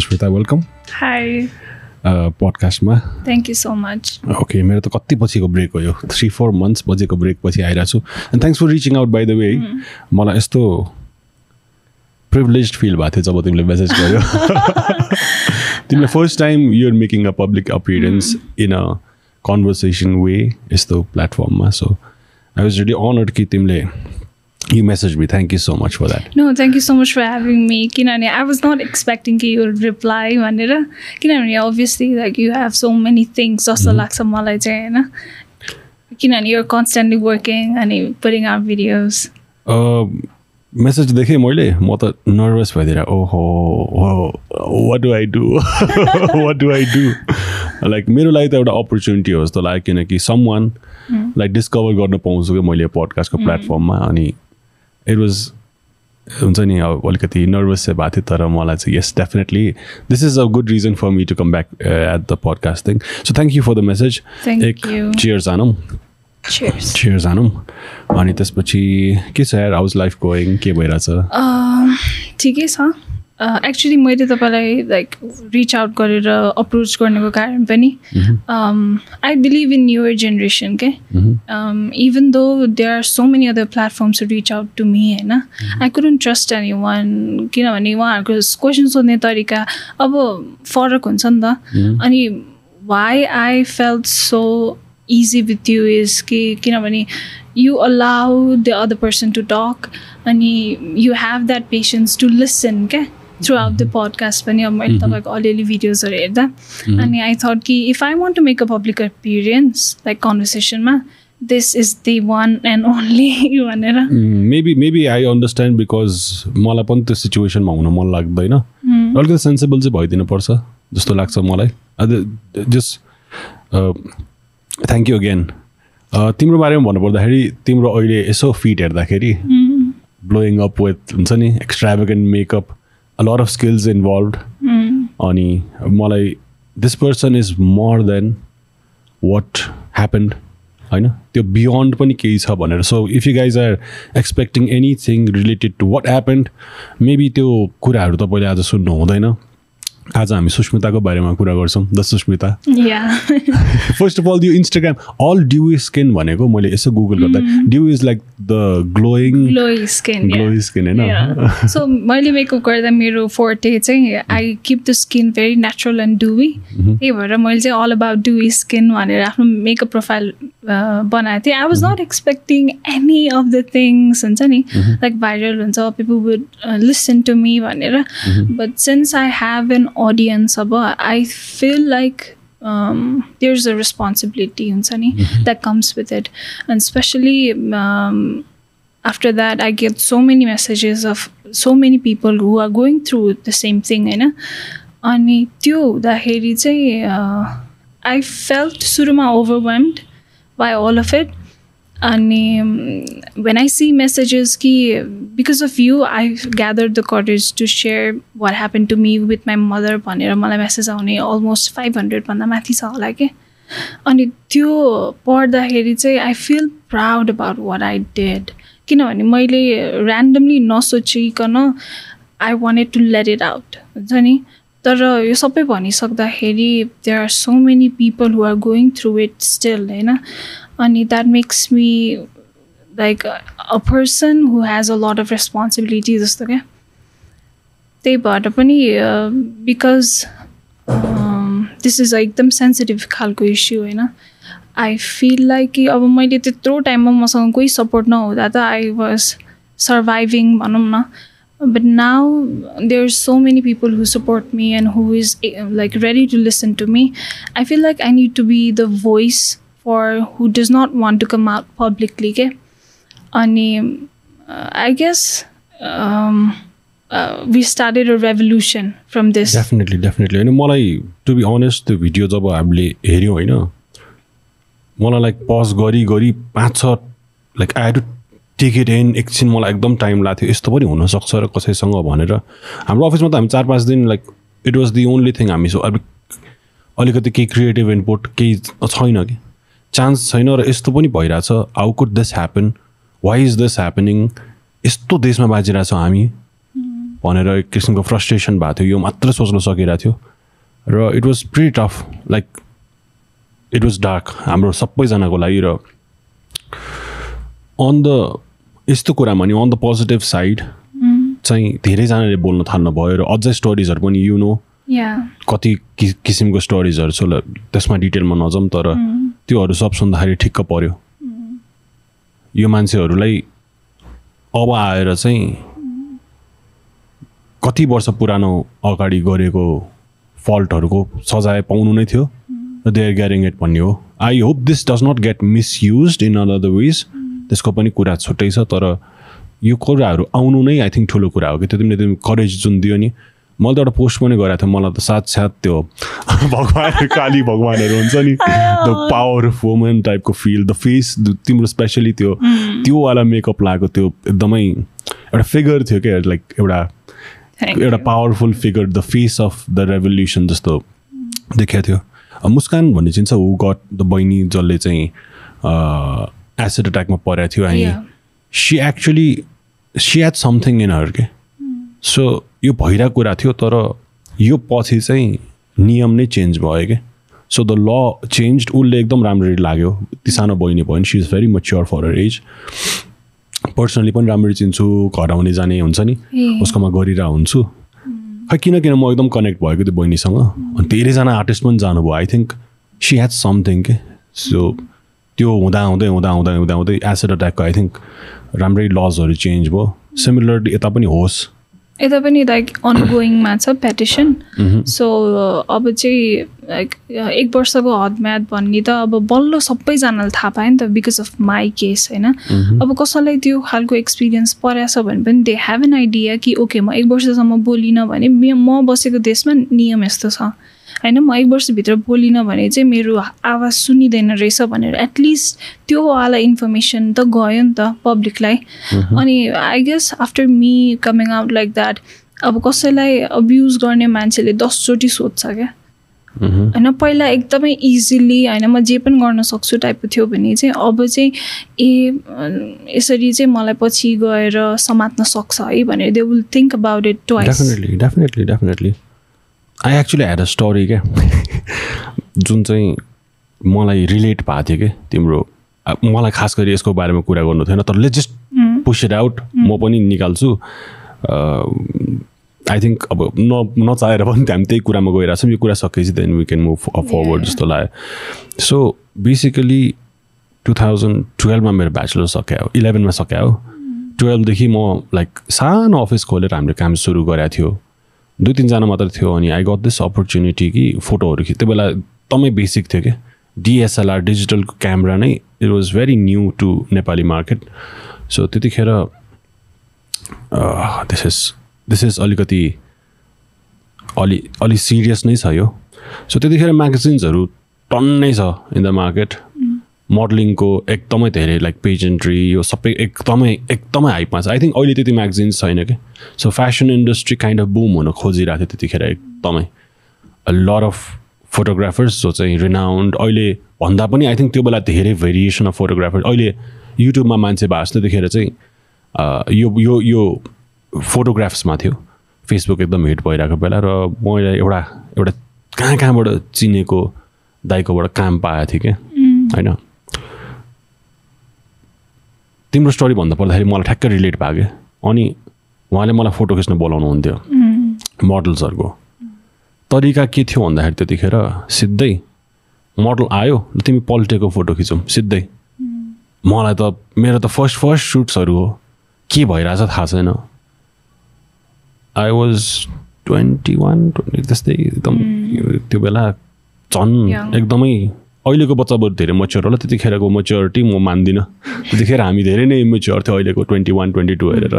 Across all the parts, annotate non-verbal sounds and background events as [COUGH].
Susmita welcome Hi. पडकास्टमा Thank you so much. Okay मेरो त कति पछिको ब्रेक हो यो। थ्री फोर मन्थ्स बजेको ब्रेक पछि आइरहेको छु and thanks for reaching out by the way मलाई यस्तो प्रिभिलेज फिल भएको थियो जब तिमीले मेसेज गर्यो। [LAUGHS] तिमीले first time you're making a public appearance in a conversation way यस्तो प्लेटफर्ममा so I was ready honoured कि तिमीले you message me thank you so much for that No, thank you so much for having me. किनभने I was not expecting कि you would reply भनेर किनभने obviously like you have so many things. जस्तो लाग्छ मलाई चाहिँ होइन किनभने you're constantly working अनि putting out videos. मेसेज देखेँ मैले म त नर्भस भइदिएर ओहो what do I do what do I do like मेरो लागि त एउटा अपर्च्युनिटी हो जस्तो लाग्यो किनकि सम वान लाइक डिस्कभर गर्न पाउँछु कि मैले प्डकास्टको प्लेटफर्ममा अनि इट वाज हुन्छ नि अब अलिकति नर्भस चाहिँ भएको थियो तर मलाई चाहिँ yes definitely this is a good reason for me to come back at the podcast thing so thank you for the message Thank एक you. चियर जानौँ Cheers. चियर जानौँ अनि त्यसपछि के छ? यार हाउस लाइफ गोइङ के भइरहेछ? Um, ठिकै छ। एक्चुली मैले तपाईँलाई लाइक रिच आउट गरेर अप्रोच गर्नेको कारण पनि I believe in newer generation के even though there are so many other platforms reach out to me होइन I couldn't trust any one किनभने उहाँहरूको क्वेसन सोध्ने तरिका अब फरक हुन्छ नि त। अनि why I felt so easy with you is कि किनभने you allow the other person to talk अनि you have that patience to listen क्या थ्रु आउट द पडकास्ट पनि अब मैले तपाईँको अलिअलि भिडियोजहरू हेर्दा। अनि आई थट कि if I want to make a public experience like कन्भर्सेसनमा this is the one and only भनेर। Maybe maybe I understand because मलाई पनि त्यो सिचुएसनमा हुन मन लाग्दैन। अलिकति सेन्सिबल चाहिँ भइदिनु पर्छ जस्तो लाग्छ मलाई। जस्ट थ्याङ्क यू अगेन तिम्रो बारेमा भन्नुपर्दाखेरि तिम्रो अहिले यसो फिट हेर्दाखेरि ब्लोइङ अप विथ हुन्छ नि extravagant makeup a lot of skills involve अनि मलाई this person is more than what happened होइन? त्यो बियोन्ड पनि केही छ भनेर। So if you guys are expecting anything related to what happened maybe त्यो कुराहरू तपाईँले आज सुन्नु हुँदैन। आज हामी सुस्मिताको बारेमा कुरा गर्छौँ। The Susmita first of all यो इन्स्टाग्राम अल ड्यु स्किन भनेको मैले यसो गुगल गर्दा dew is like the glowing glow skin glow skin होइन? सो मैले मेकअप गर्दा मेरो फोर्टे चाहिँ I keep the skin very natural and dewy त्यही भएर मैले चाहिँ अल अबाउट डुवी स्किन भनेर आफ्नो मेकअप प्रोफाइल बनाएको थिएँ। I was not expecting any of the things हुन्छ नि? लाइक भाइरल हुन्छ people would listen to me भनेर। But since I have an audience अब I feel like um, there's a responsibility hunsani that comes with it and especially um, after that i get so many messages of so many people who are going through the same thing होइन अनि त्यो हुँदाखेरि चाहिँ I felt सुरुमा overwhelmed by all of it अनि when I see messages कि because of you I gather the courage to share what happen to me with my mother भनेर मलाई मेसेज आउने अलमोस्ट फाइभ हन्ड्रेडभन्दा माथि छ होला कि अनि त्यो पढ्दाखेरि चाहिँ I feel proud about what I did किनभने मैले randomly नसोचिकन I wanted to let it out हुन्छ नि तर यो सबै भनिसक्दाखेरि there are so many people who are going through it still होइन अनि that makes me like a person who has a lot of responsibility जस्तो क्या त्यही भएर पनि बिकज दिस इज एकदम सेन्सिटिभ खालको इस्यु होइन आई फिल लाइक कि अब मैले त्यत्रो टाइममा मसँग कोही सपोर्ट नहुँदा त आई वाज सर्भाइभिङ भनौँ न। But now there's so many people who support me and who is uh, like ready to listen to me. I feel like i need to be the voice not want to come out publicly okay? and uh, i guess um, uh, we started a revolution from this. Definitely definitely होइन मलाई to be honest त्यो video जब हामीले हेऱ्यौँ होइन मलाई like pause गरी गरी पाँच छ like I to take it in एकछिन मलाई एकदम टाइम लाग्थ्यो यस्तो पनि हुनसक्छ र कसैसँग भनेर हाम्रो अफिसमा त हामी चार पाँच दिन like it was the only thing हामी सो अलिक अलिकति केही क्रिएटिभ इनपुट केही छैन कि चान्स छैन र यस्तो पनि भइरहेछ। How could this happen why is this happening यस्तो देशमा बाँचिरहेछौँ हामी। भनेर एक किसिमको फ्रस्ट्रेसन भएको थियो। यो मात्र सोच्न सकिरहेको थियो। र it was pretty tough like it was dark हाम्रो सबैजनाको लागि र अन द यस्तो कुरामा नि अन द पोजिटिभ साइड चाहिँ धेरैजनाले बोल्न थाल्नु भयो र अझै स्टोरिजहरू पनि यु नो कति कि किसिमको स्टोरिजहरू छ त्यसमा डिटेलमा नजाउँ तर त्योहरू सब सुन्दाखेरि ठिक्क पऱ्यो यो मान्छेहरूलाई अब आएर चाहिँ कति वर्ष पुरानो अगाडि गरेको फल्टहरूको सजाय पाउनु नै थियो र दे आर ग्यारिङ इट भन्ने हो। I hope this does not get misuse in other ways त्यसको पनि कुरा छुट्टै छ तर यो कुराहरू आउनु नै आई थिङ्क ठुलो कुरा हो कि त्यो तिमीले त्यो करेज जुन दियो नि मैले त एउटा पोस्ट पनि गरेको थिएँ मलाई त साक्षात् त्यो [LAUGHS] भगवान् काली भगवान्हरू हुन्छ नि द पावर अफ वुमेन टाइपको फिल द फेस तिम्रो स्पेसली त्यो त्योवाला मेकअप लगाएको त्यो एकदमै एउटा फिगर थियो क्या लाइक एउटा एउटा powerful figure the face of the revolution जस्तो देखाएको थियो। मुस्कान भन्ने चिन्छ ऊ गट द बहिनी जसले चाहिँ एसिड एट्याकमा परेको थियो अनि. She actually she had something in her के सो यो भइरहेको कुरा थियो तर यो पछि चाहिँ नियम नै चेन्ज भयो क्या सो द ल चेन्ज उसले एकदम राम्ररी लाग्यो। ती सानो बहिनी भयो भने she is very mature for her age personally पनि राम्ररी चिन्छु घर आउने जाने हुन्छ नि। उसकोमा गरिरहेको हुन्छु। खै किन किन म एकदम कनेक्ट भएको त्यो बहिनीसँग। अनि धेरैजना आर्टिस्ट पनि जानुभयो। I think she has something के? सो त्यो हुँदा हुँदै हुँदा हुँदै हुँदा हुँदै एसिड अट्याकको आई थिङ्क राम्रै लजहरू चेन्ज भयो। सिमिलरली यता पनि होस्। यता पनि लाइक अनगोइङमा छ पेटिसन सो अब चाहिँ लाइक एक वर्षको हदम्याद भन्ने त अब बल्ल सबैजनाले थाहा पायो नि त बिकज अफ माई केस होइन? अब कसैलाई त्यो खालको एक्सपिरियन्स परेछ भने पनि दे हेभ एन आइडिया कि ओके म एक वर्षसम्म बोलिनँ भने मे- म बसेको देशमा नियम यस्तो छ। होइन म एक वर्षभित्र बोलिनँ भने चाहिँ मेरो आवाज सुनिँदैन रहेछ भनेर एटलिस्ट त्योवाला इन्फर्मेसन त गयो नि त पब्लिकलाई अनि I guess after me coming out like that अब कसैलाई अब्युज गर्ने मान्छेले दसचोटि सोध्छ क्या। होइन पहिला एकदमै इजिली होइन म जे पनि गर्न सक्छु टाइपको थियो भने चाहिँ अब चाहिँ ए यसरी चाहिँ मलाई पछि गएर समात्न सक्छ है भनेर they will think about it twice definitely definitely definitely I actually had a story क्या जुन चाहिँ मलाई रिलेट भएको थियो कि तिम्रो मलाई खास गरी यसको बारेमा कुरा गर्नु थिएन तर let just push it out म पनि निकाल्छु। आई थिङ्क अब न नचाहेर पनि हामी त्यही कुरामा गइरहेको छौँ। यो कुरा सकेपछि then we can move forward जस्तो लाग्यो। सो बेसिकली टु थाउजन्ड टुवेल्भमा मेरो ब्याचलर सक्यो इलेभेनमा सक्यो। टुवेल्भदेखि म लाइक सानो अफिस खोलेर हामीले काम सुरु गरेको थियो। दुई तिनजना मात्र थियो अनि आई गट दिस अपर्च्युनिटी कि फोटोहरू खिच् त्यो बेला एकदमै बेसिक थियो क्या डिएसएलआर डिजिटलको क्यामेरा नै it was very new to Nepali market so त्यतिखेर दिस इज दिस इज अलिकति अलि अलि सिरियस नै छ यो। सो त्यतिखेर म्यागजिन्सहरू टन्नै छ इन द मार्केट मोडलिङको एकदमै धेरै लाइक पेजेन्ट्री यो सबै एकदमै एकदमै हाइपमा छ। आई थिङ्क अहिले त्यति म्यागजिन्स छैन कि? So fashion industry kind of boom हुन खोजिरहेको थियो त्यतिखेर एकदमै। लर अफ फोटोग्राफर्स जो चाहिँ रिनाउन्ड अहिले भन्दा पनि आई थिङ्क त्यो बेला धेरै भेरिएसन अफ फोटोग्राफर अहिले युट्युबमा मान्छे भएको त्यतिखेर चाहिँ यो यो यो फोटोग्राफ्समा थियो। फेसबुक एकदम हिट भइरहेको बेला र मैले एउटा एउटा कहाँ कहाँबाट चिनेको दाइकोबाट काम पाएको थिएँ क्या होइन? तिम्रो स्टोरी भन्दा पर्दाखेरि मलाई ठ्याक्कै रिलेट भयो क्या अनि उहाँले मलाई फोटो खिच्न बोलाउनु हुन्थ्यो मोडल्सहरूको तरिका के थियो भन्दाखेरि त्यतिखेर सिधै मोडल आयो तिमी पल्टेको फोटो खिचौँ सिधै। मलाई त मेरो त फर्स्ट फर्स्ट सुट्सहरू हो। के भइरहेछ थाहा छैन। I was twenty one twenty त्यस्तै एकदम त्यो बेला झन्. एकदमै अहिलेको बच्चाबाट धेरै मच्योर होला त्यतिखेरको मच्योरिटी म मान्दिनँ। त्यतिखेर हामी धेरै नै इमेच्योर थियो अहिलेको ट्वेन्टी वान ट्वेन्टी टू हेरेर।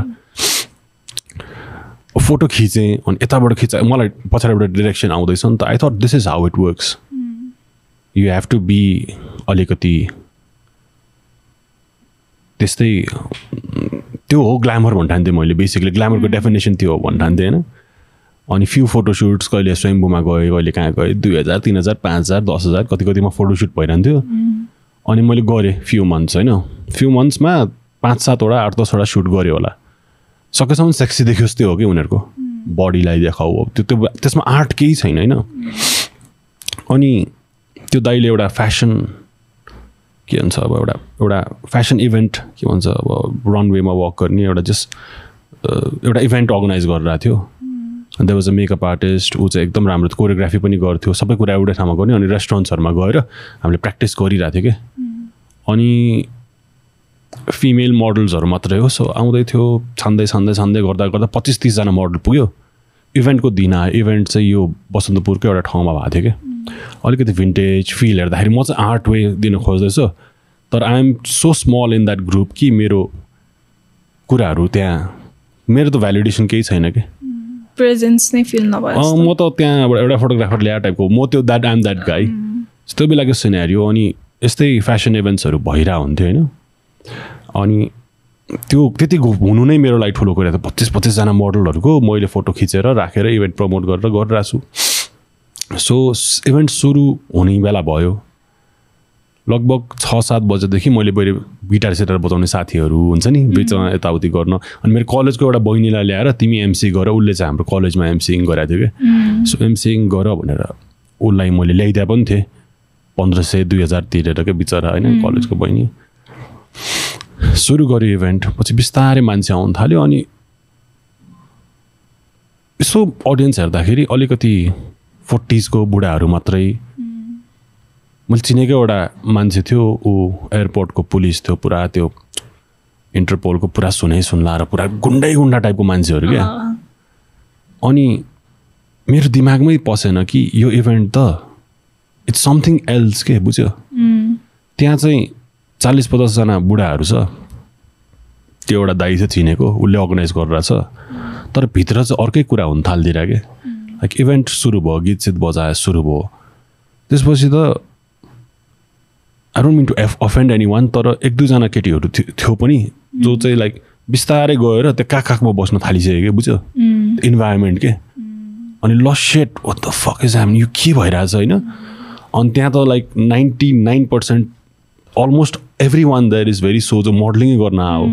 फोटो खिचेँ अनि यताबाट खिचा मलाई पछाडिबाट डिरेक्सन आउँदैछ नि त। I thought this is how it works you have to be अलिकति त्यस्तै त्यो हो ग्ल्यामर भन्ठान्थेँ मैले बेसिकली ग्ल्यामरको डेफिनेसन त्यो हो भन्ठान्थेँ होइन? अनि फ्यु फोटोसुट्स कहिले स्वयम्भूमा गएँ कहिले कहाँ गएँ दुई हजार तिन हजार पाँच हजार दस हजार कति कतिमा फोटोसुट भइरहन्थ्यो। अनि मैले गरेँ फ्यु मन्थ्स होइन? फ्यु मन्थ्समा पाँच सातवटा आठ दसवटा सुट गरेँ होला। सकेसम्म सेक्सी देखियोस् त्यो हो कि उनीहरूको? बडीलाई देखाऊ अब। त्यो त्यो त्यसमा आर्ट केही छैन होइन? अनि त्यो दाइले एउटा फ्यासन के भन्छ अब एउटा एउटा फ्यासन इभेन्ट के भन्छ अब रनवेमा वक गर्ने एउटा जस्ट एउटा इभेन्ट अर्गनाइज गरिरहेको थियो। त्यो वाज अ मेकअप आर्टिस्ट ऊ चाहिँ एकदम राम्रो कोरियोग्राफी पनि गर्थ्यो। सबै कुरा एउटै ठाउँमा गर्ने अनि रेस्टुरेन्ट्सहरूमा गएर हामीले प्र्याक्टिस गरिरहेको थियो कि। अनि फिमेल मोडल्सहरू मात्रै हो सो आउँदै थियो छान्दै छान्दै छान्दै गर्दा गर्दा पच्चिस तिसजना मोडल पुग्यो। इभेन्टको दिन आयो। इभेन्ट चाहिँ यो बसन्तपुरकै एउटा ठाउँमा भएको थियो कि। अलिकति भिन्टेज फिल हेर्दाखेरि म चाहिँ आर्ट वे दिन खोज्दैछु। तर I'm so small in that group कि मेरो कुराहरू त्यहाँ मेरो त भ्यालिडेसन केही छैन कि। प्रेजेन्स नै फिल नभयो म त त्यहाँबाट एउटा फोटोग्राफर ल्याएर टाइपको म त्यो द्याट आइम द्याट गाई त्यो बेलाको सिनेरियो अनि यस्तै फेसन इभेन्ट्सहरू भइरहेको हुन्थ्यो होइन? अनि त्यो त्यति हुनु नै मेरो लागि ठुलो कुरा त पच्चिस पच्चिसजना मोडलहरूको मैले फोटो खिचेर राखेर इभेन्ट प्रमोट गरेर गरिरहेको छु सो इभेन्ट सुरु हुने बेला भयो। लगभग छ सात बजेदेखि मैले मैले गिटार सिटार बजाउने साथीहरू हुन्छ नि बिचमा यताउति गर्न। अनि मेरो कलेजको एउटा बहिनीलाई ल्याएर तिमी एमसी गर उसले चाहिँ हाम्रो कलेजमा एमसिङ गराएको थियो कि सो एमसिङ गर भनेर उसलाई मैले ल्याइदिए पनि थिएँ। पन्ध्र सय दुई हजार तिरेर क्या बिचरा होइन कलेजको बहिनी। सुरु गऱ्यो इभेन्ट पछि बिस्तारै मान्छे आउनु थाल्यो अनि यसो अडियन्स हेर्दाखेरि अलिकति फोर्टिजको बुढाहरू मात्रै मैले चिनेको एउटा मान्छे थियो ऊ एयरपोर्टको पुलिस थियो पुरा त्यो इन्टरपोलको पुरा सुनै सुन्ला र पुरा गुन्डै गुन्डा टाइपको मान्छेहरू क्या। अनि मेरो दिमागमै पसेन कि यो इभेन्ट त इट्स समथिङ एल्स के बुझ्यो? त्यहाँ चाहिँ चालिस पचासजना बुढाहरू छ। त्यो एउटा दाई चाहिँ चिनेको उसले अर्गनाइज गरेर छ। तर भित्र चाहिँ अर्कै कुरा हुन थालिदिएर के लाइक इभेन्ट सुरु भयो गीत सित बजाए सुरु भयो। त्यसपछि त I don't mean to f offend anyone तर एक दुईजना केटीहरू थियो पनि जो चाहिँ लाइक बिस्तारै गएर त्यो काख काखमा बस्न थालिसक्यो कि बुझ्यो इन्भाइरोमेन्ट के? अनि ल set of the fuck is हामी यो के भइरहेछ होइन? अनि त्यहाँ त like ninety nine percent almost everyone there is very so जो मोडलिङै गर्न आऊ।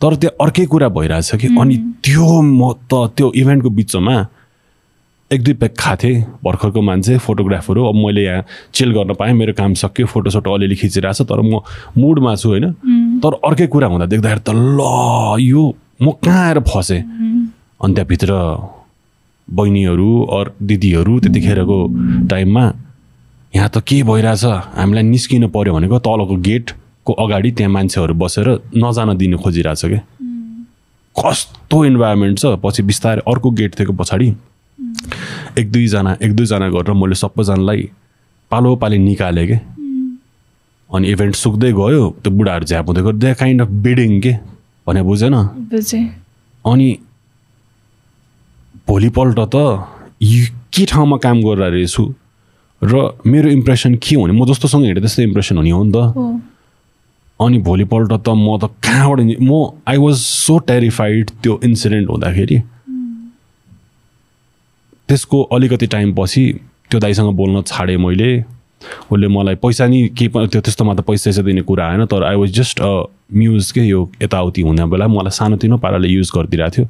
तर त्यहाँ अर्कै कुरा भइरहेछ कि? अनि त्यो म त त्यो इभेन्टको बिचमा एक दुई प्याक खाएको थिएँ भर्खरको मान्छे फोटोग्राफर हो। अब मैले यहाँ चिल गर्न पाएँ मेरो काम सक्यो फोटोसोटो अलिअलि खिचिरहेको छ तर म मुडमा छु होइन? तर अर्कै कुरा हुँदा देख्दाखेरि त ल यो म कहाँ आएर फसेँ? अनि त्यहाँभित्र बहिनीहरू अर दिदीहरू त्यतिखेरको टाइममा यहाँ त के भइरहेछ? हामीलाई निस्किनु पऱ्यो भनेको तलको गेटको अगाडि त्यहाँ मान्छेहरू बसेर नजान दिनु खोजिरहेछ क्या कस्तो इन्भाइरोमेन्ट छ? पछि बिस्तारै अर्को गेट थियो पछाडि एक दुईजना एक दुईजना गरेर मैले सबैजनालाई पालो पाली निकालेँ कि। अनि इभेन्ट सुक्दै गयो त्यो बुढाहरू झ्याप गयो दे काइन्ड अफ बिडिङ के भने बुझेन। अनि भोलिपल्ट त के ठाउँमा काम गरेर रहेछु र मेरो इम्प्रेसन के हुने म जस्तोसँग हिँडेँ त्यस्तै इम्प्रेसन हुने हो नि त। अनि भोलिपल्ट त म त कहाँबाट म आई वाज सो टेरिफाइड त्यो इन्सिडेन्ट हुँदाखेरि। त्यसको अलिकति टाइम पछि त्यो दाइसँग बोल्न छाडेँ मैले। उसले मलाई पैसा नि के त्यो त्यस्तोमा त पैसा पैसा दिने कुरा आएन तर I was just a muse के यो यताउति हुने बेला। मलाई सानोतिनो पाराले युज गरिदिरहेको थियो।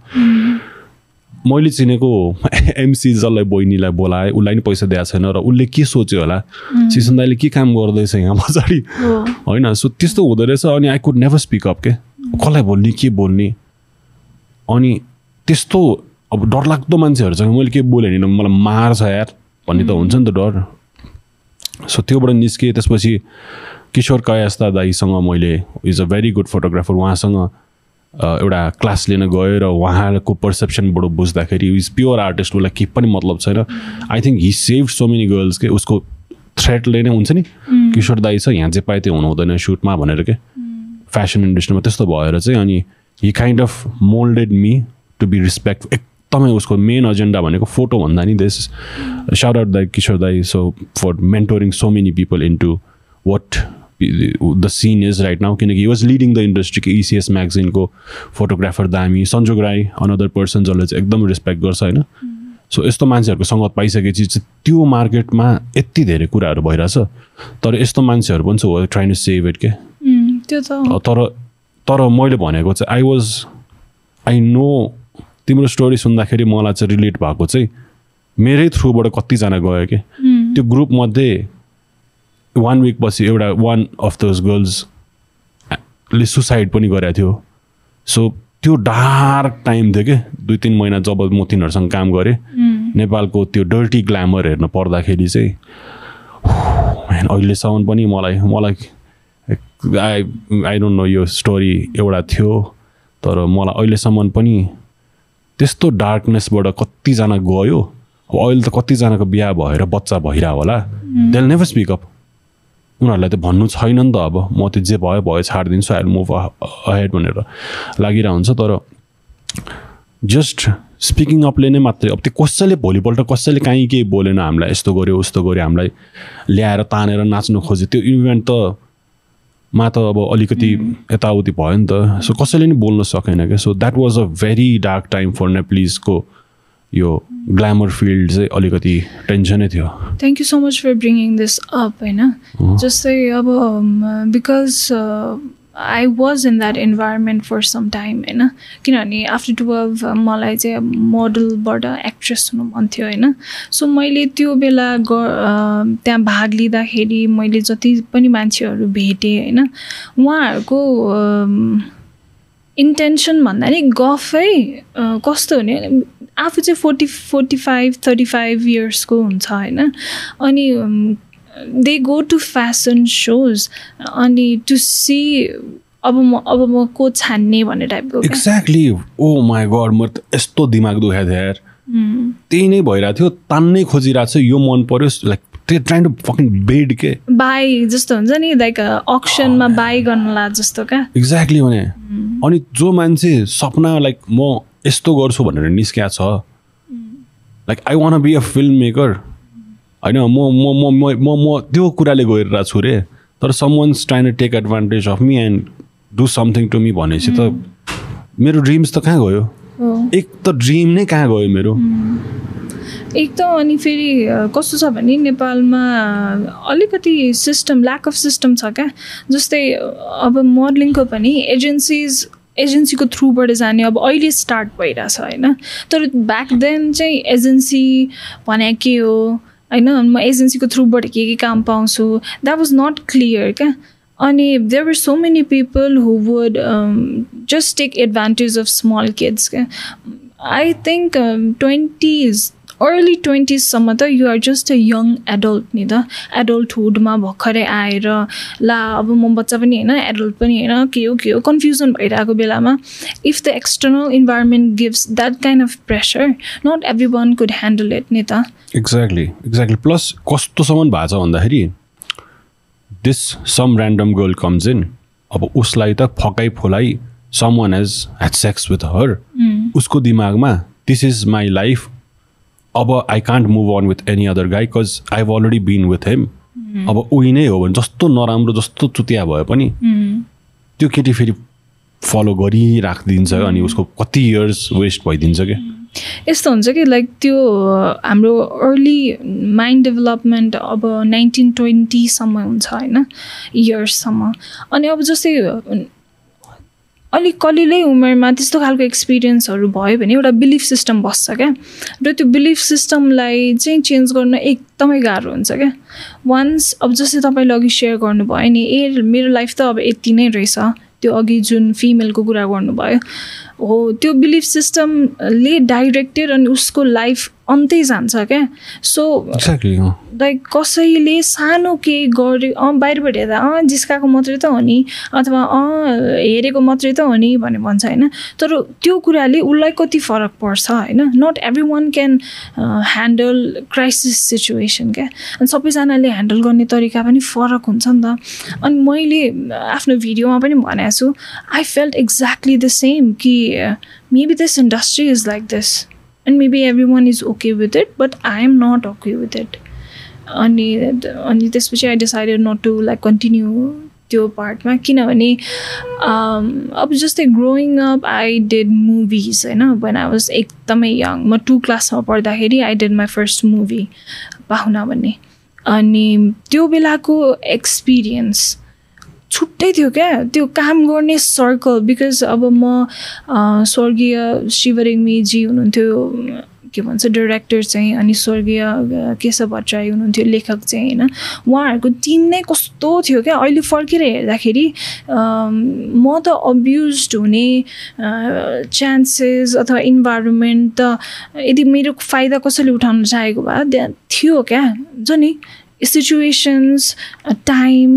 मैले चिनेको [LAUGHS] एमसी जसलाई बहिनीलाई बोलाएँ उसलाई नि पैसा दिएको छैन र उसले के सोच्यो होला? सिसन दाइले के काम गर्दैछ यहाँ पछाडि? होइन सो त्यस्तो हुँदो रहेछ अनि I could never speak up के? कसलाई बोल्ने के बोल्ने? अनि त्यस्तो अब डरलाग्दो मान्छेहरूसँग मैले के बोलेँ नि मलाई मार्छ यार भन्ने त हुन्छ नि त डर। सो त्योबाट निस्केँ त्यसपछि किशोर कयास्ता दाईसँग मैले is a very good photographer उहाँसँग एउटा क्लास लिन गयो र उहाँको पर्सेप्सनबाट बुझ्दाखेरि इज प्योर आर्टिस्ट उसलाई केही पनि मतलब छैन। I think he save so many girls के उसको थ्रेटले नै हुन्छ नि। किशोर दाई छ यहाँ जे पाए त्यो हुनु हुँदैन सुटमा भनेर के। फेसन इन्डस्ट्रीमा त्यस्तो भएर चाहिँ अनि he kind of moulded me to be respect एकदमै उसको मेन एजेन्डा भनेको फोटो भन्दा नि दिस साउट आउट दाई किशोर दाई so for mentoring so many people into what the scene is right now किनकि वाज लिडिङ द इन्डस्ट्रीको इसिएस म्यागजिनको फोटोग्राफर दामी सन्जोग राई अनदर पर्सन जसले चाहिँ एकदम रेस्पेक्ट गर्छ होइन? सो यस्तो मान्छेहरूको सङ्गत पाइसकेपछि चाहिँ त्यो मार्केटमा यति धेरै कुराहरू भइरहेछ तर यस्तो मान्छेहरू पनि छ ट्राइन टु सेभ इट के? तर तर मैले भनेको चाहिँ आई वाज आई नो तिम्रो स्टोरी सुन्दाखेरि मलाई चाहिँ रिलेट भएको चाहिँ मेरै थ्रुबाट कतिजना गयो कि। त्यो ग्रुपमध्ये वान विक पछि एउटा वान अफ दोज गर्ल्सले सुसाइड पनि गरेको थियो। सो त्यो डार्क टाइम थियो कि। दुई तिन महिना जब म तिनीहरूसँग काम गरेँ नेपालको त्यो डर्टी ग्ल्यामर हेर्न पर्दाखेरि चाहिँ [SIGHS] अहिलेसम्म पनि मलाई मलाई आई आई डोन्ट नो यो स्टोरी एउटा थियो तर मलाई अहिलेसम्म पनि त्यस्तो डार्कनेसबाट कतिजना गयो? अब अहिले त कतिजनाको बिहा भएर बच्चा भइरह होला देल नेभर स्पिक अप उनीहरूलाई त भन्नु छैन नि त अब। म त्यो जे भयो भयो छाडिदिन्छु आई मुभ अहेड भनेर लागिरहेको हुन्छ तर जस्ट स्पिकिङ अपले नै मात्रै। अब त्यो कसैले भोलिपल्ट कसैले काहीँ केही बोलेन हामीलाई यस्तो गऱ्यो उस्तो गऱ्यो हामीलाई ल्याएर तानेर नाच्नु खोज्यो। त्यो इभेन्ट त मा त अब अलिकति यताउति भयो नि त। सो कसैले नि बोल्न सकेन क्या? So that was a very dark time for नेप्लिजको यो ग्ल्यामर फिल्ड चाहिँ अलिकति टेन्सनै थियो। Thank you so much for bringing this up होइन जस्तै अब because I was in that environment for some time होइन? किनभने आफ्टर टुवेल्भ मलाई चाहिँ मोडलबाट एक्ट्रेस हुनु मन थियो होइन? सो मैले त्यो बेला ग त्यहाँ भाग लिँदाखेरि मैले जति पनि मान्छेहरू भेटेँ होइन? उहाँहरूको इन्टेन्सन भन्दा नि गफै कस्तो हुने आफू चाहिँ forty forty five thirty five इयर्सको हुन्छ होइन? अनि they go to fashion shows अनि टु सी अब म अब म को छान्ने भन्ने टाइपको एक्ज्याक्टली ओ माई गड म त यस्तो दिमाग दुखाएको थियो यार। त्यही नै भइरहेको थियो तान्नै खोजिरहेको छ यो मन पर्यो like trying to fucking bed के? बाई जस्तो हुन्छ नि लाइक अक्सनमा बाई गर्नुला जस्तो क्या? एक्ज्याक्टली भने। अनि जो मान्छे सपना लाइक म यस्तो गर्छु भनेर निस्किया छ like I wanna be a film maker होइन म म म म त्यो कुराले गइरहेको छु रे। तर someone's trying take advantage of me and do something to me भनेपछि त मेरो ड्रिम्स त कहाँ गयो? एक त ड्रिम नै कहाँ गयो मेरो? एक त अनि फेरि कस्तो छ भने नेपालमा अलिकति सिस्टम ल्याक अफ सिस्टम छ क्या। जस्तै अब मोडलिङको पनि एजेन्सिज एजेन्सीको थ्रुबाट जाने अब अहिले स्टार्ट भइरहेछ होइन। तर ब्याक देन चाहिँ एजेन्सी भने के हो? होइन म एजेन्सीको थ्रुबाट के के काम पाउँछु द्याट वाज नट क्लियर क्या अनि there were so many people who would just take advantage of small kids क्या आई थिङ्क ट्वेन्टिज अर्ली ट्वेन्टिजसम्म त you're just a young adult नि त। एडल्टहुडमा भर्खरै आएर ला अब म बच्चा पनि होइन एडल्ट पनि होइन के हो के हो कन्फ्युजन भइरहेको बेलामा if the external environment gives that kind of pressure not everyone could handle it नि त। एक्ज्याक्टली एक्ज्याक्टली प्लस कस्तोसम्म भएको छ भन्दाखेरि this some random girl comes in अब उसलाई त फकाइ फोलाइ someone has had sex with her उसको दिमागमा दिस इज माई लाइफ अब I can't move on with any other guy because I have already been with him अब उही नै हो भने जस्तो नराम्रो जस्तो चुतिया भए पनि hmm. त्यो केटी फेरि फलो गरिराखिदिन्छ अनि उसको कति इयर्स वेस्ट भइदिन्छ क्या यस्तो हुन्छ कि लाइक त्यो हाम्रो अर्ली माइन्ड डेभलपमेन्ट अब नाइन्टिन ट्वेन्टीसम्म हुन्छ होइन? इयर्ससम्म अनि अब जस्तै अलिक कलिलै उमेरमा त्यस्तो खालको एक्सपिरियन्सहरू भयो भने एउटा बिलिफ सिस्टम बस्छ क्या। र त्यो बिलिफ सिस्टमलाई चाहिँ चेन्ज गर्न एकदमै गाह्रो हुन्छ क्या। वान्स अब जस्तै तपाईँले अघि सेयर गर्नुभयो नि ए मेरो लाइफ त अब यति नै रहेछ। त्यो अघि जुन फिमेलको कुरा गर्नुभयो। हो त्यो बिलिफ सिस्टमले डाइरेक्टेड अनि उसको लाइफ अन्तै जान्छ क्या। सो लाइक कसैले सानो केही गरे अँ बाहिरबाट हेर्दा अँ जिस्काएको मात्रै त हो नि अथवा अँ हेरेको मात्रै त हो नि भनेर भन्छ होइन। तर त्यो कुराले उसलाई कति फरक पर्छ होइन। Not everyone can handle crisis situation क्या। अनि सबैजनाले ह्यान्डल गर्ने तरिका पनि फरक हुन्छ नि त। अनि मैले आफ्नो भिडियोमा पनि भनेको छु I felt exactly the same कि this industry is like this and maybe everyone is okay with it but I am not okay with it अनि अनि त्यसपछि I decided not to like continue त्यो पार्टमा किनभने अब जस्तै growing up I did movies होइन वेन आई वाज एकदमै यङ म टु क्लासमा पढ्दाखेरि I did my first movie Pahuna भन्ने अनि त्यो बेलाको एक्सपिरियन्स छुट्टै थियो क्या? त्यो काम गर्ने सर्कल बिकज अब म स्वर्गीय शिवरेग्मीजी हुनुहुन्थ्यो के भन्छ डिरेक्टर चाहिँ अनि स्वर्गीय केशव भट्टराई हुनुहुन्थ्यो लेखक चाहिँ होइन? उहाँहरूको टिम नै कस्तो थियो क्या? अहिले फर्केर हेर्दाखेरि म त अब्युज हुने चान्सेस अथवा इन्भाइरोमेन्ट त यदि मेरो फाइदा कसैले उठाउन चाहेको भए त्यहाँ थियो क्या? हुन्छ नि? सिचुएसन्स टाइम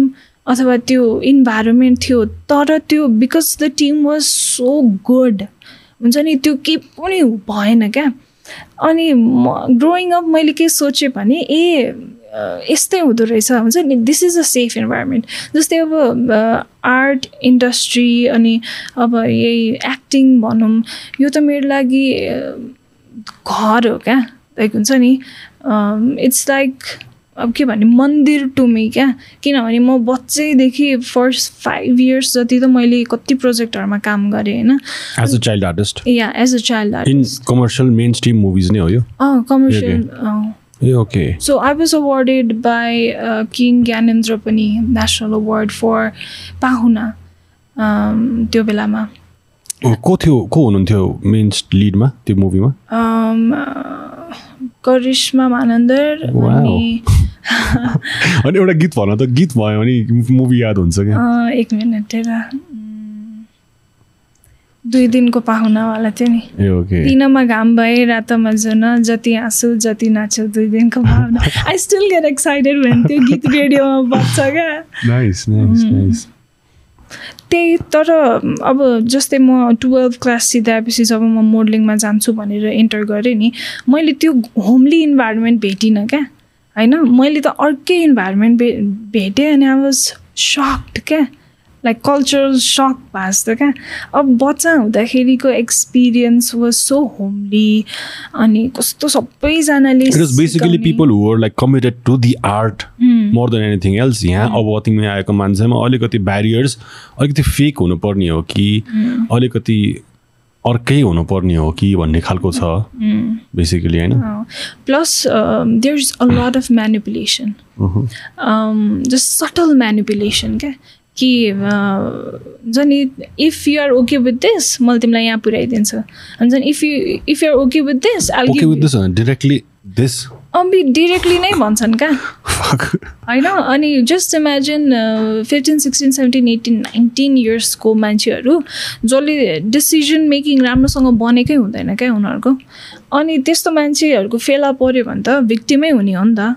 अथवा त्यो इन्भाइरोमेन्ट थियो तर त्यो because the team was so good हुन्छ नि? त्यो केही पनि भएन क्या। अनि म ग्रोइङ अप मैले के सोचेँ भने ए यस्तै हुँदो रहेछ हुन्छ नि? This is a safe environment जस्तै अब आर्ट इन्डस्ट्री अनि अब यही एक्टिङ भनौँ यो त मेरो लागि घर हो क्या। लाइक हुन्छ नि? इट्स लाइक अब के भने मन्दिर टु मी क्या? किनभने म बच्चैदेखि फर्स्ट फाइभ इयर्स जति त मैले कति प्रोजेक्टहरूमा काम गरेँ होइन? As a child artist yeah as a child in artist commercial mainstream movies नै हो यो? अँ commercial okay So I was awarded by uh, King Gyanendra Pani National Award for Pahuna त्यो बेलामा। को थियो को हुनुहुन्थ्यो मेन लिडमा त्यो मुभीमा करिश्मा मानन्दर. अनि अनि एउटा गीत भन त गीत भयो भने मुभी याद हुन्छ क्या? एक मिनट दुई दिनको पाहुनावाला थियो नि। दिनमा घाम भए रातमा जुन जति आँसु जति नाच्यो दुई दिनको पाहुना। आई स्टिल गेट एक्साइटेड भने त्यो गीत रेडियोमा बज्छ क्या। त्यही तर अब जस्तै म टुवेल्भ क्लास सिधाएपछि जब म मोडलिङमा जान्छु भनेर इन्टर गरेँ नि मैले त्यो होमली इन्भाइरोमेन्ट भेटिनँ क्या। होइन? मैले त अर्कै इन्भाइरोमेन्ट भे भेटेँ अनि आई वाज सक्ड क्या? लाइक कल्चरल सक भएको जस्तो क्या? अब बच्चा हुँदाखेरिको एक्सपिरियन्स वाज सो होमली अनि कस्तो सबैजनाले basically people who were like committed to the art Hmm. More than anything else यहाँ अब तिमी आएको मान्छेमा अलिकति ब्यारियर्स अलिकति फेक हुनुपर्ने हो कि Hmm. अलिकति अर्कै हुनुपर्ने हो कि भन्ने खालको छ. बेसिकली होइन? Plus there is a lot of manipulation just subtle manipulation क्या? कि uh, हुन्छ नि if you are okay with this मैले तिमीलाई यहाँ पुऱ्याइदिन्छु। हुन्छ नि if you if you're okay with this okay with this directly this Ambi directly नै भन्छन् क्या। होइन? अनि just imagine fifteen sixteen seventeen eighteen nineteen इयर्सको मान्छेहरू जसले डिसिजन मेकिङ राम्रोसँग बनेकै हुँदैन क्या उनीहरूको। अनि त्यस्तो मान्छेहरूको फेला पऱ्यो भने त भिक्टिमै हुने हो नि त।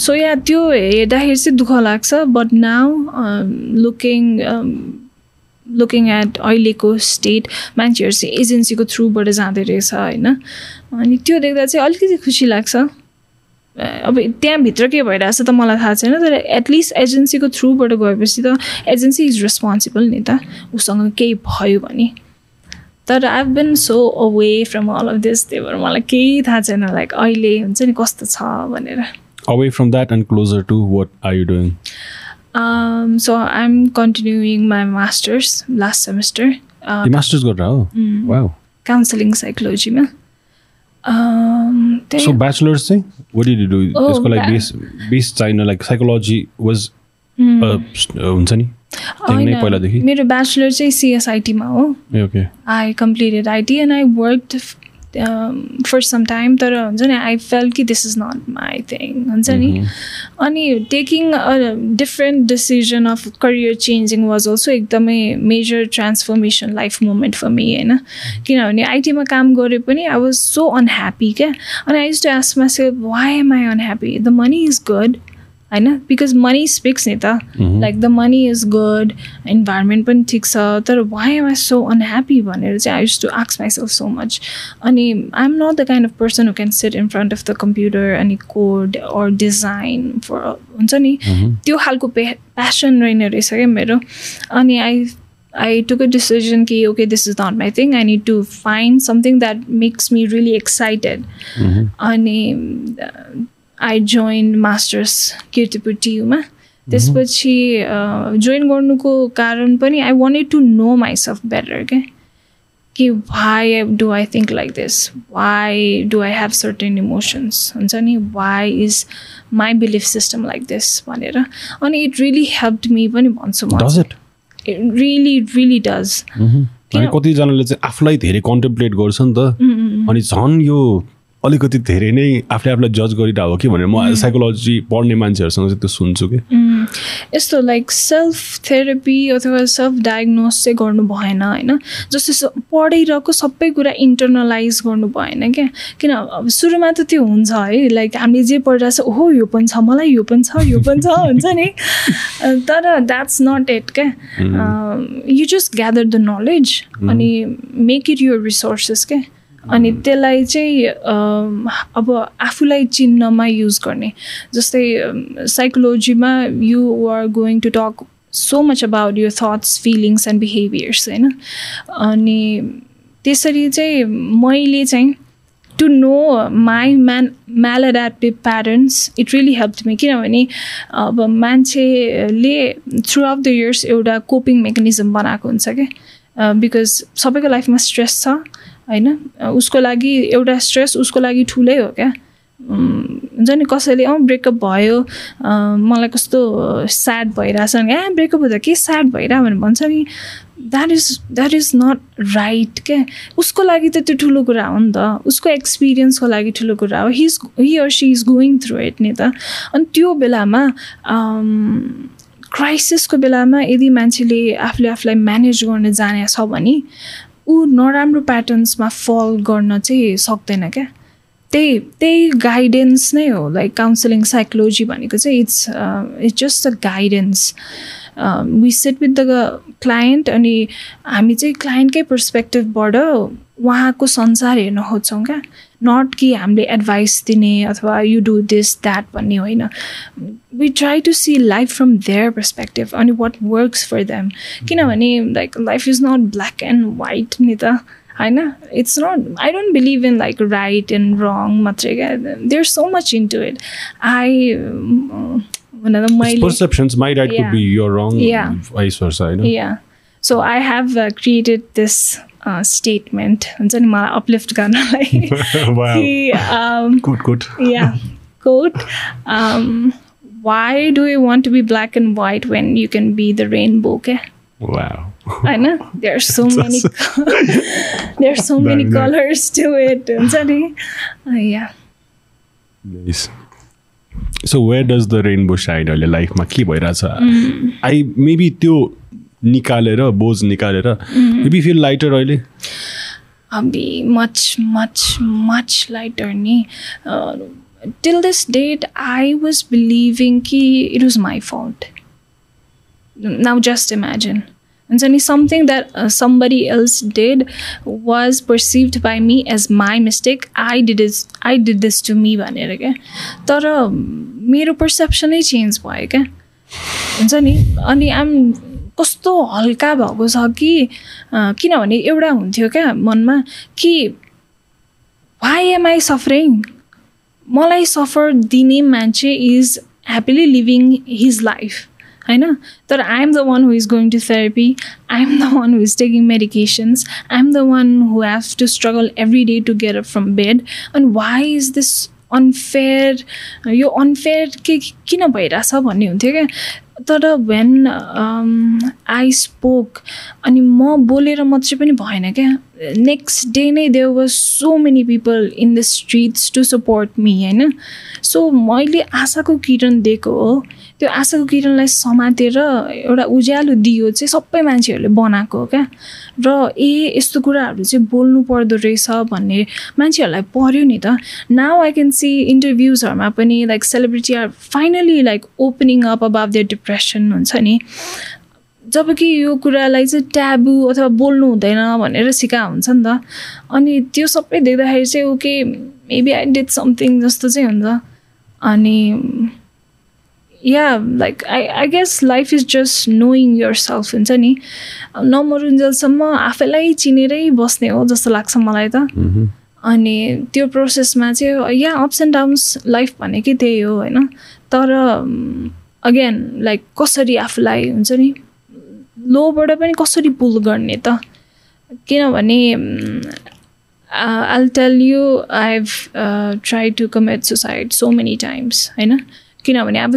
सो या त्यो हेर्दाखेरि चाहिँ दुःख लाग्छ but now looking looking at अहिलेको स्टेट मान्छेहरू चाहिँ एजेन्सीको थ्रुबाट जाँदो रहेछ होइन? अनि त्यो देख्दा चाहिँ अलिकति खुसी लाग्छ। अब त्यहाँभित्र के भइरहेछ त मलाई थाहा छैन तर एटलिस्ट एजेन्सीको थ्रुबाट गएपछि त एजेन्सी इज रेस्पोन्सिबल नि त। उसँग केही भयो भने। तर I been so away from all of this त्यही भएर मलाई केही थाहा छैन लाइक अहिले हुन्छ नि कस्तो छ भनेर। Away from that and closer to what are you doing Um, so I'm continuing my master's last semester. Uh, masters गरेर हो mm, वाउ counseling psychology मा um, त्यही सो ब्याचलर्स चाहिँ वाट डिड डु Oh, त्यसको लागि ba- base base चाहिन like psychology was mm, हुन्छ नि पहिलादेखि मेरो ब्याचलर चाहिँ सिएसआइटीमा हो। I completed IT and I work for some time तर हुन्छ नि आई फेल कि this is not my thing हुन्छ नि? अनि taking a different decision of career changing was also एकदमै major transformation life moment for me होइन? किनभने आइटीमा काम गरे पनि आई वाज सो अनह्याप्पी क्या। अनि I use to ask myself why am I unhappy the money is good होइन because money speaks नि त like the money is good environment पनि ठिक छ तर why am I so unhappy भनेर चाहिँ I use to ask myself so much अनि I am not the kind of person who can sit in front of the computer अनि code or design for हुन्छ नि? त्यो खालको pay passion रहेन रहेछ क्या मेरो। अनि I I took a decision कि okay this is not my thing. I need to find something that makes me really excited. अनि आई जोइन मास्टर्स किर्तिपुर टियुमा त्यसपछि जोइन गर्नुको कारण पनि I wanted to know myself better क्या कि why do I think like this why do I have certain emotions हुन्छ नि why is my belief system like this भनेर अनि इट रियली हेल्प मी पनि भन्छु म रियली रियली डज कतिजनाले चाहिँ आफूलाई धेरै कन्टेम्प्लेट गर्छ नि त अनि झन् यो अलिकति धेरै नै आफूले आफूलाई जज गरिरहेको कि भनेर म साइकोलोजी पढ्ने मान्छेहरूसँग चाहिँ त्यो सुन्छु कि। यस्तो लाइक सेल्फ थेरापी अथवा सेल्फ डायग्नोस चाहिँ गर्नु भएन होइन? जस्तो पढिरहेको सबै कुरा इन्टरनलाइज गर्नु भएन क्या? किन अब सुरुमा त त्यो हुन्छ है लाइक हामीले जे पढिरहेको छ ओहो यो पनि छ मलाई यो पनि छ यो पनि छ [LAUGHS] हुन्छ नि? तर द्याट्स नट इट क्या? You just gather the knowledge अनि मेक इट युर रिसोर्सेस क्या? अनि त्यसलाई चाहिँ अब आफूलाई चिन्नमा युज गर्ने। जस्तै साइकोलोजीमा you are going to talk so much about यो थट्स फिलिङ्स एन्ड बिहेभियर्स होइन? अनि त्यसरी चाहिँ मैले चाहिँ to know my man maladaptive parents it really help me किनभने अब मान्छेले थ्रु आउट द इयर्स एउटा कोपिङ मेकानिजम बनाएको हुन्छ क्या बिकज सबैको लाइफमा स्ट्रेस छ। होइन? उसको लागि एउटा स्ट्रेस उसको लागि ठुलै हो क्या। हुन्छ नि? कसैले अँ ब्रेकअप भयो मलाई कस्तो स्याड भइरहेछ ए ब्रेकअप हुँदा के स्याड भइरह भनेर भन्छ नि। That is that is not right क्या। उसको लागि त त्यो ठुलो कुरा हो नि त। उसको एक्सपिरियन्सको लागि ठुलो कुरा हो। His he or she is going through it नि त। अनि त्यो बेलामा क्राइसिसको बेलामा यदि मान्छेले आफूले आफूलाई म्यानेज गर्न जाने छ भने ऊ नराम्रो प्याटर्न्समा फल गर्न चाहिँ सक्दैन क्या। त्यही त्यही गाइडेन्स नै हो लाइक काउन्सिलिङ साइकोलोजी भनेको चाहिँ it's it's just a guidance we sit with the client अनि हामी चाहिँ क्लाइन्टकै पर्सपेक्टिभबाट उहाँको संसार हेर्न खोज्छौँ क्या। नट कि हामीले एडभाइस दिने अथवा यु डु दिस द्याट भन्ने होइन। We try to see life from their perspective अनि वाट वर्क्स फर देम किनभने like life is not black and white नि त होइन? It's not I don't believe in like right and wrong मात्रै क्या। There so much into it I भनेर मैले so I have uh, created this statement हुन्छ नि मलाई अपलिफ्ट गर्नलाई। Yeah quote why do you want to be black and white when you can be the rainbow क्या होइन there so many there so many colours to it हुन्छ नि yeah so where does the rainbow side अहिले लाइफमा के भइरहेछ? I maybe त्यो निकालेर बोझ निकालेर। मेबी फिल लाइटर अहिले। Be much much much lighter नि till this date I was believing कि it was my fault now just imagine हुन्छ नि something that somebody else did was perceived by me as my mistake I did is I did this to me भनेर क्या तर मेरो पर्सेप्सनै change भयो क्या हुन्छ नि अनि आइम कस्तो हल्का भएको छ कि किनभने एउटा हुन्थ्यो क्या मनमा कि वाइ एम आई सफरिङ मलाई सफर दिने मान्छे is happily living his life होइन? तर I am the one who is going to therapy I am the one who is taking medications I am the one who have to struggle every day to get up from bed अनि why is this unfair यो unfair के किन भइरहेछ भन्ने हुन्थ्यो क्या? तर when I spoke अनि म बोलेर मात्रै पनि भएन क्या। नेक्स्ट डे नै there was so many people in the streets to support me होइन सो मैले आशाको किरण दिएको हो। त्यो आशाको किरणलाई समातेर एउटा उज्यालो दियो चाहिँ सबै मान्छेहरूले बनाएको हो क्या। र ए यस्तो कुराहरू चाहिँ बोल्नु पर्दो रहेछ भन्ने मान्छेहरूलाई पऱ्यो नि त। नाउ आई क्यान सी इन्टरभ्युजहरूमा पनि like celebrity are finally like opening up about their depression हुन्छ नि। जब कि यो कुरालाई चाहिँ ट्याबु अथवा बोल्नु हुँदैन भनेर सिका हुन्छ नि त। अनि त्यो सबै देख्दाखेरि चाहिँ okay maybe I did something जस्तो चाहिँ हुन्छ। अनि yeah like I I guess life is just knowing yourself हुन्छ नि। नमरुन्जेलसम्म आफैलाई चिनेरै बस्ने हो जस्तो लाग्छ मलाई त। अनि त्यो प्रोसेसमा चाहिँ yeah ups and downs life भनेकै त्यही हो होइन। तर अगेन लाइक कसरी आफूलाई हुन्छ नि लोबाट पनि कसरी पुल गर्ने त? किनभने I tell you I have try to commit suicide so many times होइन? किनभने अब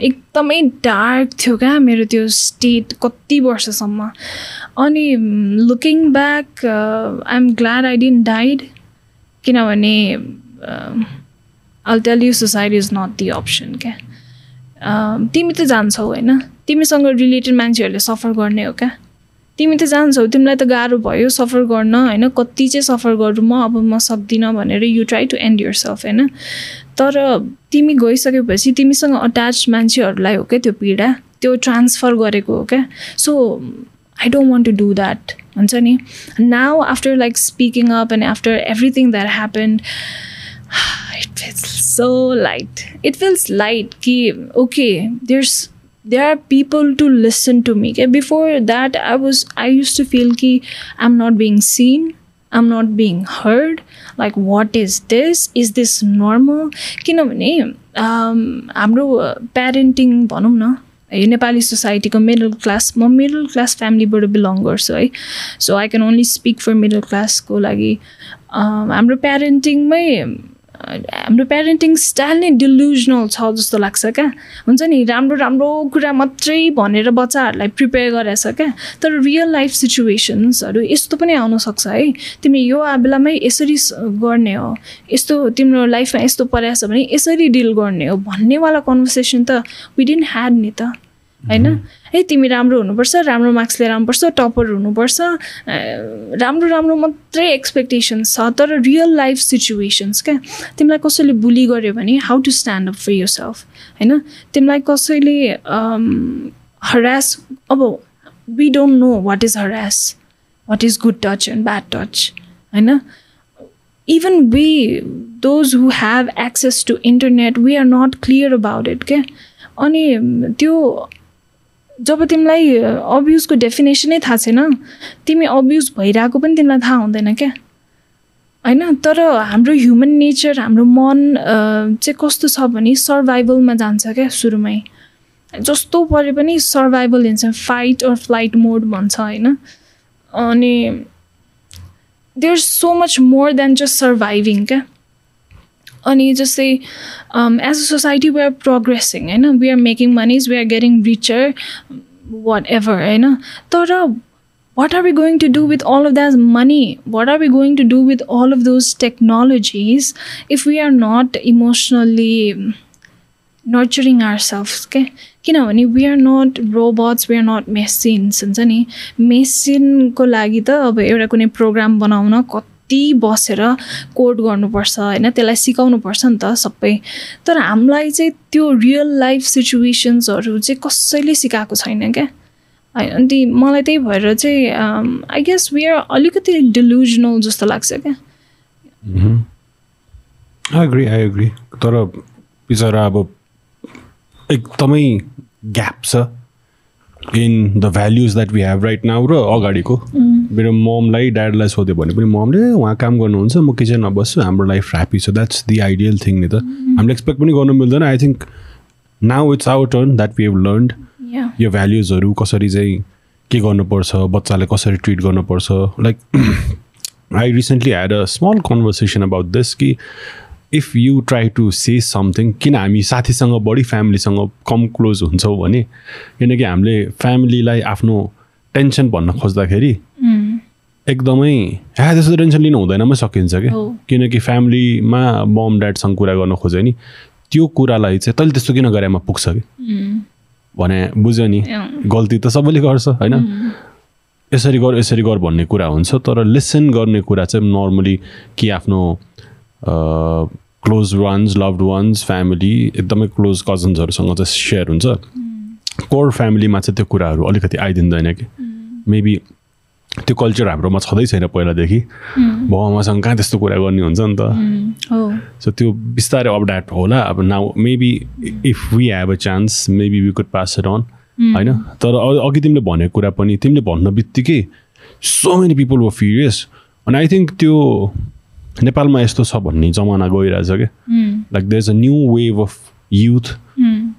एकदमै डार्क थियो क्या मेरो त्यो स्टेट कति वर्षसम्म। अनि looking back I am glad I didn't died किनभने I'll tell you suicide is not the option क्या? तिमी त जान्छौ होइन। तिमीसँग रिलेटेड मान्छेहरूले सफर गर्ने हो क्या। तिमी त जान्छौ तिमीलाई त गाह्रो भयो सफर गर्न होइन। कति चाहिँ सफर गरौँ म अब म सक्दिनँ भनेर you try to end yourself होइन। तर तिमी गइसकेपछि तिमीसँग अट्याच मान्छेहरूलाई हो क्या त्यो पीडा। त्यो ट्रान्सफर गरेको हो क्या। So I don't want to do that हुन्छ नि। Now after like speaking up and after everything that happened it feels so light it feels light कि okay there's there are people to listen to me okay? before that i was i used to feel ki i'm not being seen i'm not being heard like what is this is this normal किनभने हाम्रो parenting भनौँ न यो नेपाली सोसाइटीको middle class म middle class फ्यामिलीबाट belong गर्छु है so I can only speak for middle क्लासको लागि हाम्रो प्यारेन्टिङमै हाम्रो प्यारेन्टिङ स्टाइल नै डिल्युजनल छ जस्तो लाग्छ क्या। हुन्छ नि राम्रो राम्रो कुरा मात्रै भनेर बच्चाहरूलाई प्रिपेयर गरेछ क्या। तर रियल लाइफ सिचुएसन्सहरू यस्तो पनि आउनसक्छ है। तिमी यो बेलामै यसरी गर्ने हो। यस्तो तिम्रो लाइफमा यस्तो परेछ भने यसरी डिल गर्ने हो भन्नेवाला कन्भर्सेसन त विडिन ह्याड नि त। होइन? है तिमी राम्रो हुनुपर्छ राम्रो मार्क्स लिएर आउनुपर्छ टपर हुनुपर्छ। राम्रो राम्रो मात्रै एक्सपेक्टेसन्स छ तर रियल लाइफ सिचुएसन्स क्या? तिमीलाई कसैले बुली गर्यो भने how to stand up for yourself होइन? तिमीलाई कसैले हरास अब we don't know what is harass what is good touch and bad touch होइन? Even we those who have access to internet we are not clear about it क्या? अनि त्यो जब तिमीलाई अब्युजको डेफिनेसनै थाहा छैन तिमी अब्युज भइरहेको पनि तिमीलाई थाहा हुँदैन क्या? होइन? तर हाम्रो ह्युमन नेचर हाम्रो मन चाहिँ कस्तो छ भने सर्भाइभलमा जान्छ क्या सुरुमै। जस्तो परे पनि सर्भाइभल हिन्छ फाइट अर फ्लाइट मोड भन्छ होइन? अनि there so much more than just surviving क्या? अनि जस्तै as a society we are progressing होइन we are making moneys we are getting richer whatever होइन तर what are we going to do with all of that money what are we going to do with all of those technologies if we are not emotionally nurturing ourselves okay किनभने we are not robots we are not machines हुन्छ नि मेसिनको लागि त अब एउटा कुनै programme बनाउन कति कति बसेर कोड गर्नुपर्छ होइन? त्यसलाई सिकाउनुपर्छ नि त सबै। तर हामीलाई चाहिँ त्यो रियल लाइफ सिचुएसन्सहरू चाहिँ कसैले सिकाएको छैन क्या? अनि मलाई त्यही भएर चाहिँ आई गेस वी आर अलिकति डिल्युजनल जस्तो लाग्छ क्या। आई आई एग्री तर बिचरा अब एकदमै ग्याप छ in the values that we have right now र अगाडिको। मेरो ममलाई ड्याडलाई सोध्यो भने पनि ममले उहाँ काम गर्नुहुन्छ म किचनमा बस्छु हाम्रो लाइफ ह्याप्पी छ। द्याट्स दि आइडियल थिङ नि त। हामीले एक्सपेक्ट पनि गर्नु मिल्दैन। I think now it's our turn that we have learned यो भ्याल्युजहरू कसरी चाहिँ के गर्नुपर्छ बच्चाले कसरी ट्रिट गर्नुपर्छ। Like I recently had a small conversation about this कि if you try to say something किन हामी साथीसँग बढी फ्यामिलीसँग कम क्लोज हुन्छौँ भने किनकि हामीले फ्यामिलीलाई आफ्नो टेन्सन भन्न खोज्दाखेरि एकदमै ह्या त्यस्तो टेन्सन लिनु हुँदैनमै सकिन्छ क्या। किनकि फ्यामिलीमा मम ड्याडसँग कुरा गर्न खोज्यो नि त्यो कुरालाई चाहिँ तैँले त्यस्तो किन गरेमा पुग्छ कि भने बुझ्यो नि गल्ती त सबैले गर्छ होइन? यसरी गर यसरी गर भन्ने कुरा हुन्छ तर लिसन गर्ने कुरा चाहिँ नर्मली कि आफ्नो close ones loved ones family एकदमै क्लोज कजन्सहरूसँग चाहिँ सेयर हुन्छ। कोर फ्यामिलीमा चाहिँ त्यो कुराहरू अलिकति आइदिँदैन कि मेबी त्यो कल्चर हाम्रोमा छँदै छैन पहिलादेखि। बाबामासँग कहाँ त्यस्तो कुरा गर्ने हुन्छ नि त। सो त्यो बिस्तारै अपडेट होला। अब now maybe if we have a chance maybe we could pass it on होइन? तर अघि तिमीले भनेको कुरा पनि तिमीले भन्न बित्तिकै so many people were furious अनि आई थिङ्क त्यो नेपालमा यस्तो छ भन्ने जमाना गइरहेछ क्या like there is a new wave of youth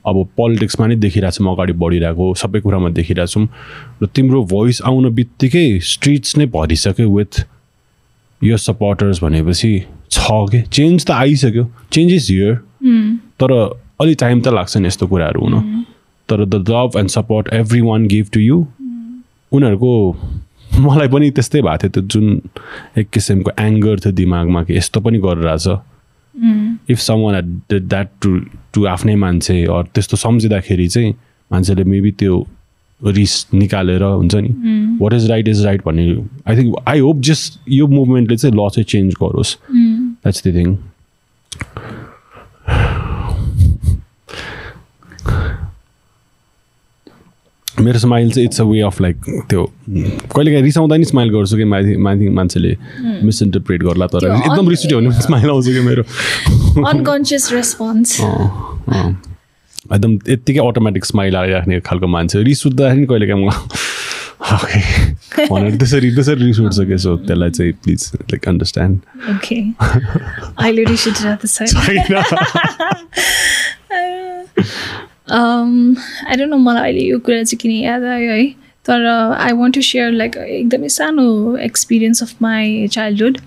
अब पोलिटिक्समा नै देखिरहेको छौँ अगाडि बढिरहेको सबै कुरामा देखिरहेको छौँ। र तिम्रो भोइस आउन बित्तिकै स्ट्रिट्स नै भरिसक्यो विथ यो सपोर्टर्स भनेपछि छ कि? चेन्ज त आइसक्यो। चेन्ज इज हियर तर अलिक टाइम त लाग्छ नि यस्तो कुराहरू हुन। तर the love and support everyone give to you उनीहरूको मलाई पनि त्यस्तै भएको थियो। त्यो जुन एक किसिमको एङ्गर थियो दिमागमा कि यस्तो पनि गरिरहेछ। If someone that to to आफ्नै मान्छे अरू त्यस्तो सम्झिँदाखेरि चाहिँ मान्छेले मेबी त्यो रिस निकालेर हुन्छ नि what is right is right भन्ने I think I hope just यो मुभमेन्टले चाहिँ ल चाहिँ चेन्ज गरोस्। द्याट्स द थिङ मेरो स्माइल चाहिँ it's a way of like त्यो कहिले काहीँ रिसाउँदा नि स्माइल गर्छु कि माथि माथि मान्छेले मिसइन्टरप्रेट गर्ला तर एकदम रिस उठ्यो भने स्माइल आउँछ कि मेरो? अनकन्सियस रेस्पोन्स एकदम यत्तिकै अटोमेटिक स्माइल आइराख्ने खालको मान्छे रिस उठ्दाखेरि नि कहिले काहीँ म ओके भनेर त्यसरी त्यसरी रिस उठ्छ कि? सो त्यसलाई चाहिँ प्लिज लाइक अन्डरस्ट्यान्ड ओके अहिले रिस उठिरहेको छैन। [LAUGHS] [LAUGHS] आई डोन्ट नो मलाई अहिले यो कुरा चाहिँ किन याद आयो है। तर I want to share like एकदमै सानो experience of my childhood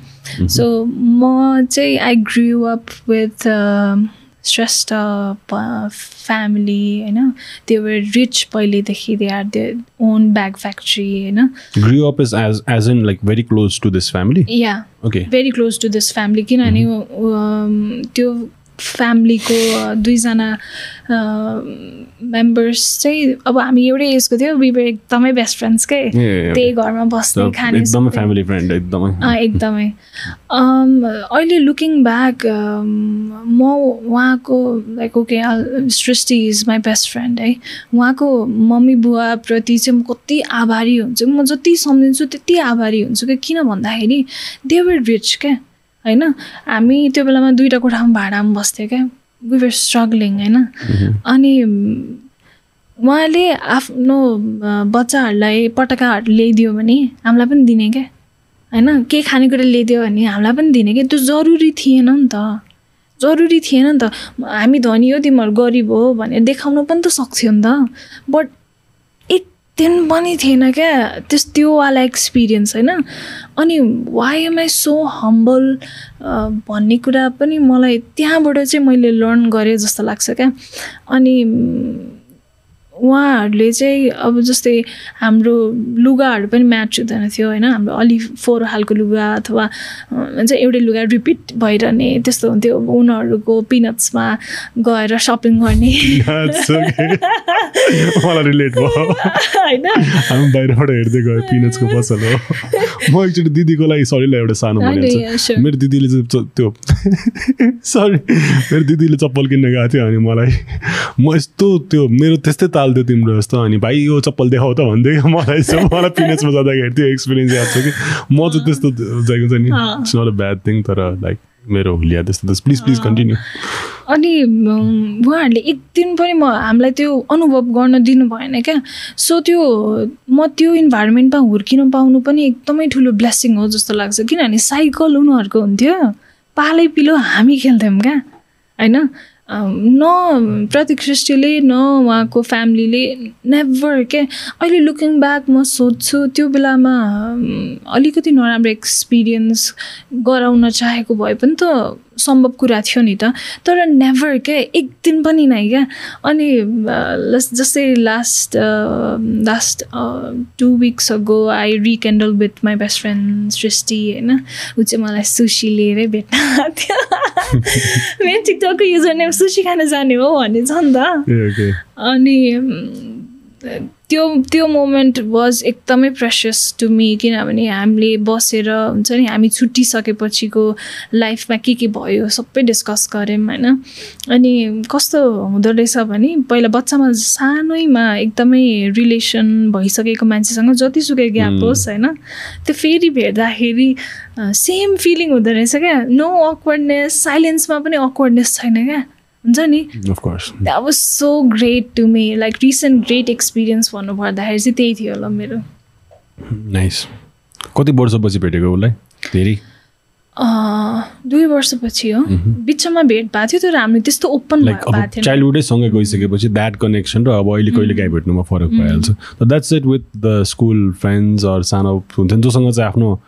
so म चाहिँ I grew up with Shrestha family होइन। त्यो रिच पहिलेदेखि they are they own bag factory होइन। Grew up as as as in like very close to this family? या okay. Very close to this family किनभने um, त्यो फ्यामिलीको दुईजना members चाहिँ अब हामी एउटै एजको थियो विवर एकदमै बेस्ट फ्रेन्ड्स के. त्यही घरमा बस्ने खाने एकदमै। फ्यामिली फ्रेन्ड एकदमै। एकदमै। अहिले लुकिङ ब्याक म उहाँको like okay Srishti is my best friend है। उहाँको मम्मी बुवाप्रति चाहिँ म कति आभारी हुन्छु। म जति सम्झिन्छु त्यति आभारी हुन्छु कि? किन भन्दाखेरि दे वर रिच क्या होइन? हामी त्यो बेलामा दुइटा कोठामा भाडामा बस्थ्यो क्या। वी वर स्ट्रगलिङ होइन? अनि उहाँले आफ्नो बच्चाहरूलाई पटकाहरू ल्याइदियो भने हामीलाई पनि दिने क्या। होइन? के खानेकुरा ल्याइदियो भने हामीलाई पनि दिने क्या। त्यो जरुरी थिएन नि त। जरुरी थिएन नि त। हामी धनी हो तिमीहरू गरिब हो भनेर देखाउनु पनि त सक्थ्यो नि त। बट दिन पनि थिएन क्या। त्यस त्योवाला एक्सपिरियन्स होइन। अनि why am I so humble भन्ने कुरा पनि मलाई त्यहाँबाट चाहिँ मैले लर्न गरेँ जस्तो लाग्छ क्या। अनि उहाँहरूले चाहिँ अब जस्तै हाम्रो लुगाहरू पनि म्याच हुँदैन थियो होइन हाम्रो अलि फोहोर खालको लुगा अथवा हुन्छ एउटै लुगा रिपिट भइरहने त्यस्तो हुन्थ्यो। अब उनीहरूको पिनट्समा गएर सपिङ गर्ने। होइन। हामी बाहिरबाट हेर्दै गयो पिनट्सको पसल हो। म एकचोटि दिदीको लागि सरीलाई एउटा सानो. मेरो दिदीले चाहिँ त्यो [LAUGHS] सरी मेरो दिदीले चप्पल किन्न गएको थियो अनि मलाई। म यस्तो त्यो मेरो त्यस्तै ताल थियो तिम्रो जस्तो अनि भाइ यो चप्पल देखाउ त भन्दै [LAUGHS] मलाई मलाई पिनट्समा जाँदाखेरि त्यो एक्सपिरियन्स याद छ कि? म चाहिँ त्यस्तो जाएको छ नि। It's not a bad thing तर लाइक मेरो हुलिया त्यस्तो प्लिज प्लिज कन्टिन्यू अनि उहाँहरूले एक दिन पनि म हामीलाई त्यो अनुभव गर्न दिनु भएन क्या। सो त्यो म त्यो इन्भाइरोमेन्टमा हुर्किन पाउनु पनि एकदमै ठुलो ब्लेसिङ हो जस्तो लाग्छ। किनभने साइकल उनीहरूको हुन्थ्यो। पालै पिलो हामी खेल्थ्यौँ क्या होइन? न प्रतीक सृष्टिले न उहाँको फ्यामिलीले नेभर के? अहिले लुकिङ ब्याक म सोध्छु त्यो बेलामा अलिकति नराम्रो एक्सपिरियन्स गराउन चाहेको भए पनि त सम्भव कुरा थियो नि त। तर नेभर क्या एक दिन पनि नै क्या अनि जस्तै last last two weeks ago I rekindled with my best friend Srishti होइन। ऊ चाहिँ मलाई सुसी लिएरै भेट्न आएको थियो। मेरो टिकटकको युजर नेम सुसी खान जाने हो भन्ने छ नि त। अनि त्यो त्यो मोमेन्ट वाज एकदमै प्रेसियस टु मी किनभने हामीले बसेर हुन्छ नि हामी छुट्टिसकेपछिको लाइफमा के के भयो सबै डिस्कस गऱ्यौँ होइन? अनि कस्तो हुँदो रहेछ भने पहिला बच्चामा सानैमा एकदमै रिलेसन भइसकेको मान्छेसँग जतिसुकै ग्याप. होस् होइन? त्यो फेरि भेट्दाखेरि सेम फिलिङ हुँदो रहेछ क्या। नो अक्वर्डनेस साइलेन्समा पनि अक्वर्डनेस छैन क्या। हुन्छ नि? That was so great to me like recent great experience भन्नुपर्दाखेरि चाहिँ त्यही थियो होला मेरो। नाइस कति वर्षपछि भेटेको उसलाई? धेरै? दुई वर्षपछि हो। बिचमा भेट भएको थियो तर हामीले त्यस्तो ओपन लाइक अब चाइल्डहुडै सँगै गइसकेपछि द्याट कनेक्सन र अब अहिले कहिले काहीँ भेट्नुमा फरक भइहाल्छ that's it with the school friends or सानो हुन्छ नि जोसँग चाहिँ आफ्नो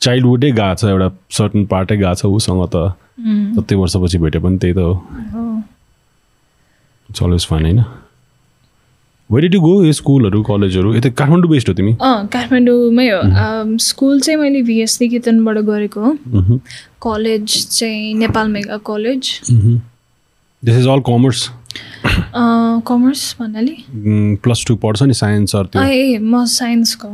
चाइल्डहुडै गएको छ एउटा सर्टन पार्टै गएको छ उसँग त कति वर्षपछि भेट्यो पनि त्यही त हो। इट्स अलवेज फाइन होइन वेरि टु गो यो स्कुलहरू कलेजहरू यता काठमाडौँ बेस्ट हो तिमी अँ काठमाडौँमै हो. स्कुल चाहिँ मैले भिएस निकेतनबाट गरेको हो. कलेज चाहिँ Nepal mega college this is all commerce commerce भन्नाले? प्लस टू पढ्छ नि साइन्स ए म साइन्सको।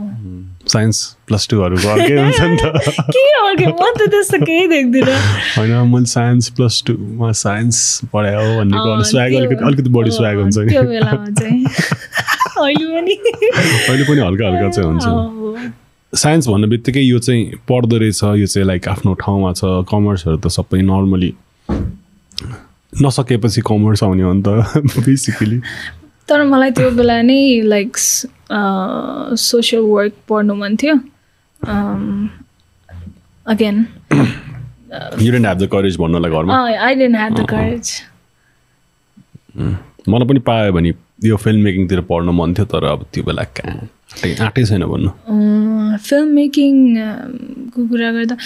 साइन्स प्लस टूहरूको अर्कै हुन्छ नि त। [LAUGHS] के अर्कै? म त त्यस्तो केही देख्दिनँ। होइन मैले साइन्स प्लस टूमा साइन्स पढायो भन्नेको अँ, स्वाग अलिकति अलिकति बढी स्वाग हुन्छ नि। [LAUGHS] अहिले पनि। अहिले पनि हल्का हल्का चाहिँ हुन्छ। साइन्स भन्ने बित्तिकै यो चाहिँ पढ्दो रहेछ यो चाहिँ लाइक आफ्नो ठाउँमा छ। कमर्सहरू त सबै नर्मली नसकेपछि कमर्स आउने हो नि त बेसिकली तर मलाई त्यो बेला नै लाइक सोसियल वर्क पढ्नु मन थियो। Again you didn't have the courage भन्नलाई घरमा? I didn't have the courage मलाई पनि पायो भने यो फिल्म मेकिङतिर पढ्न मन थियो तर अब त्यो बेला कहाँ? आँटै छैन भन्नु। फिल्म मेकिङको कुरा गर्दा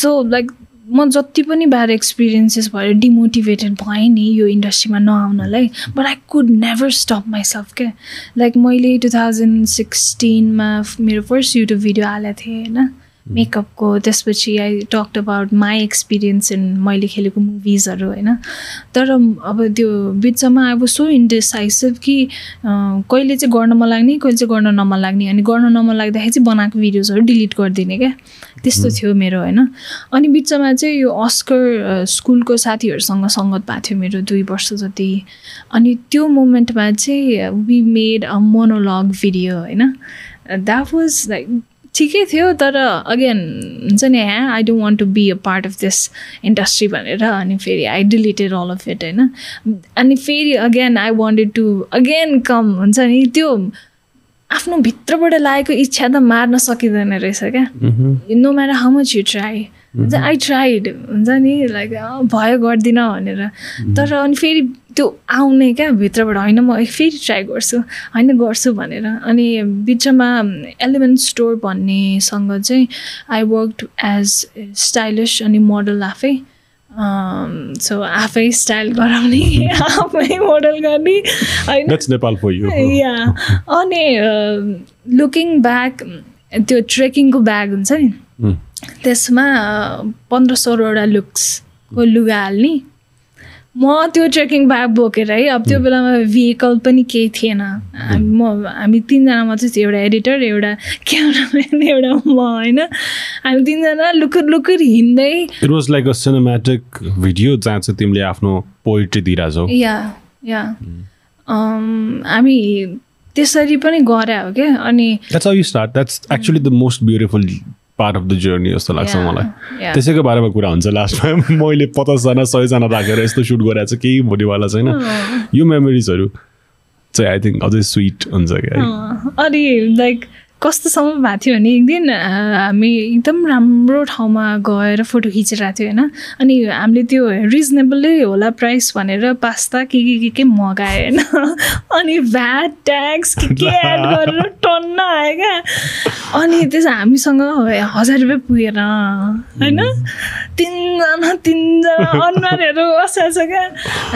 सो लाइक म जति पनि ब्याड एक्सपिरियन्सेस भएर डिमोटिभेटेड भएँ नि यो इन्डस्ट्रीमा नआउनलाई but I could never stop myself क्या? लाइक मैले टु थाउजन्ड सिक्सटिनमा मेरो फर्स्ट युट्युब भिडियो हालेको थिएँ होइन? मेकअपको त्यसपछि I talked about my experience in मैले खेलेको मुभिजहरू होइन? तर अब त्यो बिचमा अब सो इन्डिसाइसिभ कि कहिले चाहिँ गर्न मन लाग्ने कहिले चाहिँ गर्न नमन लाग्ने। अनि गर्न नमन लाग्दाखेरि चाहिँ बनाएको भिडियोजहरू डिलिट गरिदिने क्या? त्यस्तो थियो मेरो होइन? अनि बिचमा चाहिँ यो अस्कर स्कुलको साथीहरूसँग सङ्गत भएको थियो मेरो दुई वर्ष जति। अनि त्यो मोमेन्टमा चाहिँ we made a monologue video होइन? द्याट वाज लाइक ठिकै थियो तर अगेन हुन्छ नि ह्या I don't want to be a part of this industry भनेर अनि फेरि I deleted all of it होइन? अनि फेरि again I wanted to again come हुन्छ नि त्यो आफ्नो भित्रबाट लागेको इच्छा त मार्न सकिँदैन रहेछ क्या। No matter how much you try हुन्छ आई ट्राइड हुन्छ नि लाइक भयो गर्दिनँ भनेर। तर अनि फेरि त्यो आउने क्या भित्रबाट होइन म फेरि ट्राई गर्छु। होइन गर्छु भनेर। अनि बिचमा एलिमेन्ट स्टोर भन्नेसँग चाहिँ आई वर्क एज स्टाइलिस अनि मोडल आफै। सो आफै स्टाइल गराउने आफै मोडल गर्ने होइन? यु अनि लुकिङ ब्याक त्यो ट्रेकिङको ब्याग हुन्छ नि? त्यसमा पन्ध्र सोह्रवटा लुक्सको लुगा हाल्ने। म त्यो ट्रेकिङ ब्याग बोकेर है अब त्यो बेलामा भेहिकल पनि केही थिएन। म हामी तिनजना मात्रै थियो एउटा एडिटर एउटा क्यामराम्यान एउटा म होइन। हामी तिनजना लुकुर लुकुर हिँड्दै it was like a cinematic video जहाँ चाहिँ तिमीले आफ्नो पोइट्री दिइरहेछौ। या या हामी त्यसरी पनि गरे हो क्या अनि that's that's actually the most beautiful part of the journey जस्तो लाग्छ मलाई. त्यसैको बारेमा कुरा हुन्छ लास्टमा। [LAUGHS] मैले पचासजना सयजना राखेर यस्तो सुट गरेर चाहिँ केही हुनेवाला छैन। यो मेमोरिजहरू चाहिँ आई थिङ्क अझै स्विट हुन्छ क्या। अनि लाइक कस्तोसम्म भएको थियो भने एक दिन हामी एकदम राम्रो ठाउँमा गएर फोटो खिचिरहेको थियो होइन। अनि हामीले त्यो रिजनेबलै होला प्राइस भनेर पास्ता के के के के मगायो होइन [LAUGHS] अनि भ्याट ट्याक्स के के एड [LAUGHS] गरेर टन्न आयो क्या। अनि त्यसो हामीसँग हजार रुपियाँ पुगेन होइन? तिनजना तिनजना अनुहारहरू छ क्या।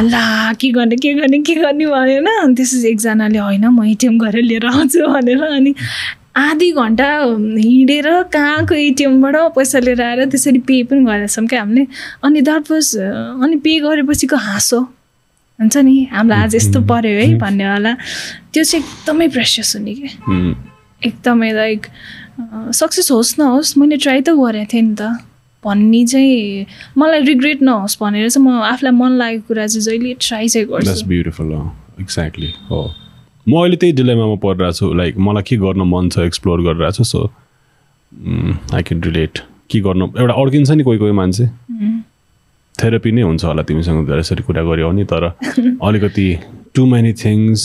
ला के गर्ने के गर्ने के गर्ने भयो होइन। अनि त्यसपछि एकजनाले होइन म एटिएम गरेर लिएर आउँछु भनेर। अनि आधी घन्टा हिँडेर कहाँको एटिएमबाट पैसा लिएर आएर त्यसरी पे पनि गरेछौँ क्या हामीले। अनि द्याट वाज अनि पे गरेपछिको हाँसो। हुन्छ नि? हामीलाई आज यस्तो पऱ्यो है भन्नेवाला त्यो चाहिँ एकदमै प्रेसियस हुने कि. एकदमै लाइक सक्सेस होस् नहोस् मैले ट्राई त गरेको थिएँ नि त। भन्ने चाहिँ मलाई रिग्रेट नहोस् भनेर चाहिँ म आफूलाई मन लागेको कुरा चाहिँ जहिले ट्राई चाहिँ गर्छु। एक्ज्याक्टली हो। म अहिले त्यही डिलेमामा परिरहेको छु लाइक मलाई के गर्न मन छ एक्सप्लोर गरिरहेको छु सो आई क्यान रिलेट के गर्न एउटा अड्किन्छ नि कोही कोही मान्छे। थेरापी नै हुन्छ होला तिमीसँग यसरी कुरा गऱ्यो भने तर अलिकति टु मेनी थिङ्स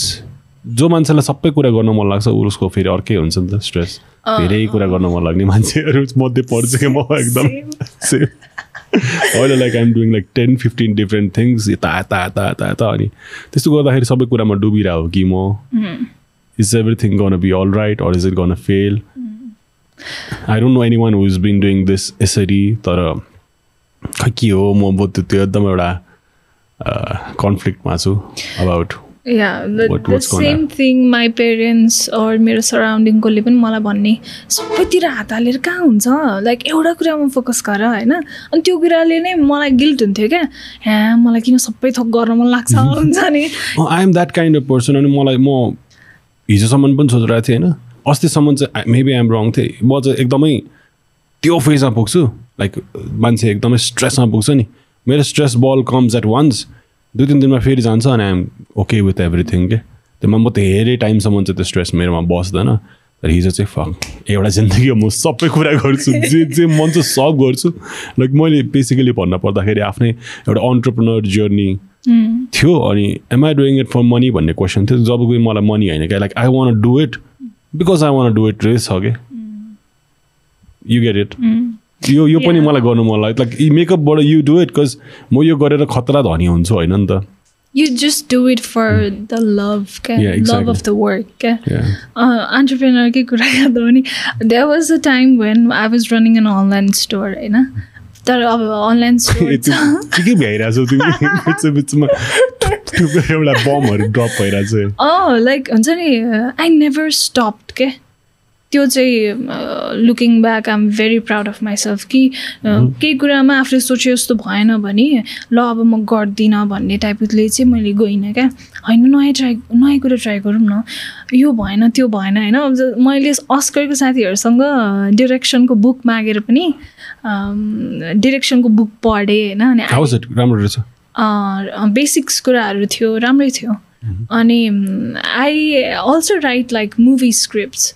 जो मान्छेलाई सबै कुरा गर्न मन लाग्छ उसको फेरि अर्कै हुन्छ नि त स्ट्रेस धेरै कुरा गर्न मन लाग्ने मान्छेहरू मध्ये पर्छु कि म एकदम। सेम अहिले like I'm doing like ten fifteen different things यता यता यता यता यता अनि त्यस्तो गर्दाखेरि सबै कुरामा डुबिरहेको कि म? Is everything gonna be all right or is it gonna fail I don't know anyone who is been doing this यसरी तर खै के हो? म त्यो त्यो एकदम एउटा कन्फ्लिक्टमा छु about what's gonna- same thing my parents or मेरो सराउन्डिङकोले पनि मलाई भन्ने सबैतिर हात हालेर कहाँ हुन्छ? लाइक एउटा कुरामा फोकस गर होइन? अनि त्यो कुराले नै मलाई गिल्ट हुन्थ्यो क्या। ह्या मलाई किन सबै थोक गर्न मन लाग्छ? [LAUGHS] हुन्छ नि। I am that kind of person अनि मलाई म हिजोसम्म पनि सोचिरहेको थिएँ होइन? अस्तिसम्म चाहिँ मेबी आइएम रङ थिएँ। म चाहिँ एकदमै त्यो फेजमा पुग्छु। लाइक मान्छे एकदमै स्ट्रेसमा पुग्छ नि। मेरो stress ball comes at once दुई तिन दिनमा फेरि जान्छ अनि आइएम ओके विथ एभ्रिथिङ के? त्यसमा म धेरै टाइमसम्म चाहिँ त्यो स्ट्रेस मेरोमा बस्दैन। तर हिजो चाहिँ फक एउटा जिन्दगी हो, म सबै कुरा गर्छु जे जे मन चाहिँ सब गर्छु। लाइक मैले बेसिकली भन्न पर्दाखेरि आफ्नै एउटा अन्टरप्रिनर जर्नी थियो अनि am I doing it for money भन्ने क्वेसन थियो। जब कि मलाई मनी होइन क्या like I want do it because I want do it race छ कि? यु गेट इट यो यो पनि. मलाई गर्नु मन लाग्यो लाइक मेकअपबाट यु डु इट बिकज म यो गरेर खतरा धनी हुन्छु होइन नि त You just do it for the love, क्या exactly. of the work. क्या. अन्टरप्रेनरकै कुरा याद हो भने there was a time when I was running an online store होइन तर अब अनलाइन स्टोर के के भ्याइरहेछौ तिमी बिच बिचमा एउटा बमहरू ड्रप भइरहेछ [LAUGHS] अँ लाइक हुन्छ नि आई नेभर स्टप्ड के त्यो चाहिँ looking back I am very proud of myself कि केही कुरामा आफूले सोचे जस्तो भएन भने ल अब म गर्दिनँ भन्ने टाइपले चाहिँ मैले गइनँ क्या। होइन नयाँ ट्राई नयाँ कुरा ट्राई गरौँ न। यो भएन त्यो भएन होइन? मैले अस्करको साथीहरूसँग डिरेक्सनको बुक मागेर पनि डिरेक्सनको बुक पढेँ होइन? अनि बेसिक्स कुराहरू थियो राम्रै थियो। अनि I also write like movie scripts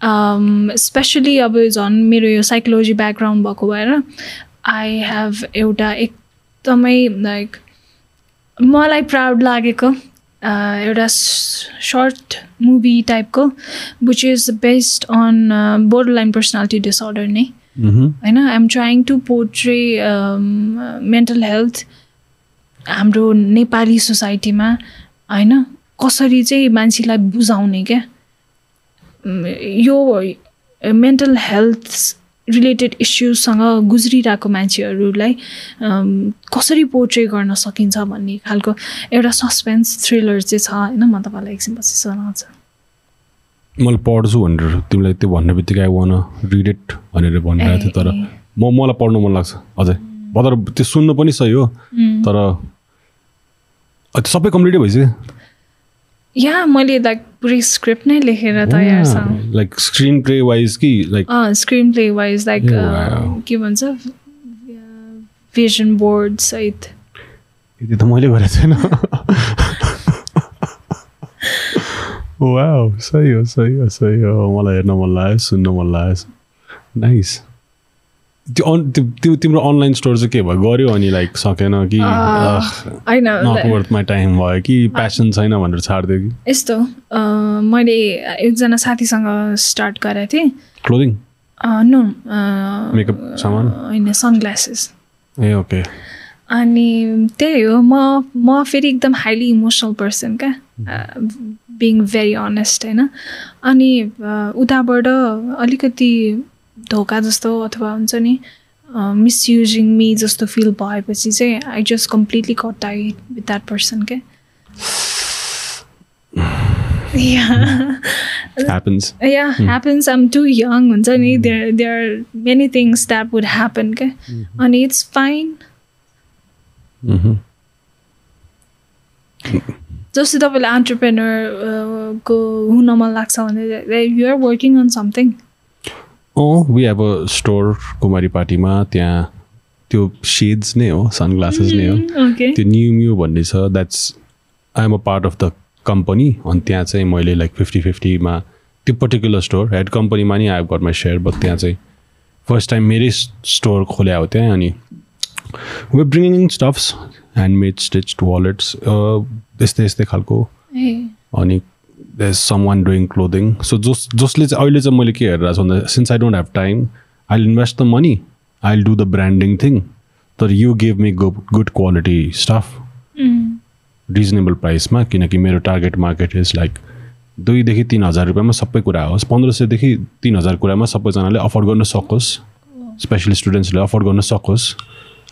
specially अब झन् मेरो यो साइकोलोजी ब्याकग्राउन्ड भएको भएर आई हेभ एउटा एकदमै लाइक मलाई प्राउड लागेको अ, एउटा सर्ट मुभी टाइपको which is based on borderline personality disorder नै. मह्म। होइन? I'm trying to portray mental health हाम्रो नेपाली सोसाइटीमा होइन? कसरी चाहिँ मान्छेलाई बुझाउने क्या? यो मेन्टल हेल्थ रिलेटेड इस्युजसँग गुज्रिरहेको मान्छेहरूलाई कसरी पोर्ट्रे गर्न सकिन्छ भन्ने खालको एउटा सस्पेन्स थ्रिलर चाहिँ छ होइन? म तपाईँलाई एकछिन पछि सुनाउँछु। मैले पढ्छु भनेर तिमीलाई त्यो भन्ने बित्तिकै आई वान रिड इट भनेर भनिरहेको थियो तर। म मलाई पढ्नु मन लाग्छ। अझै। तर त्यो सुन्नु पनि सही हो तर त्यो सबै कम्प्लिटै भइसक्यो। या मैले लाइक पुरै स्क्रिप्ट नै लेखेर तयार छ। लाइक स्क्रिन प्ले वाइज कि like screenplay wise like. के भन्छ? भिजन बोर्ड सहित। यति त मैले गरेको छैन। वाउ सही हो सही हो सही हो। मलाई हेर्न मन लाग्यो सुन्न मन लाग्यो। नाइस त्यो अन त्यो तिम्रो अनलाइन स्टोर चाहिँ के भयो? गऱ्यो अनि लाइक सकेन कि? वर्थ माई टाइम भयो कि? प्यासन छैन भनेर छाडिदियो कि? यस्तो मैले एकजना साथीसँग स्टार्ट गरेको थिएँ। क्लोदिङ नो मेकअप सामान? होइन सनग्लासेस ए ओके अनि त्यही हो म म फेरि एकदम हाइली इमोसनल पर्सन क्या। बिङ भेरी अनेस्ट होइन। अनि उताबाट अलिकति धोका जस्तो अथवा हुन्छ नि मिसयुजिङ मी जस्तो फिल भएपछि चाहिँ आई जस्ट कम्प्लिटली कटाइ विथ द्याट पर्सन के? Yeah. Happens i'm too young हुन्छ नि. There there are many things that would happen के अनि it's fine. जस्तो तपाईँले अन्टरप्रेनर को हुन मन लाग्छ भने you're working on something uh we have a store Kumari पार्टीमा त्यहाँ त्यो सेड्स नै हो सनग्लासेस नै हो। त्यो न्यु म्यु भन्ने छ that's I am a part of the company अनि त्यहाँ चाहिँ मैले लाइक फिफ्टी फिफ्टीमा त्यो पर्टिकुलर स्टोर हेड कम्पनीमा नि I got my share but त्यहाँ चाहिँ फर्स्ट टाइम मेरै स्टोर खोल्या हो त्यहाँ। अनि we bringing in stuffs handmade stitch wallets यस्तै यस्तै खालको। अनि the someone doing clothing so जस जसले चाहिँ अहिले चाहिँ मैले के हेरिरहेको छु भन्दा since I don't have time I invest the money I do the branding thing तर you give me good good quality staff reasonable प्राइसमा किनकि मेरो टार्गेट मार्केट इज लाइक दुईदेखि तिन हजार रुपियाँमा सबै कुरा होस् पन्ध्र सयदेखि तिन हजार कुरामा सबैजनाले अफोर्ड गर्न सकोस्। स्पेसली स्टुडेन्ट्सले अफोर्ड गर्न सकोस्।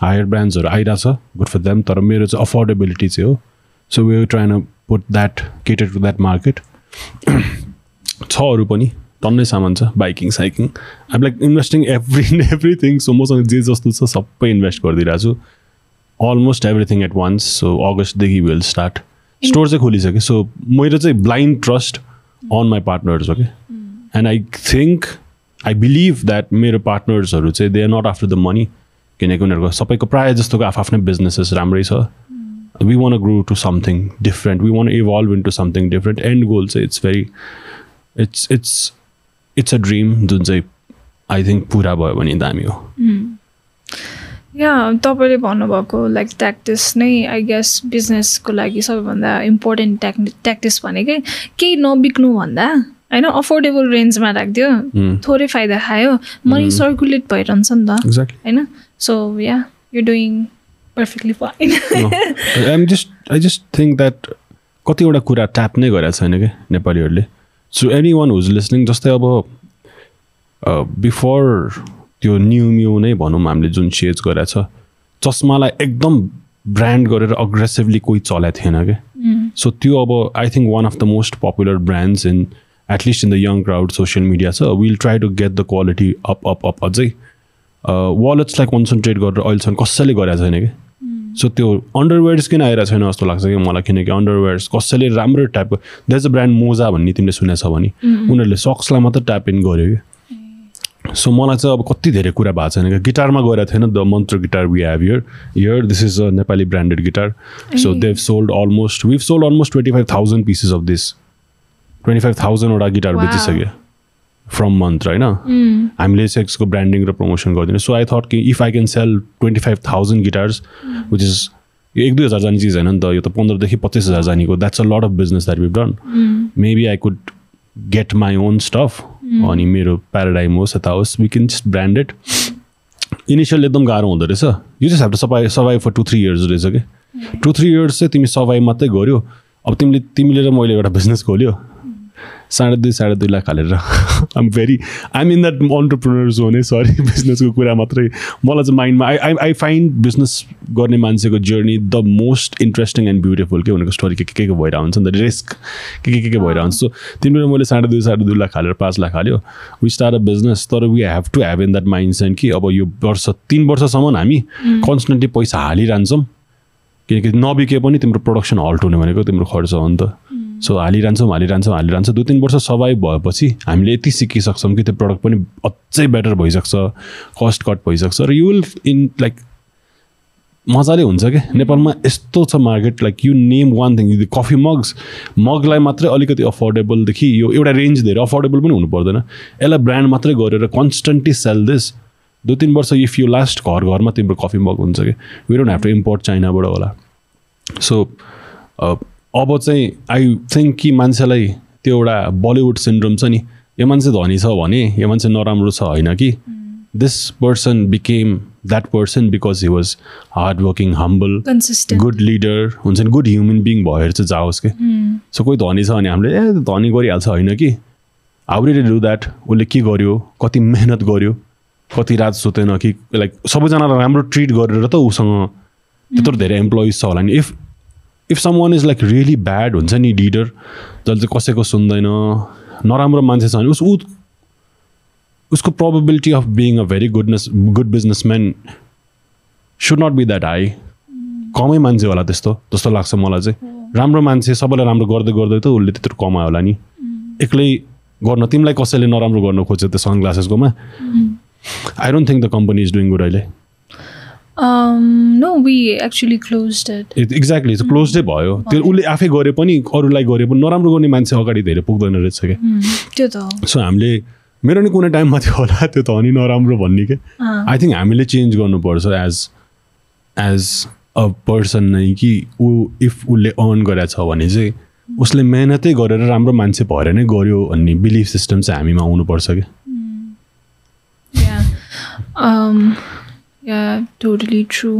हायर ब्रान्ड्सहरू आइरहेछ गुड फर देम तर मेरो चाहिँ अफोर्डेबिलिटी चाहिँ हो। So we trying put that cater to that market छ अरू पनि टन्नै सामान छ biking cycling I like investing every everything so मसँग जे जस्तो छ सबै इन्भेस्ट गरिदिइरहेको छु almost everything at once so अगस्तदेखि will start store चाहिँ खोलिसक्यो सो मेरो चाहिँ blind trust on my partners हो कि and I think I believe that मेरो पार्टनर्सहरू चाहिँ they are not after the money किनकि उनीहरूको सबैको प्रायः जस्तोको आफ्नै बिजनेसेस राम्रै छ we want grow to something different we want evolve into something different and goal चाहिँ it's very it's it's it's a dream जुन चाहिँ आई थिङ्क पुरा भयो भने दामी हो या तपाईँले भन्नुभएको लाइक ट्याक्टिस नै आई गेस बिजनेसको लागि सबैभन्दा इम्पोर्टेन्ट ट्याक् ट्याक्टिस भनेकै केही नबिक्नु भन्दा होइन अफोर्डेबल रेन्जमा राखिदियो। थोरै फाइदा खायो। मनी सर्कुलेट भइरहन्छ नि त। होइन? So yeah you doing perfectly fine I'm just I just think that कतिवटा कुरा ट्याप नै गरेको छैन क्या नेपालीहरूले. So anyone who's listening जस्तै अब बिफोर त्यो न्यु म्यु नै भनौँ हामीले जुन सेज गरेको छ चस्मालाई एकदम ब्रान्ड गरेर अग्रेसिभली कोही चलाएको थिएन क्या सो त्यो अब I think one of the most popular brands in at least in the young crowd social media छ। Will try to get the quality up up up अझै। वालेट्सलाई कन्सन्ट्रेट गरेर अहिलेसम्म कसैले गरेको छैन कि। सो त्यो अन्डरवेयर्स किन आइरहेको छैन जस्तो लाग्छ कि मलाई? किनकि अन्डरवेयर्स कसैले राम्रो टाइपको द्याज अ ब्रान्ड मोजा भन्ने तिमीले सुनेको छ भने उनीहरूले सक्सलाई मात्रै ट्याप इन गर्यो कि? सो मलाई चाहिँ अब कति धेरै कुरा भएको छैन गिटारमा गएर थिएन। The Mantra guitar we have yeah yeah this is a Nepali branded guitar so they've sold almost we've sold almost twenty five thousand pieces of this twenty five थाउजन्डवटा guitar बेचिसक्यो फ्रम मन्त्र होइन हामीले सेक्सको ब्रान्डिङ र promotion गरिदिनु. So I thought कि if I can sell twenty five thousand guitars which is यो एक दुई हजार जाने चिज होइन नि त। यो त पन्ध्रदेखि पच्चिस हजार जानेको। That's a lot of business that we've done maybe I could get my own stuff अनि मेरो प्याराडाइम होस् यता होस् we can just branded initial एकदम गाह्रो हुँदो रहेछ। यो चाहिँ हाम्रो सबै सबै फर टु थ्री इयर्स रहेछ कि? टु थ्री इयर्स चाहिँ तिमी सबै मात्रै गऱ्यो अब तिमीले तिमीले र मैले एउटा बिजनेस खोल्यो। साढे दुई साढे दुई लाख हालेर I'm very I'm in that entrepreneur हो नै सरी बिजनेसको कुरा मात्रै। मलाई चाहिँ माइन्डमा I I I find business गर्ने मान्छेको journey the most interesting and beautiful के भनेको स्टोरी के के के भइरहेको हुन्छ नि त? रिस्क के के के के भइरहेको हुन्छ सो तिमीले मैले साढे दुई साढे दुई लाख हालेर पाँच लाख हाल्यो। वी स्टार्ट अ बिजनेस तर we have to have in that mindset कि अब यो वर्ष तिन वर्षसम्म हामी कन्सटेन्टली पैसा हालिरहन्छौँ। किनकि नबिके पनि तिम्रो प्रडक्सन हल्ट हुने भनेको तिम्रो खर्च हो नि त। सो हालिरहन्छौँ हालिरहन्छौँ हालिरहन्छ। दुई तिन वर्ष सबै भएपछि हामीले यति सिकिसक्छौँ कि त्यो प्रडक्ट पनि अझै बेटर भइसक्छ कस्ट कट भइसक्छ। र यु विल इन लाइक मजाले हुन्छ क्या नेपालमा यस्तो छ market like you name one thing coffee mugs मगलाई मात्रै अलिकति अफोर्डेबलदेखि यो एउटा रेन्ज धेरै अफोर्डेबल पनि हुनु पर्दैन। यसलाई ब्रान्ड मात्रै गरेर कन्सटेन्टली सेल दिस दुई तिन वर्ष इफ यु लास्ट घर घरमा तिम्रो कफी मग हुन्छ कि? We don't have to import चाइनाबाट होला। सो अब चाहिँ आई थिङ्क कि मान्छेलाई त्यो एउटा बलिउड सिन्ड्रोम छ नि। यो मान्छे धनी छ भने यो मान्छे नराम्रो छ होइन कि? This person became that person because he was hard working humble good leader हुन्छ नि गुड ह्युमन बिङ भएर चाहिँ जाओस् कि। सो कोही धनी छ भने हामीले ए धनी गरिहाल्छ होइन कि? हाउ डु द्याट उसले के गर्यो? कति मेहनत गर्यो? कति रात सुतेन कि? लाइक सबैजनालाई राम्रो ट्रिट गरेर त उसँग त्यत्रो धेरै इम्प्लोइज छ होला नि। If if someone is like really bad हुन्छ नि लिडर जसले चाहिँ कसैको सुन्दैन नराम्रो मान्छे छ भने उस ऊ उसको probability of being a very goodness good businessman should not be that high कमै मान्छे होला त्यस्तो जस्तो लाग्छ मलाई चाहिँ। राम्रो मान्छे सबैलाई राम्रो गर्दै गर्दै त उसले त्यत्रो कमायो होला नि। एक्लै गर्न तिमीलाई कसैले नराम्रो गर्न खोज्यो त्यो सनग्लासेसकोमा? I don't think the company is doing good अहिले। No we actually close exactly क्लोजै भयो. त्यो उसले आफै गरे पनि अरूलाई गरे पनि नराम्रो गर्ने मान्छे अगाडि धेरै पुग्दैन रहेछ क्या। Mm, त्यो त सो हामीले मेरो नि कुनै टाइममा थियो होला त्यो त अनि नराम्रो भन्ने क्या। आई थिङ्क हामीले चेन्ज गर्नुपर्छ एज एज अ पर्सन नै कि ऊ इफ उसले अर्न गरेको छ भने चाहिँ उसले मेहनतै गरेर राम्रो मान्छे भएर नै गऱ्यो भन्ने बिलिफ सिस्टम चाहिँ हामीमा आउनुपर्छ क्या। टोटली ट्रु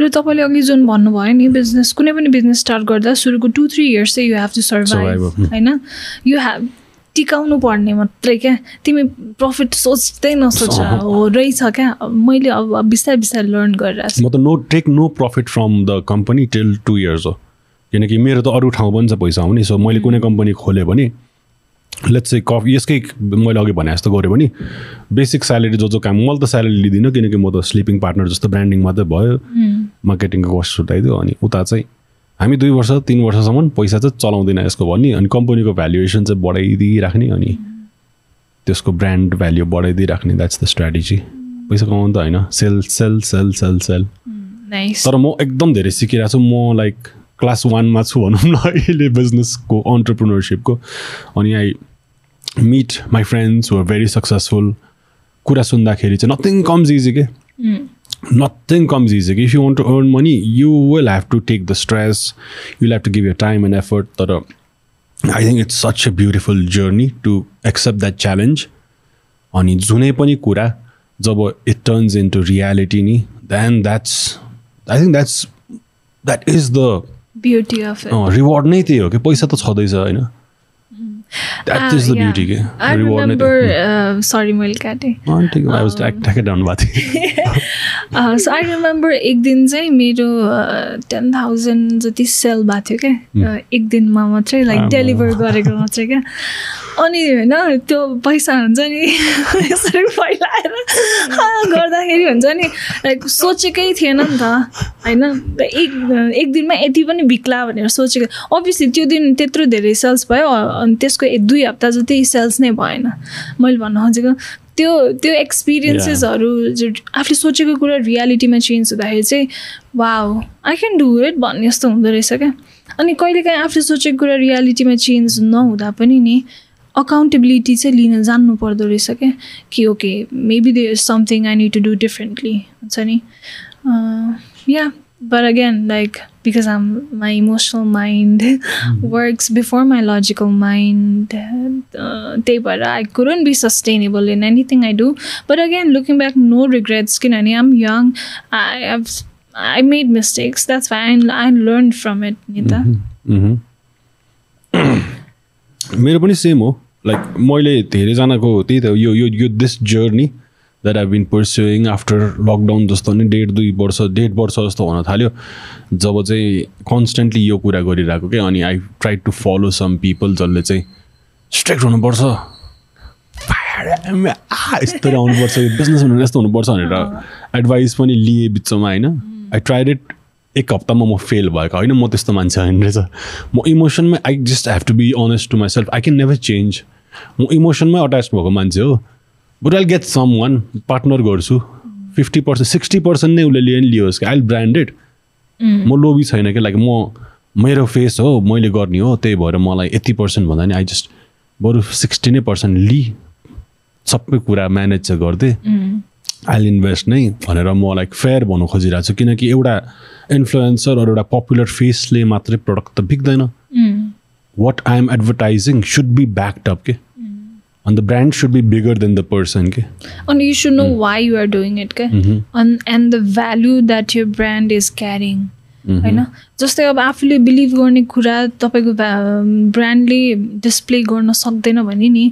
र तपाईँले अघि जुन भन्नुभयो नि बिजनेस कुनै पनि बिजनेस स्टार्ट गर्दा सुरुको टु थ्री इयर्स चाहिँ यु हेभ टु सर्भाइभ होइन? यु हेभ टिकाउनु पर्ने मात्रै क्या। तिमी प्रफिट सोच्दै नसोच हो रहेछ क्या। मैले अब बिस्तारै बिस्तारै लर्न गरिरहेको म त no take no profit from the company till two years हो। किनकि मेरो त अरू ठाउँ पनि छ पैसा आउने सो मैले कुनै कम्पनी खोलेँ भने लेट्स चाहिँ कफ यसकै मैले अघि भने जस्तो गऱ्यो भने बेसिक स्यालेरी जो जो काम मैले त स्यालेरी लिँदिनँ किनकि म त स्लिपिङ पार्टनर जस्तो ब्रान्डिङ मात्रै भयो मार्केटिङको कस्ट छुट्याइदियो अनि उता चाहिँ हामी दुई वर्ष तिन वर्षसम्म पैसा चाहिँ चलाउँदैन यसको भन्ने अनि कम्पनीको भ्यालुएसन चाहिँ बढाइदिइराख्ने अनि त्यसको ब्रान्ड भ्याल्यु बढाइदिइराख्ने द्याट्स द स्ट्राटेजी पैसा कमाउनु त होइन sell sell sell sell sell तर म एकदम धेरै सिकिरहेको छु म लाइक क्लास वानमा छु भनौँ न अहिले बिजनेसको अन्टरप्रिनरसिपको अनि I meet my friends were very successful कुरा सुन्दाखेरि चाहिँ नथिङ कम्स इजी के नथिङ कम्स इजी कि if you want to earn money you will have to take the stress you have to give your time and effort तर I think it's such a beautiful journey to accept that challenge अनि जुनै पनि कुरा जब it turns into reality नि then that's I think that's that is the beauty of reward नै त्यही हो कि पैसा त छँदैछ होइन? द्याट इज द ब्युटी के रिवार्ड सरी मैले काटेँ सो आई रिमेम्बर एक दिन चाहिँ मेरो टेन थाउजन्ड जति सेल भएको थियो क्या एक दिनमा मात्रै लाइक डेलिभर गरेको मात्रै क्या? अनि होइन त्यो पैसा हुन्छ नि [LAUGHS] यसरी फैलाएर [LAUGHS] गर्दाखेरि हुन्छ नि लाइक सोचेकै थिएन नि त होइन? एक एक दिनमा यति पनि बिक्ला भनेर सोचेको अभियसली त्यो दिन त्यत्रो धेरै सेल्स भयो अनि त्यसको दुई हप्ता जति सेल्स नै भएन। मैले भन्न खोजेको त्यो त्यो एक्सपिरियन्सेसहरू आफूले सोचेको कुरा रियालिटीमा चेन्ज हुँदाखेरि चाहिँ वा आई क्यान डु इट भन्ने जस्तो हुँदो रहेछ क्या। अनि कहिलेकाहीँ आफूले सोचेको कुरा रियालिटीमा चेन्ज नहुँदा पनि नि अकाउन्टेबिलिटी चाहिँ लिन जान्नु पर्दो रहेछ क्या। कि okay maybe they is something I need to do differently हुन्छ नि? Yeah but again like because I am my emotional mind works before my logical mind त्यही भएर I couldn't be sustainable in anything I do but again looking back no regrets किनभने I'm young I have I made mistakes that's I learn from it नि त। mm-hmm. Mm-hmm. [COUGHS] मेरो पनि same हो। Like मैले धेरैजनाको त्यही त यो यो this journey that I been pursuing after lockdown जस्तो नि डेढ दुई वर्ष डेढ वर्ष जस्तो हुन थाल्यो। जब चाहिँ कन्सटेन्टली यो कुरा गरिरहेको क्या अनि I try to follow some people जसले चाहिँ स्ट्रेक्ट हुनुपर्छ। यस्तो आउनुपर्छ बिजनेस हुनु यस्तो हुनुपर्छ भनेर एडभाइस पनि लिएँ बिचमा होइन? आई ट्राइड इट एक हप्तामा म फेल भएको। होइन म त्यस्तो मान्छे होइन रहेछ। म इमोसनमा I just have to be honest to myself I can never change म इमोसनमै अट्याच भएको मान्छे हो। But I get someone partner गर्छु। फिफ्टी पर्सेन्ट सिक्सटी पर्सेन्ट नै उसले नि लियोस् कि आई ब्रान्डेड म लोभी छैन कि? लाइक म मेरो फेस हो मैले गर्ने हो त्यही भएर मलाई यति पर्सेन्ट भन्दा नि आई जस्ट बरु सिक्सटी नै पर्सेन्ट लि। सबै कुरा म्यानेज चाहिँ गरिदिएँ आई इन्भेस्ट नै भनेर म लाइक फेयर भन्नु खोजिरहेको छु किनकि एउटा इन्फ्लुएन्सर अरू एउटा पपुलर फेसले मात्रै प्रडक्ट त बिक्दैन what I am advertising should be backed up के and the brand should be bigger than the person okay? and you should know mm. why you are doing it okay? mm-hmm. and, and the value that carrying होइन? जस्तै अब आफूले believe गर्ने कुरा तपाईँको ब्रान्डले display गर्न सक्दैन भने नि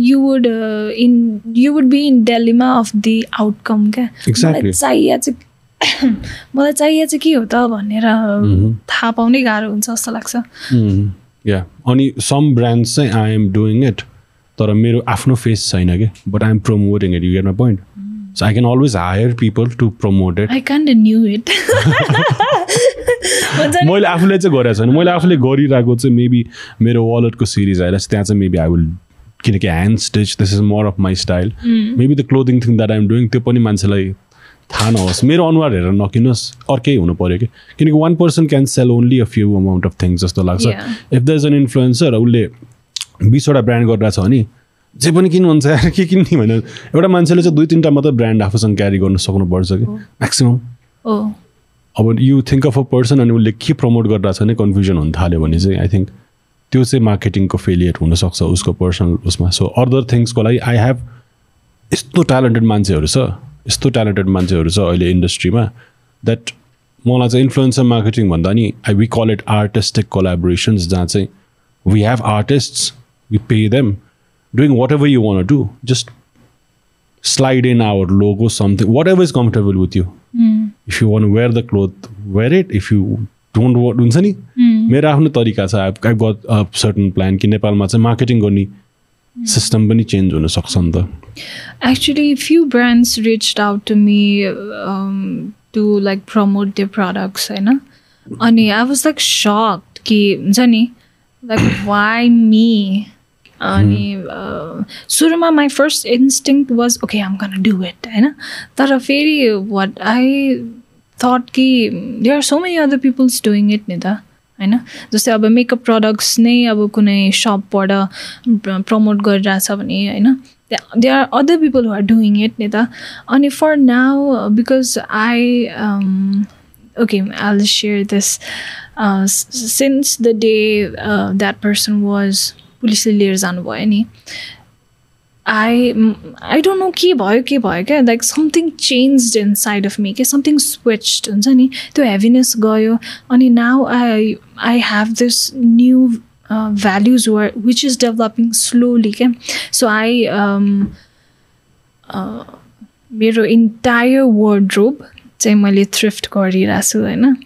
you would in you would be in डेलीमा of the outcome क्या? मलाई चाहिए चाहिँ [COUGHS] मलाई चाहिए चाहिँ के हो त भनेर थाहा पाउनै गाह्रो हुन्छ जस्तो लाग्छ। या अनि सम ब्रान्ड चाहिँ आई एम डुइङ इट तर मेरो आफ्नो फेस छैन कि? But I'm promoting it you get my point so I can always hire people to promote it I can new it मैले आफूले चाहिँ गरेको छैन। मैले आफूले गरिरहेको चाहिँ मेबी मेरो वालेटको सिरिज आएर त्यहाँ चाहिँ मेबी आई विल किनकि hand stitch this is more of my style maybe the clothing thing that I'm doing त्यो पनि मान्छेलाई थाहा नहोस्। मेरो अनुहार हेरेर नकिनुहोस् अर्कै हुनु पऱ्यो कि। किनकि one person can sell only a few amount of things जस्तो लाग्छ। If the is an influencer उसले बिसवटा ब्रान्ड गरिरहेको छ भने जे पनि किन्नुहुन्छ यार [LAUGHS] के किन्ने भनेर एउटा मान्छेले चाहिँ दुई तिनवटा मात्रै ब्रान्ड आफूसँग क्यारी गर्न सक्नुपर्छ कि। म्याक्सिमम् अब you think of a person अनि उसले के प्रमोट गरिरहेको छ भने कन्फ्युजन हुन थाल्यो भने चाहिँ आई थिङ्क त्यो चाहिँ मार्केटिङको फेलियर हुनसक्छ उसको पर्सनल उसमा सो अदर थिङ्सको लागि आई हेभ यस्तो ट्यालेन्टेड मान्छेहरू छ यस्तो ट्यालेन्टेड मान्छेहरू छ अहिले इन्डस्ट्रीमा द्याट मलाई चाहिँ इन्फ्लुएन्सर मार्केटिङ भन्दा नि I we call it artistic collaborations जहाँ चाहिँ we have artists we pay them doing whatever you want do just slide in our logo, something, whatever is comfortable with you. If you want to wear the cloth, wear it. If you don't want हुन्छ नि मेरो आफ्नो तरिका छ। I I got a certain plan कि नेपालमा चाहिँ marketing गर्ने सिस्टम पनि चेन्ज हुनसक्छ नि त। Actually few brands reach out to me to like promote the products होइन अनि आई वाज लाइक सक्ड कि हुन्छ नि लाइक वाइ मी अनि सुरुमा my first instinct was okay um can do it होइन तर फेरि वाट आई थट कि they are so many other peoples doing it नि त होइन जस्तै अब मेकअप प्रडक्ट्स नै अब कुनै सपबाट प्रमोट गरिरहेछ भने होइन they are other people who are doing it नि त। अनि for now because I okay I share this since the day that person was पुलिसले लिएर जानुभयो नि। आई आई डोन्ट नो के भयो के भयो क्या? Like something change inside of me के समथिङ स्विच्ड हुन्छ नि। त्यो हेभिनेस गयो। अनि now I I have this new values were which is developing slowly क्या सो आई मेरो इन्टायर वर्ड्रोब चाहिँ मैले थ्रिफ्ट गरिरहेको छु होइन?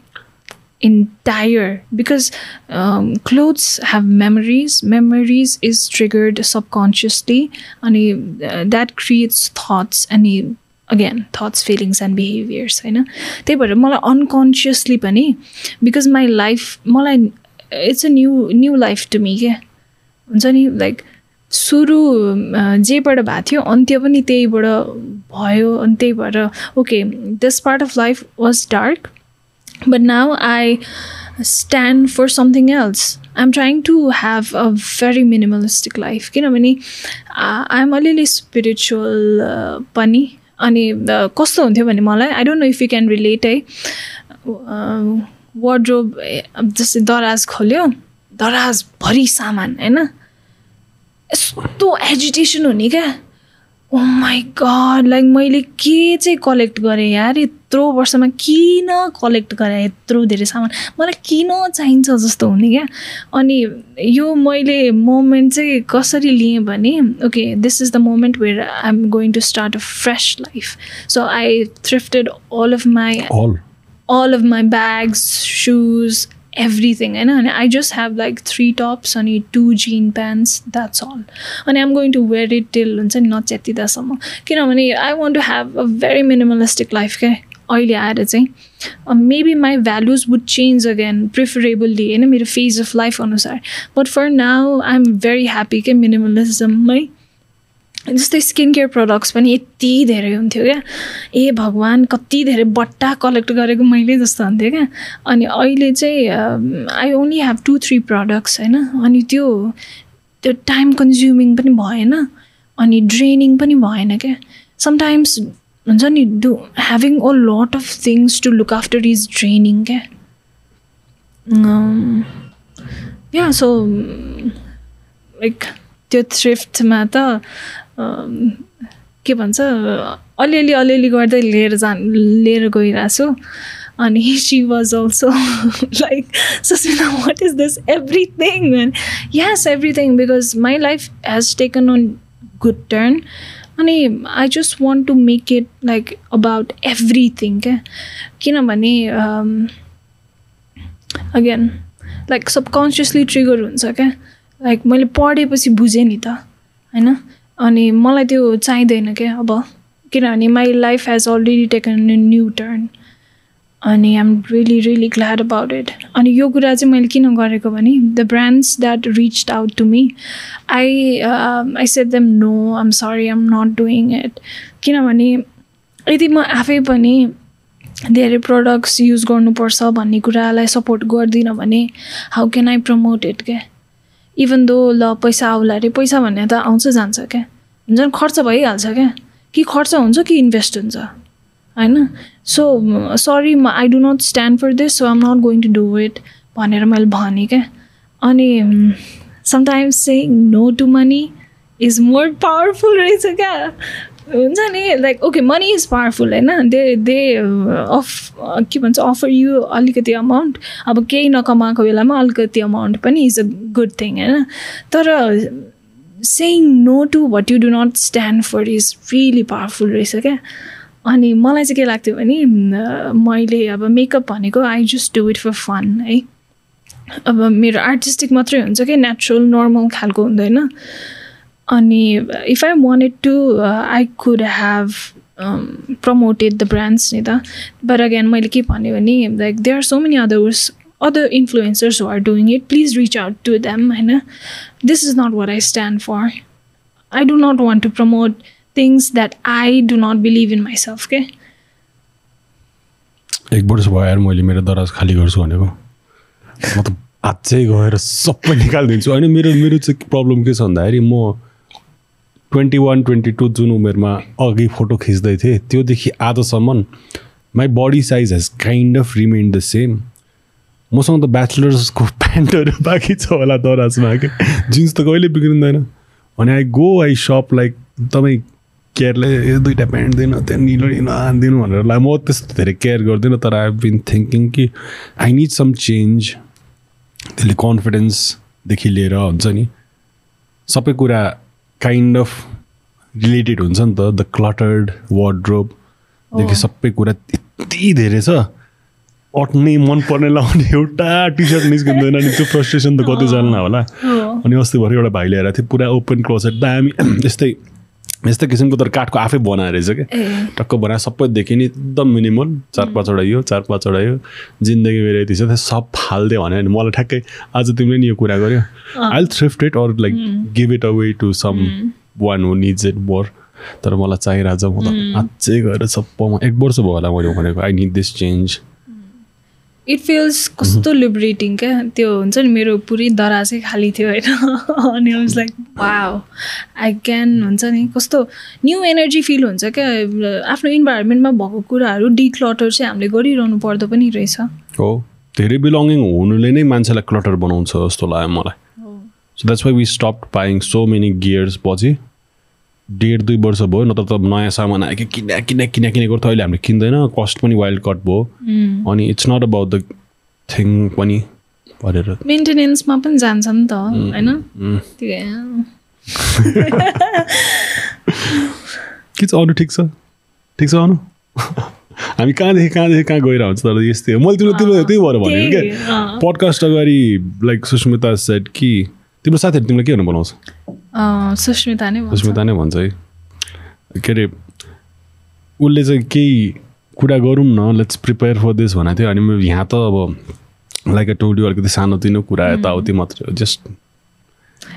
Entire because um, clothes have memories memories is triggered subconsciously and uh, that creates thoughts and again thoughts feelings and behaviors होइन त्यही भएर मलाई अनकन्सियसली पनि बिकज माई लाइफ मलाई it's a new new life to me क्या हुन्छ नि like सुरु जेबाट भएको थियो अन्त्य पनि त्यहीबाट भयो अनि त्यही भएर okay this part of life was dark but now i stand for something else. I'm trying to have a very minimalistic life. किनभने आइएम अलिअलि स्पिरिचुअल पनि अनि कस्तो हुन्थ्यो भने मलाई I don't know if you can relate है wardrobe जस्तै दराज खोल्यो दराजभरि सामान होइन यस्तो एजिटेसन हुने क्या ओ माई गड लाइक मैले के चाहिँ कलेक्ट गरेँ यार? यत्रो वर्षमा किन कलेक्ट गरेँ? यत्रो धेरै सामान। मलाई किन चाहिन्छ जस्तो हुने क्या? अनि यो मैले मोमेन्ट चाहिँ कसरी लिएँ भने okay this is the moment where I am going to start a fresh life so I thrifted all of my all of my bags shoes everything होइन अनि I just have like three tops अनि two jeans pants that's all अनि I'm going to wear it till हुन्छ नि नच्यातिँदासम्म किनभने I want to have a very minimalistic life क्या अहिले आएर चाहिँ maybe my values would change again preferably होइन मेरो फेज अफ लाइफ अनुसार but for now I am very happy क्या मिनिमलिजममै जस्तै स्किन केयर प्रडक्ट्स पनि यति धेरै हुन्थ्यो क्या। ए भगवान् कति धेरै बट्टा कलेक्ट गरेको मैले जस्तो हुन्थ्यो क्या। अनि अहिले चाहिँ I only have two three products होइन। अनि त्यो त्यो टाइम कन्ज्युमिङ पनि भएन। अनि ड्रेनिङ पनि भएन क्या। समटाइम्स हुन्छ नि do having a lot of things to look after is draining क्या। या सो लाइक त्यो थ्रिफ्टमा त के भन्छ अलिअलि अलिअलि गर्दै लिएर जान लिएर गइरहेको छु अनि she was also like ससिना what is this everything and yes everything because my life has taken on good turn अनि I just want to make it like about everything क्या किनभने अगेन लाइक सबकन्सियसली ट्रिगर हुन्छ क्या like मैले पढेपछि बुझेँ नि त होइन? अनि मलाई त्यो चाहिँदैन क्या अब किनभने my life has already taken a new turn अनि I'm really really glad about it अनि यो कुरा चाहिँ मैले किन गरेको भने the brands that reach out to me I I said them no I'm sorry I'm not doing it किनभने यदि म आफै पनि धेरै प्रडक्ट्स युज गर्नुपर्छ भन्ने कुरालाई सपोर्ट गर्दिनँ भने how can I promote it क्या इभन दो ल पैसा आउला अरे पैसा भन्ने त आउँछ जान्छ क्या? हुन्छ नि खर्च भइहाल्छ क्या? कि खर्च हुन्छ कि इन्भेस्ट हुन्छ? होइन? सो सरी म I do not stand for this so I'm not going to do it भनेर मैले भनेँ क्या? अनि sometimes saying no to money is more powerful रहेछ क्या? हुन्छ नि like okay money is powerful होइन? दे दे अफ के भन्छ अफर यु अलिकति अमाउन्ट अब केही नकमाएको बेलामा अलिकति अमाउन्ट पनि इज अ गुड थिङ होइन? तर saying no to what you do not stand for is really powerful रहेछ क्या? अनि मलाई चाहिँ के लाग्थ्यो भने मैले अब मेकअप भनेको I just do it for fun है? अब मेरो आर्टिस्टिक मात्रै हुन्छ कि नेचुरल नर्मल खालको हुँदैन। अनि if I wanted to I could have promoted the brands नि त बट अगेन मैले के भने like they are so many others other influencers are doing it please reach out to them होइन this is not what I stand for I do not want to promote things that I do not believe in myself के एक वर्ष भयो मैले मेरो दराज खाली गर्छु भनेको। म त अझै गएर सबै निकालिदिन्छु। होइन मेरो मेरो चाहिँ प्रब्लम के छ भन्दाखेरि म ट्वेन्टी वान ट्वेन्टी टू जुन उमेरमा अघि फोटो खिच्दै थिएँ त्योदेखि आजसम्म my body size has kind of remain the same मसँग त ब्याचलर्सको प्यान्टहरू बाँकी छ होला दराजमा कि? जिन्स त कहिले बिग्रिँदैन। अनि I go I shop like तपाईँ केयरले दुइटा प्यान्ट दिनु त्यहाँ निलो दिनु भनेर ला म त्यस्तो धेरै केयर गर्दिनँ तर आई बिन थिङ्किङ कि आई निड सम चेन्ज त्यसले कन्फिडेन्सदेखि लिएर हुन्छ नि। सबै कुरा काइन्ड अफ रिलेटेड हुन्छ नि त. द क्लटर्ड वार्ड्रोबदेखि सबै कुरा यति धेरै छ। अट्ने मनपर्ने लाउने एउटा टी सर्ट निस्किँदैन अनि त्यो फ्रस्ट्रेसन त कतिजना होला। अनि अस्ति भर्खर एउटा भाइ ल्याएर थियो पुरा ओपन क्लोसेट दामी। [CLEARS THROAT] यस्तै यस्तै किसिमको तर काठको आफै बनाएर रहेछ क्या टक्क बनाएर सबै देख्यो नि एकदम मिनिमल चार पाँचवटा यो चार पाँचवटा यो जिन्दगी मेरो यति छ सब फालिदियो भने मलाई ठ्याक्कै आज तिमीले नि यो कुरा गर्यो। I thrift it or like give it away to someone who needs it more तर मलाई चाहिरहेको छ म त अझै गएर सबमा एक वर्ष भयो होला मैले भनेको I need this change it feels कस्तो लिबरेटिङ क्या? त्यो हुन्छ नि मेरो पुरै दराजै खाली थियो होइन। [LAUGHS] अनि was like wow I can हुन्छ नि कस्तो न्यू एनर्जी फिल हुन्छ क्या? आफ्नो इन्भाइरोमेन्टमा भएको कुराहरू डिक्लटर चाहिँ हामीले गरिरहनु पर्दो पनि रहेछ। हो धेरै बिलोङ्गिङ हुनुले नै मान्छेलाई क्लटर बनाउँछ जस्तो लाग्यो मलाई। So that's why we stop buying so many gears पछि डेढ दुई वर्ष भयो नत्र त नयाँ सामान आयो कि किन किन किन किनेको थियो अहिले हामीले किन्दैन। कस्ट पनि वाइल्ड कट भयो। अनि it's not about the thing पनि भनेर। मेन्टेनेन्समा पनि जान्छ नि त होइन? के छ [LAUGHS] अरू ठिक छ? ठिक छ अनु? [LAUGHS] हामी कहाँदेखि कहाँदेखि कहाँ हुन्छ तर यस्तै हो। मैले तिम्रो तिम्रो त्यही भएर भनेको क्या पडकास्ट अगाडि लाइक सुस्मिता सेट कि तिम्रो साथीहरू तिमीलाई के भन्नु बनाउँछ सुस्मिता नै सुस्मिता नै भन्छ है। के अरे उसले चाहिँ केही कुरा गरौँ न लेट्स प्रिपेयर फर दिस भनेको थियो। अनि यहाँ त अब लाइक अ टोल्ड अलिकति सानोतिनो कुरा यताउति मात्रै हो। जस्ट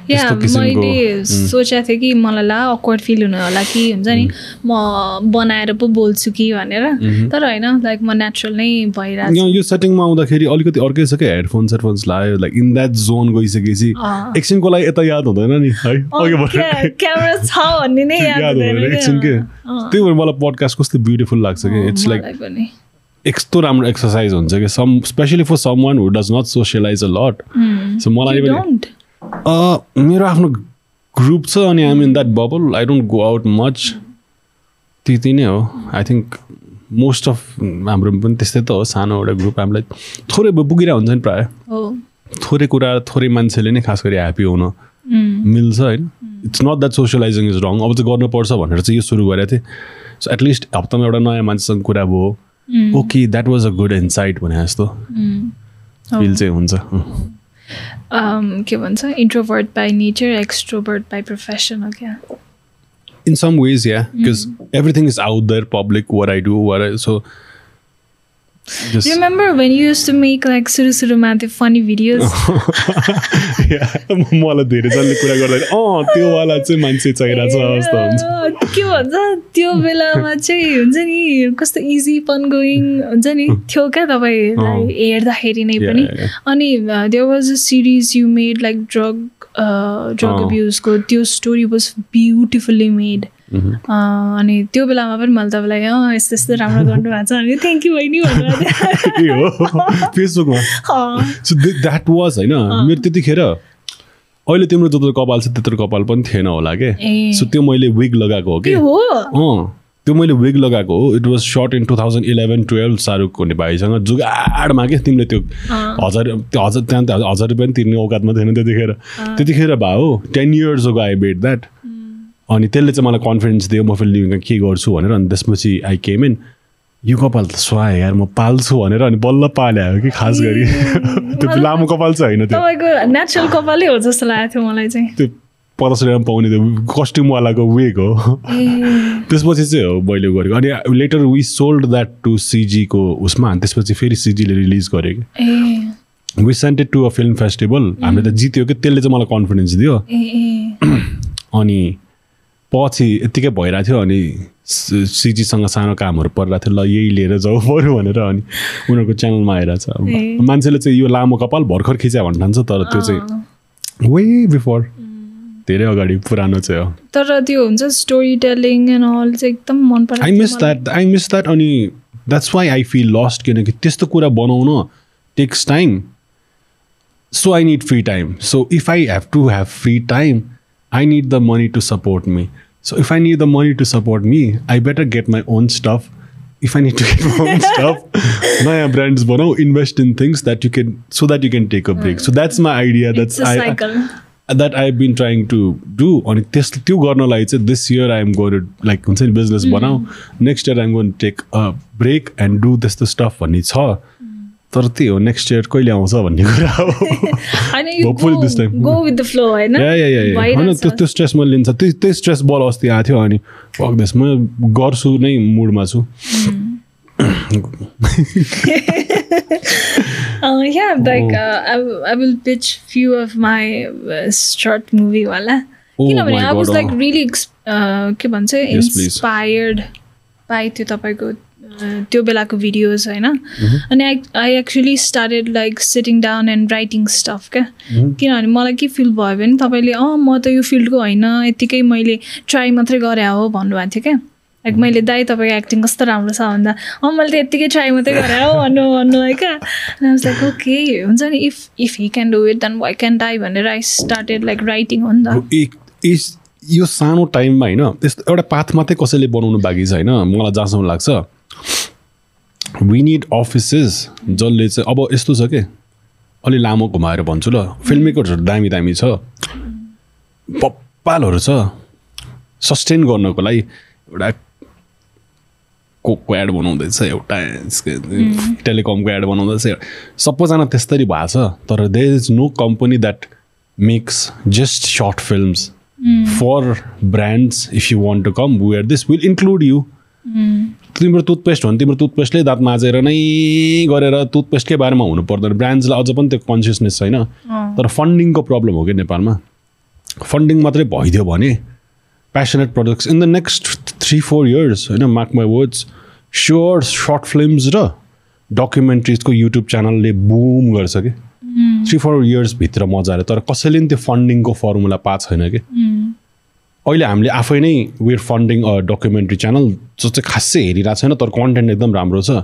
या मैले सोचेको थिएँ कि मलाई ला अक्वर्ड फिल हुनु होला कि हुन्छ नि? म बनाएर पो बोल्छु कि भनेर। तर होइन लाइक म नेचुरल नै भइरहेको यो सेटिङमा आउँदाखेरि अलिकति अर्कै छ क्या हेडफोन सेडफोन्स लायो लाइक इन द्याट जोन गइसकेपछि एकछिनको लागि यता याद हुँदैन नि है? क्यामेरा छ भन्ने नै याद हुँदैन एकछिन के? त्यही भएर मलाई पडकास्ट कस्तो ब्युटिफुल लाग्छ कि? इट्स लाइक यस्तो राम्रो एक्सर्साइज हुन्छ कि। Some specially for someone who does not socialize a lot so मलाई मेरो आफ्नो ग्रुप छ अनि I'm in that bubble I don't go out much त्यति नै हो. आई थिङ्क मोस्ट अफ हाम्रो पनि त्यस्तै त हो. सानो एउटा ग्रुप हामीलाई थोरै पुगिरहेको हुन्छ नि प्रायः। थोरै कुरा थोरै मान्छेले नै खास गरी ह्याप्पी हुन मिल्छ होइन। It's not that socializing is wrong अब चाहिँ गर्नुपर्छ भनेर चाहिँ यो सुरु गरेको थिएँ। सो एटलिस्ट हप्तामा एउटा नयाँ मान्छेसँग कुरा भयो। Okay that was a good insight भने जस्तो। फिल चाहिँ हुन्छ। के भन्छ introvert by nature extrovert by profession हो क्या in some ways yeah because mm. everything is out there public what i do what Remember when you used to make like सुरु सुरुमा त्यो फनी भिडियोज मलाई धेरै जसले कुरा गर्दाखेरि अँ त्यो वाला चाहिँ मान्छे चाहिरहेको छ अवस्था हुन्छ। के भन्छ त्यो बेलामा चाहिँ हुन्छ नि कस्तो इजी पन गोइङ हुन्छ नि थियो क्या तपाईँलाई हेर्दाखेरि नै पनि। अनि there was a series you made like drug drug अब्युजको त्यो स्टोरी वाज ब्युटिफुल्ली मेड अनि त्यो बेलामा पनि मैले तपाईँलाई अँ यस्तो यस्तो राम्रो गर्नुभएको छ अनि थ्याङ्क यू बहिनी भन्नुभएको फेसबुकमा सो द्याट वाज होइन? मेरो त्यतिखेर अहिले तिम्रो जत्रो कपाल छ त्यत्रो कपाल पनि थिएन होला के। सो त्यो मैले विग लगाएको हो कि? अँ। त्यो मैले विग लगाएको हो। It was shot in two thousand eleven twelve Shahrukh हुने भाइसँग जुगाडमा के? तिमीले त्यो हजार त्यो हजार त्यहाँ त हजार रुपियाँ पनि तिर्ने औकातमा थिएन त्यतिखेर। त्यतिखेर भए हो ten years go I bet that अनि त्यसले चाहिँ मलाई कन्फिडेन्स दियो म फेरि लिभिङमा के गर्छु भनेर अनि त्यसपछि आई केम इन यो कपाल त स्वाए यार म पाल्छु भनेर अनि बल्ल पाले हो कि खास गरी। त्यो लामो कपाल चाहिँ होइन त्यो। तपाईँको नेचुरल कपालै हो जस्तो लागेको थियो मलाई चाहिँ। त्यो पचास रुपियाँमा पाउने त्यो कस्ट्युमवालाको वेग हो। त्यसपछि चाहिँ हो मैले गरेको। अनि later we sold that to सिजीको उसमा अनि त्यसपछि फेरि सिजीले रिलिज गरे। कि we sented to a film festival हामीले त जित्यो कि त्यसले चाहिँ मलाई कन्फिडेन्स दियो। [CLEARS THROAT] अनि पछि यत्तिकै भइरहेको थियो अनि सिजीसँग सानो कामहरू परिरहेको थियो ल यही लिएर जाऊ [LAUGHS] पऱ्यो भनेर अनि उनीहरूको च्यानलमा आइरहेछ। मान्छेले चाहिँ यो लामो कपाल भर्खर खिच्या भन्नु ठान्छ तर त्यो चाहिँ वे बिफोर धेरै अगाडि पुरानो चाहिँ हो। तर त्यो हुन्छ स्टोरी टेलिङ एन्ड अल चाहिँ एकदम मन परेको I miss. That I miss that अनि that's why I feel lost किनकि त्यस्तो कुरा बनाउन takes time so I need free time so if I have to have free time I need the money to support me so if I need the money to support me I better get my own stuff if I need to [LAUGHS] get my own stuff [LAUGHS] नयाँ brands बनाऊ invest in things that you can so that you can take a break so that's my idea It's that's a I cycle. That I been trying to do अनि त्यस त्यो गर्नलाई चाहिँ this year I'm gonna like हुन्छ नि business बनाऊ next year I'm gonna take a break and do त्यस्तो stuff भन्ने छ तर त्यही हो नेक्स्ट इयर कहिले आउँछ भन्ने कुरा हो होइन। त्यो त्यो स्ट्रेस मैले लिन्छ त्यो त्यही स्ट्रेस बल अस्ति आएको थियो अनि म गर्छु नै मुडमा छु Uh, yeah, like uh, I, w- I will pitch few of my uh, short movie वाला Oh किनभने आई वाज लाइक। रियली के भन्छ. इन्सपायर्ड बाई त्यो तपाईँको त्यो बेलाको भिडियोज होइन। Mm-hmm. अनि I I actually started like sitting down and writing stuff क्या? Mm-hmm. किनभने मलाई के फिल भयो भने तपाईँले अँ म त यो फिल्डको होइन यत्तिकै मैले ट्राई मात्रै गरे हो भन्नुभएको थियो क्या? लाइक मैले दाइ तपाईँको एक्टिङ कस्तो राम्रो छ भन्दा अँ मैले त यत्तिकै ट्राई मात्रै गरे हो भन्नु भन्नु है क्या? लाइक ओके हुन्छ नि if if he can do it then why can't I भनेर आई स्टार्टेड लाइक राइटिङ हो नि त। यो सानो टाइममा होइन त्यस्तो एउटा पाथ मात्रै कसैले बनाउनु बाँकी छ होइन मलाई जहाँसम्म लाग्छ। वी निड अफिसेस जसले चाहिँ अब यस्तो छ कि? अलि लामो घुमाएर भन्छु ल। फिल्म मेकर्सहरू दामी दामी छ। पप्पालहरू छ। सस्टेन गर्नको लागि एउटा कोकको एड बनाउँदैछ एउटा टेलिकमको एड बनाउँदैछ। सबैजना त्यस्तरी भएको छ तर there is no company that makes just short films for brands if you want to come where this will include you तिम्रो टुथपेस्ट हो भने तिम्रो टुथपेस्टले दाँत माझेर नै गरेर टुथपेस्टकै बारेमा हुनु पर्दैन। ब्रान्ड्सलाई अझ पनि त्यो कन्सियसनेस छैन। तर फन्डिङको प्रब्लम हो कि नेपालमा? फन्डिङ मात्रै भइदियो भने passionate products in the next three four years होइन mark my words sure short films र डकुमेन्ट्रिजको युट्युब च्यानलले बुम गर्छ कि। थ्री फोर इयर्सभित्र मजाले तर कसैले पनि त्यो फन्डिङको फर्मुला पाएको छैन कि? अहिले हामीले आफै नै we're funding a documentary channel जो चाहिँ खासै हेरिरहेको छैन तर कन्टेन्ट एकदम राम्रो छ।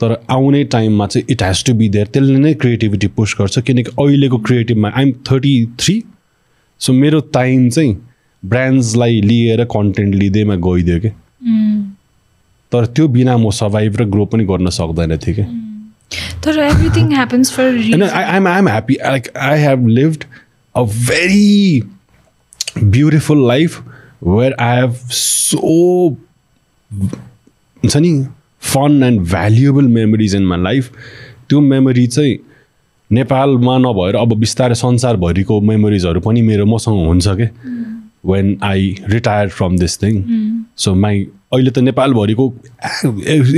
तर आउने टाइममा चाहिँ it has to be there त्यसले नै क्रिएटिभिटी पुस गर्छ किनकि अहिलेको क्रिएटिभमा आइएम थर्टी थ्री सो मेरो टाइम चाहिँ ब्रान्ड्सलाई लिएर कन्टेन्ट लिँदैमा गइदियो कि? तर त्यो बिना म सर्भाइभ र ग्रो पनि गर्न सक्दैन थिएँ कि? तर everything happens for And I, I'm I'm happy. Like I have lived a very beautiful life where I have so हुन्छ नि fun and valuable memories in my life त्यो मेमोरी चाहिँ नेपालमा नभएर अब बिस्तारै संसारभरिको मेमोरिजहरू पनि मेरो मसँग हुन्छ कि? When I retire from this thing so my अहिले त नेपालभरिको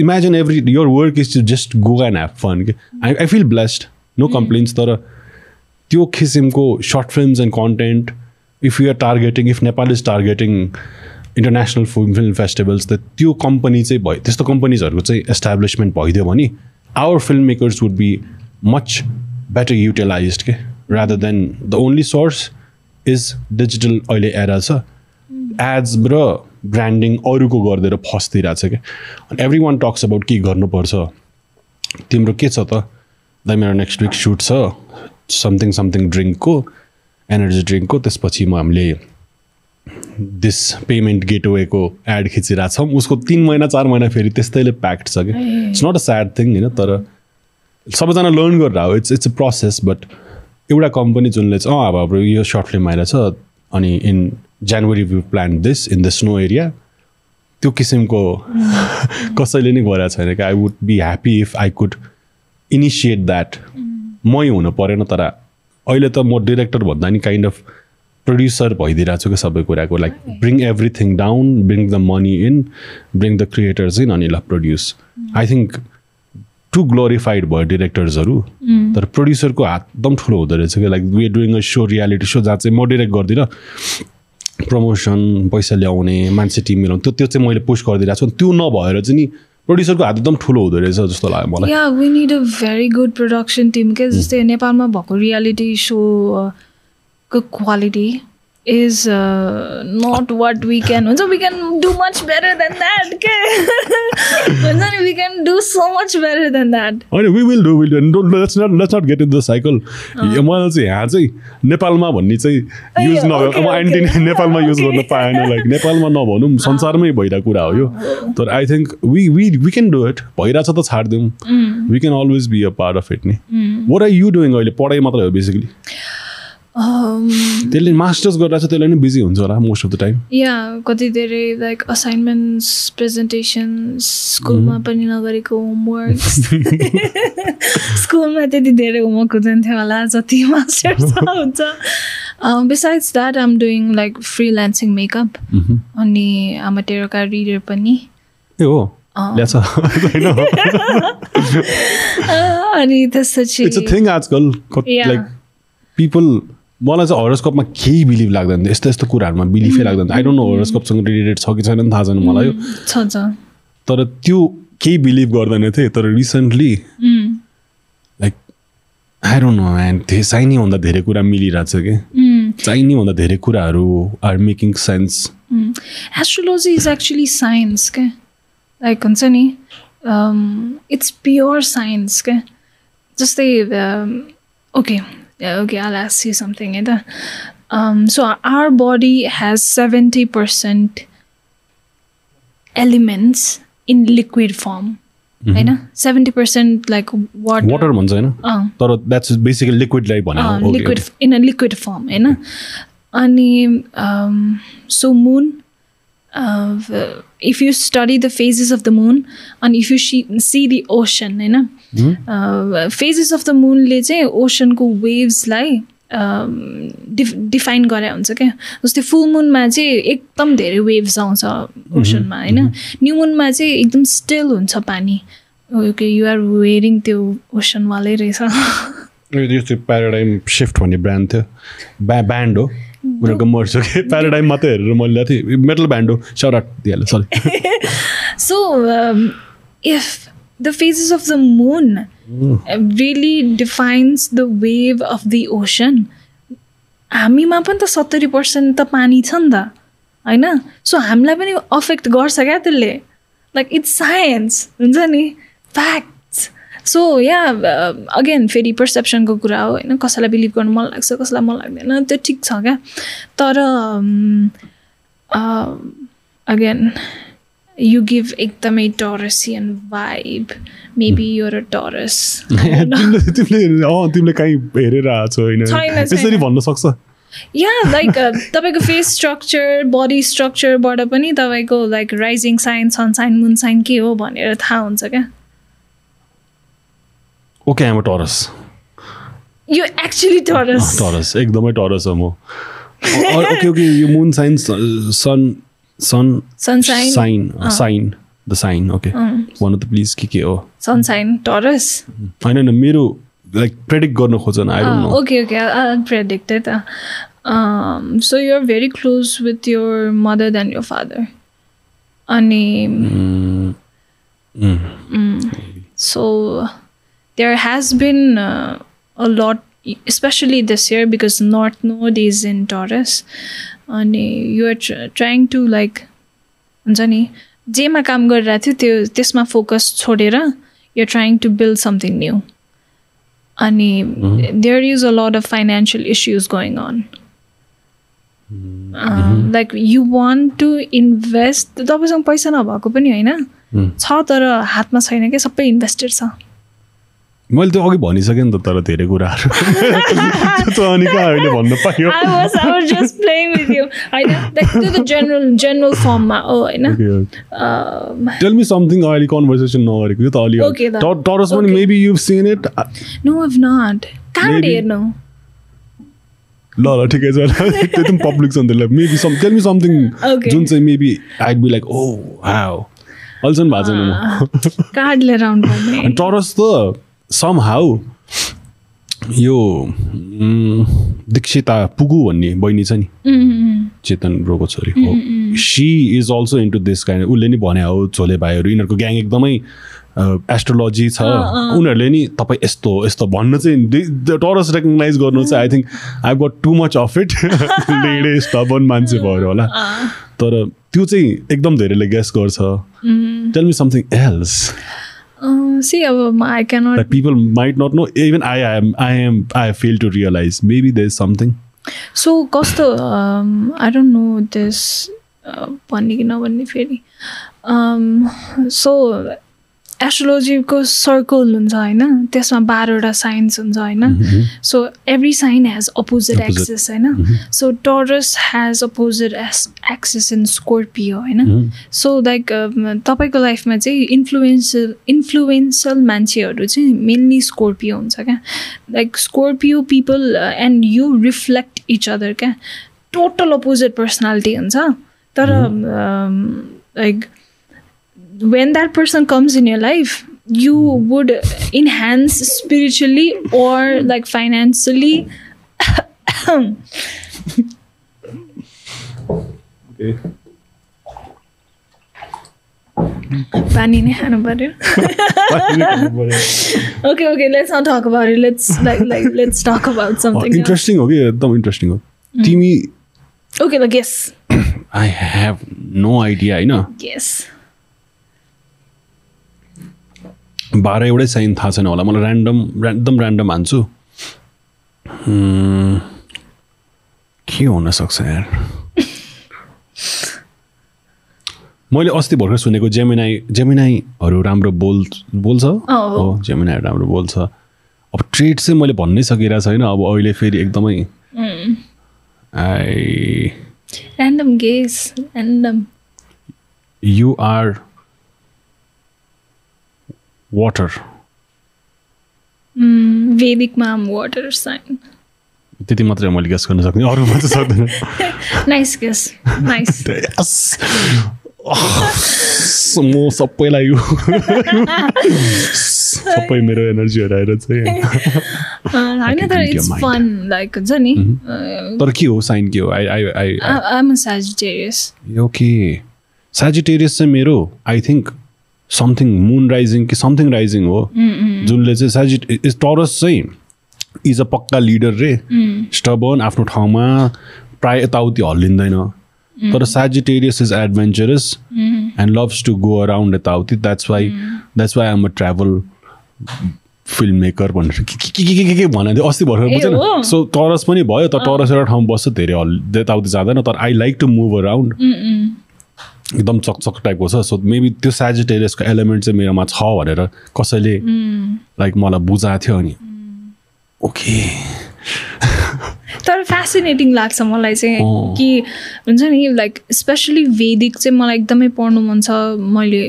imagine every your work is to just go and have fun कि I I feel blessed no complains तर त्यो किसिमको short films and content if you are targeting if Nepal is targeting international film film festivals त त्यो company चाहिँ भयो त्यस्तो कम्पनीजहरूको चाहिँ एस्टाब्लिसमेन्ट भइदियो भने our filmmakers would be much better utilize के rather than the only source is digital अहिले एरा छ. एड्स र ब्रान्डिङ अरूको गरिदिएर फस्दिरहेको छ क्या अनि एभ्री वान टक्स अबाउट के गर्नुपर्छ। तिम्रो के छ त? दा मेरो नेक्स्ट विक सुट छ। समथिङ समथिङ ड्रिङ्कको एनर्जी ड्रिङ्कको त्यसपछि म हामीले दिस पेमेन्ट गेटवेको एड खिचिरहेको छौँ। उसको तिन महिना चार महिना फेरि त्यस्तैले प्याक्ड छ कि। It's not a sad thing होइन तर सबैजना लर्न गरेर हो it's it's a process but एउटा कम्पनी जुनले चाहिँ अँ अब हाम्रो यो सर्ट फिल्म आइरहेछ अनि in January we plan this in the snow area त्यो किसिमको [LAUGHS] कसैले नै गरेको छैन कि। I would be happy if I could initiate that मै हुनु परेन तर अहिले त म डिरेक्टर भन्दा नि काइन्ड अफ प्रड्युसर भइदिइरहेको छु कि सबै कुराको like bring everything down bring the money in bring the creators in अनि ल produce I think too glorified भयो डिरेक्टर्सहरू तर प्रड्युसरको हात एकदम ठुलो हुँदो रहेछ कि like we doing a show reality show जहाँ चाहिँ म डिरेक्ट गर्दिनँ। प्रमोसन पैसा ल्याउने मान्छे टिम मिलाउने त्यो त्यो चाहिँ मैले पुस्ट गरिदिरहेको छु। त्यो नभएर चाहिँ नि प्रड्युसरको हात एकदम ठुलो हुँदो रहेछ जस्तो लाग्यो मलाई। Yeah we need a very good production team के जस्तै नेपालमा भएको रियालिटी सोको quality is uh, not what we can so we can do much better than that okay? [LAUGHS] we can do so much better than that. होइन we will do will do. Don't let's not let's not get into the cycle. मलाई चाहिँ यहाँ चाहिँ नेपालमा भन्ने चाहिँ use नभयो अब anti नेपालमा युज [LAUGHS] गर्न पाएन लाइक नेपालमा नभनौँ संसारमै भइरहेको कुरा हो यो। तर I think we we we can do it भइरहेछ त छाडिदिउँ। We can always be a part of it नि वाट आर यु डुइङ अहिले? पढाइ मात्रै हो बेसिकली त्यसले मास्टर्स गरिरहेको छ त्यसले नै बिजी हुन्छ होला मोस्ट अफ द टाइम या कति धेरै लाइक असाइनमेन्ट्स प्रेजेन्टेसन्स स्कुलमा पनि नगरेको होमवर्क स्कुलमा [LAUGHS] [LAUGHS] त्यति धेरै होमवर्क हुँदैन थियो होला जति मास्टर्स [LAUGHS] हुन्छ। Besides that I'm doing like freelancing makeup अनि आमा टेरोका रिडर पनि। ए हो? अनि त्यसपछि थिङ आजकल लाइक पिपल मलाई चाहिँ हरोस्कोपमा केही बिलिभ लाग्दैन यस्तो यस्तो कुराहरूमा बिलिफै लाग्दैन। आई डोन्ट नो हरोस्कोपसँग रिलेटेड छ कि छैन थाहा छैन मलाई यो छ तर त्यो केही बिलिभ गर्दैन थिएँ तर recently like I don't know and त्यो चाहिनेभन्दा धेरै कुरा मिलिरहेको छ कि। चाहिनेभन्दा धेरै कुराहरू are making sense astrology is actually science क्या लाइक हुन्छ नि इट्स प्योर साइन्स क्या जस्तै okay okay, I'll ask you something. Um, so our body has 70% elements in liquid form. होइन seventy percent like water water भन्छ होइन तर that's basically लिक्विडलाई भन्यो liquid in a liquid form होइन अनि so moon if you study the phases of the moon अनि if you see the ocean होइन फेजेस अफ द मुनले चाहिँ ओसनको वेभ्सलाई डिफ डिफाइन गरे हुन्छ क्या जस्तै फुल मुनमा चाहिँ एकदम धेरै वेभ्स आउँछ ओसनमा होइन न्यु मुनमा चाहिँ एकदम स्टिल हुन्छ पानी ओके युआर वेयरिङ त्यो ओसनवालै रहेछ प्याराडाइम सिफ्ट भन्ने ब्रान्ड थियो ब्या ब्यान्ड हो उनीहरूको मर्छ कि प्याराडाइम मात्रै हेरेर मैले ल्याएको थिएँ मेटल ब्यान्ड हो सराट दिइहाल्यो sorry so if phases of the moon mm. really defines the wave of the ocean हामीमा पनि त सत्तरी पर्सेन्ट त पानी छ नि त होइन? सो हामीलाई पनि अफेक्ट गर्छ क्या त्यसले। लाइक इट्स साइन्स हुन्छ नि? फ्याक्ट्स सो या अगेन फेरि पर्सेप्सनको कुरा हो होइन? कसैलाई बिलिभ गर्नु मन लाग्छ कसैलाई मन लाग्दैन त्यो ठिक छ क्या? तर अगेन you give एकदमै Taurean vibe maybe you're a Taurus तिमीले कहीँ हेरेर आएको होइन? त्यसरी भन्न सक्छ? या लाइक तपाईँको फेस स्ट्रक्चर बडी स्ट्रक्चरबाट पनि तपाईँको like rising sign sun sign moon sign के हो भनेर थाहा हुन्छ क्या? ओके आम टरस यो एक्चुली टरस टरस एकदमै टरस हो म ओके ओके यो moon sign sun sun sunshine sign sign the sign okay भन्नु त प्लिज के के हो सनसाइन टरस होइन होइन मेरो लाइक प्रेडिक्ट गर्न खोज्न I don't know okay okay predict त so you are very close with your mother then your father अनि so there has been a lot especially this year because north node is in taurus. And you're tr- trying to like हुन्छ नि जेमा काम गरिरहेको थियो त्यो त्यसमा focus छोडेर you trying to build something new अनि there is a lot of financial issues going on like you want to invest तपाईँसँग पैसा नभएको पनि होइन छ तर हातमा छैन क्या सबै इन्भेस्टेड छ मैले त्यो अघि भनिसकेँ नि त तर धेरै कुराहरू। त general general फर्ममा हो होइन? Um, टेल मी समथिङ अहिले कन्भर्सेसन नगरेको यो त Okay अलि त. टरस पनि. Maybe you seen it no I've not. कहाँबाट. हेर्नु ल ल ठिकै छ। त्यो पनि पब्लिक छ नि त्यसलाई maybe some tell me something. जुन चाहिँ maybe I'd be like oh how अहिलेसम्म भएको छैन। टरस त सम हाउ यो दीक्षिता पुगु भन्ने बहिनी छ नि? उम्, चेतन ब्रोको छोरी। हो she is also into this kind उसले नि भने हो छोले भाइहरू यिनीहरूको ग्याङ एकदमै एस्ट्रोलोजी छ। उनीहरूले नि तपाईँ यस्तो यस्तो भन्न चाहिँ टरस रेकगनाइज गर्नु चाहिँ I think I got too much of it धेरै स्टबन मान्छे भएर होला तर त्यो चाहिँ एकदम धेरैले गेस गर्छ। Tell me something else see अब I cannot that people might not know even i am i am i fail to realize maybe there's something so कस्तो आई डोन्ट नो दिस भन्ने कि नभन्ने फेरि सो एस्ट्रोलोजीको सर्कल हुन्छ होइन? त्यसमा बाह्रवटा साइन्स हुन्छ होइन? So every sign has opposite. Axis होइन? So Taurus has opposite as axis in Scorpio होइन? सो लाइक तपाईँको लाइफमा चाहिँ इन्फ्लुएन्सियल इन्फ्लुएन्सियल मान्छेहरू चाहिँ मेनली स्कोर्पियो हुन्छ क्या? Like Scorpio people and you reflect each other क्या? टोटल अपोजिट पर्सनालिटी हुन्छ. तर like when that person comes in your life you would enhance spiritually or like financially okay पानी नै खानु पर्यो okay okay let's not talk about it let's like like let's talk about something else. Interesting हो कि एकदम interesting हो तिमी okay like yes [COUGHS] I have no idea होइन yes बाह्र एउटै साइन थाहा छैन होला। मलाई ऱ्यान्डम एकदम ऱ्यान्डम हान्छु। के हुनसक्छ यार? मैले अस्ति भर्खर सुनेको जेमिनाई जेमिनाईहरू राम्रो बोल बोल्छ? हो। जेमिनाईहरू राम्रो बोल्छ। अब ट्रेड चाहिँ मैले भन्नै सकिरहेको छैन। अब अहिले फेरि एकदमै I random gaze random you are water I'm water sign त्यति मात्रै मैले गेस गर्न सक्ने अरू मात्रै सक्दैन। [LAUGHS] Guess nice. [LAUGHS] Yes! म सबैलाई यो [LAUGHS] सबै मेरो एनर्जी हराएर चाहिँ। होइन तर इट्स. फन लाइक हुन्छ नि। Uh, तर के हो साइन के हो? I I I I'm Sagittarius okay Sagittarius चाहिँ मेरो I think something moon rising कि समथिङ राइजिङ हो जुनले चाहिँ सेजिट इज टरस चाहिँ इज अ पक्का लिडर रे स्टबन आफ्नो ठाउँमा प्राय यताउति हल्लिँदैन। तर Sagittarius is adventurous and loves to go around यताउति that's why that's why I'm a travel film maker भनेर। के के के अस्ति भर्खर बुझेन? सो टरस पनि भयो तर टरस एउटा ठाउँ बस्छ धेरै हल यताउति जाँदैन तर I like to move around एकदम चकचक टाइपको छ। सो मेबी त्यो सेजिटेरियसको एलिमेन्ट चाहिँ मेरोमा छ भनेर कसैले लाइक मलाई बुझाएको थियो अनि। ओके [LAUGHS] तर फेसिनेटिङ लाग्छ मलाई चाहिँ। कि हुन्छ नि लाइक स्पेसली वेदिक चाहिँ मलाई एकदमै पढ्नु मन छ। मैले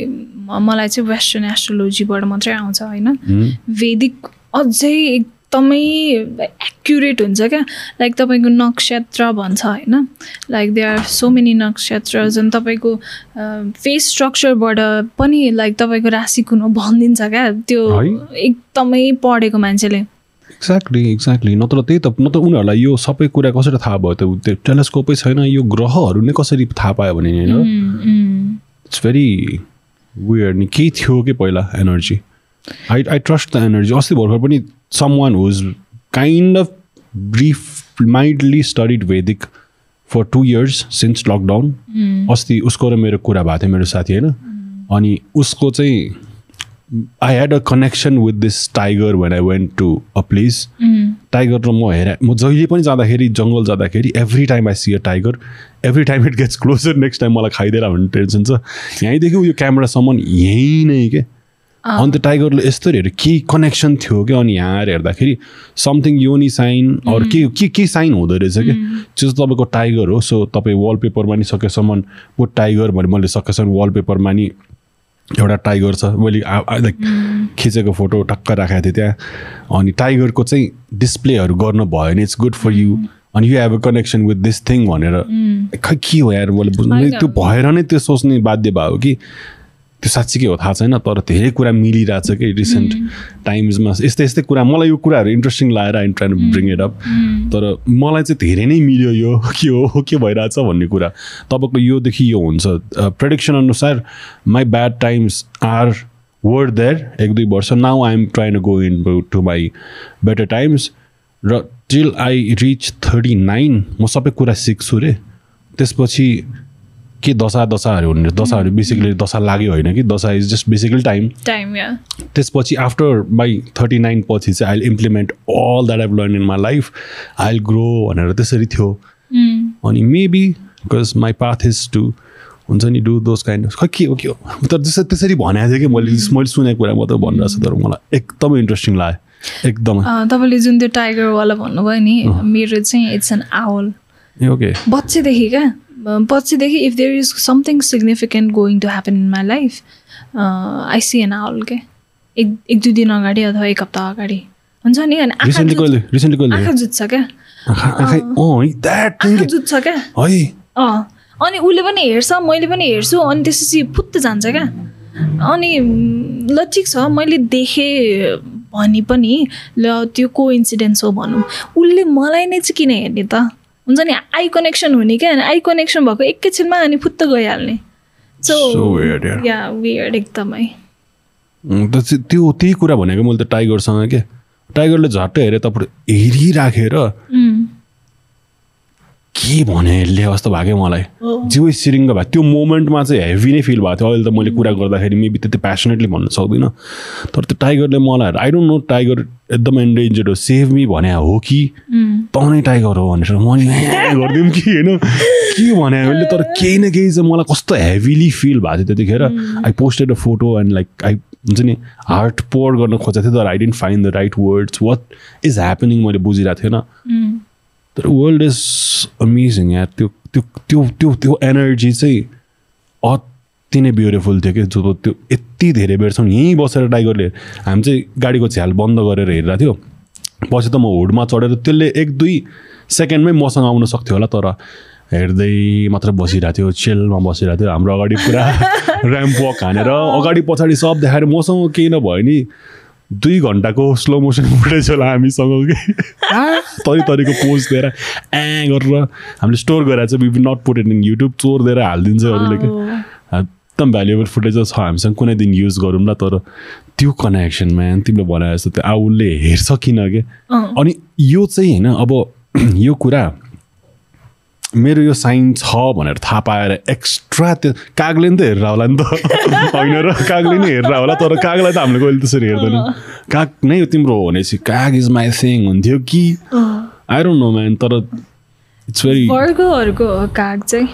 मलाई चाहिँ वेस्टर्न एस्ट्रोलोजीबाट मात्रै आउँछ होइन? वेदिक अझै एकदमै एक्युरेट हुन्छ क्या? लाइक तपाईँको नक्षत्र भन्छ होइन? Like they are so many नक्षत्र अनि तपाईँको फेस स्ट्रक्चरबाट पनि लाइक तपाईँको राशि कुन हो भनिदिन्छ क्या? त्यो? एकदमै पढेको मान्छेले। एक्ज्याक्टली एक्ज्याक्टली नत्र त्यही त नत्र उनीहरूलाई यो सबै कुरा कसरी थाहा भयो त? त्यो टेलिस्कोपै छैन यो ग्रहहरू नै कसरी थाहा पायो भने होइन। इट्स भेरी वेयर नि केही थियो कि पहिला energy I I trust the energy अस्ति भर्खर पनि someone who's kind of brief mindly studied Vedic for two years since lockdown अस्ति उसको र मेरो कुरा भएको थियो मेरो साथी होइन अनि उसको चाहिँ I had a connection with this tiger when I went to a place tiger र म हेर म जहिले पनि जाँदाखेरि जङ्गल जाँदाखेरि every time I see a tiger every time it gets closer next time मलाई खाइदिएर भन्ने टेन्सन छ यहीँदेखि उयो क्यामेरासम्म यहीँ नै के अन्त टाइगरले यस्तोहरू के कनेक्सन थियो क्या अनि यहाँ आएर हेर्दाखेरि समथिङ योनी साइन अरू के के के साइन हुँदो रहेछ कि त्यो चाहिँ तपाईँको टाइगर हो सो तपाईँ वालपेपरमा नि सकेसम्म वो टाइगर भने मैले सकेसम्म वालपेपरमा नि एउटा टाइगर छ। मैले लाइक खिचेको फोटो टक्क राखेको थिएँ त्यहाँ। अनि टाइगरको चाहिँ डिस्प्लेहरू गर्नु भयो भने इट्स गुड फर यु अनि you have a connection with this thing भनेर खै के हो यार? मैले बुझ्नु त्यो भएर नै त्यो सोच्ने बाध्य भयो कि? त्यो साँच्चीकै हो थाहा छैन तर धेरै कुरा मिलिरहेछ कि रिसेन्ट टाइम्समा यस्तै यस्तै कुरा मलाई यो कुराहरू इन्ट्रेस्टिङ लागेर I try bring it up तर मलाई चाहिँ धेरै नै मिल्यो यो के हो के भइरहेछ भन्ने कुरा। तपाईँको योदेखि यो हुन्छ। प्रडिक्सन अनुसार my bad times are word there एक दुई वर्ष। Now I am trying go into my better times र till I reach thirty nine म सबै कुरा सिक्छु रे। त्यसपछि के दशा दशाहरू हुने दशाहरू बेसिकली दशा लाग्यो होइन कि? दशा is just basically time time या त्यसपछि आफ्टर बाई थर्टी नाइन पछि चाहिँ I implement all that I've learn in my life I grow भनेर त्यसरी थियो। अनि maybe because my path is to हुन्छ नि डु दोज काइन्ड खै के हो के हो? तर जस्तो त्यसरी भनेको थियो कि मैले मैले सुनेको कुरा मात्रै भनिरहेको छु तर मलाई एकदमै इन्ट्रेस्टिङ लाग्यो। एकदमै। तपाईँले जुन त्यो टाइगरवाला भन्नुभयो नि मेरो चाहिँ इट्स एन आवल ओके बच्चैदेखि क्या? पछिदेखि if there is something significant going to happen in my life I see an owl के एक एक दुई दिन अगाडि अथवा एक हप्ता अगाडि हुन्छ नि? अनि आँखा जुत्छ क्या? जुत्छ क्या? अँ। अनि उसले पनि हेर्छ मैले पनि हेर्छु अनि त्यसपछि फुत्त जान्छ क्या? अनि ल ठिक छ मैले देखेँ भने पनि ल त्यो को इन्सिडेन्स हो भनौँ। उसले मलाई नै चाहिँ किन हेर्ने त? हुन्छ नि आई कनेक्सन हुने क्या अनि आई कनेक्सन भएको एकैछिनमा अनि फुत्त गइहाल्ने। सो. या वियर्ड एकदमै। त्यो त्यही कुरा भनेको मैले त टाइगरसँग के टाइगरले झट्ट हेरेँ तपाईँ हेरिराखेर के भने यसले जस्तो भयो क्या मलाई। जिउ सिरिङ्ग भयो त्यो मोमेन्टमा चाहिँ हेभी नै फिल भएको थियो। अहिले त मैले कुरा गर्दाखेरि मेबी त्यति प्यासनेटली भन्न सक्दिनँ। तर त्यो टाइगरले मलाई आई डोन्ट नो टाइगर एकदम एन्डेन्जर्ड हो। सेभ मी भने हो कि? तँ नै टाइगर हो भनेर मैले गरिदिउँ कि होइन? के भने उसले तर केही न केही चाहिँ मलाई कस्तो हेभिली फिल भएको थियो त्यतिखेर। I posted a photo and like I हुन्छ नि हार्ट पोर गर्न खोजेको थिएँ तर I didn't find the right words what is happening मैले बुझिरहेको थिएन। तर वर्ल्ड इज अमेजिङ यार त्यो त्यो त्यो त्यो त्यो एनर्जी चाहिँ अति नै ब्युटिफुल थियो कि जब त्यो यति धेरै बेरसम्म यहीँ बसेर टाइगरले हामी चाहिँ गाडीको झ्याल बन्द गरेर हेरिरहेको थियो। पछि त म हुडमा चढेर त्यसले एक दुई सेकेन्डमै मसँग आउन सक्थ्यो होला तर हेर्दै मात्र बसिरहेको थियो चेलमा बसिरहेको थियो। हाम्रो अगाडि पुरा [LAUGHS] ऱ्याम्प वक हानेर अगाडि पछाडि सब देखाएर मसँग केही नभयो नि दुई घन्टाको स्लो मोसन फुटेज होला हामीसँग कि तरि तरिको पोज दिएर ए गरेर हामीले स्टोर गरेर चाहिँ we not put it in YouTube चोर दिएर हालिदिन्छ अरूले कि एकदम भ्यालुएबल फुटेज छ हामीसँग कुनै दिन युज गरौँला तर त्यो कनेक्सनमा तिमीले भने जस्तो त्यो आउलले हेर्छ किन के अँ। अनि यो चाहिँ होइन अब [CLEARS THROAT] यो कुरा मेरो यो साइन छ भनेर थाहा पाएर एक्स्ट्रा त्यो कागले नि त हेरेर होला नि त। [LAUGHS] होइन र? कागले नि हेरेर होला तर कागलाई त हामीले कहिले त्यसरी हेर्दैनौँ। काग नै तिम्रो हो भनेपछि काग इज माई थिङ हुन्थ्यो कि? आई डोन्ट नो म्यान तर इट्स भेरी वर्गहरूको हो काग चाहिँ।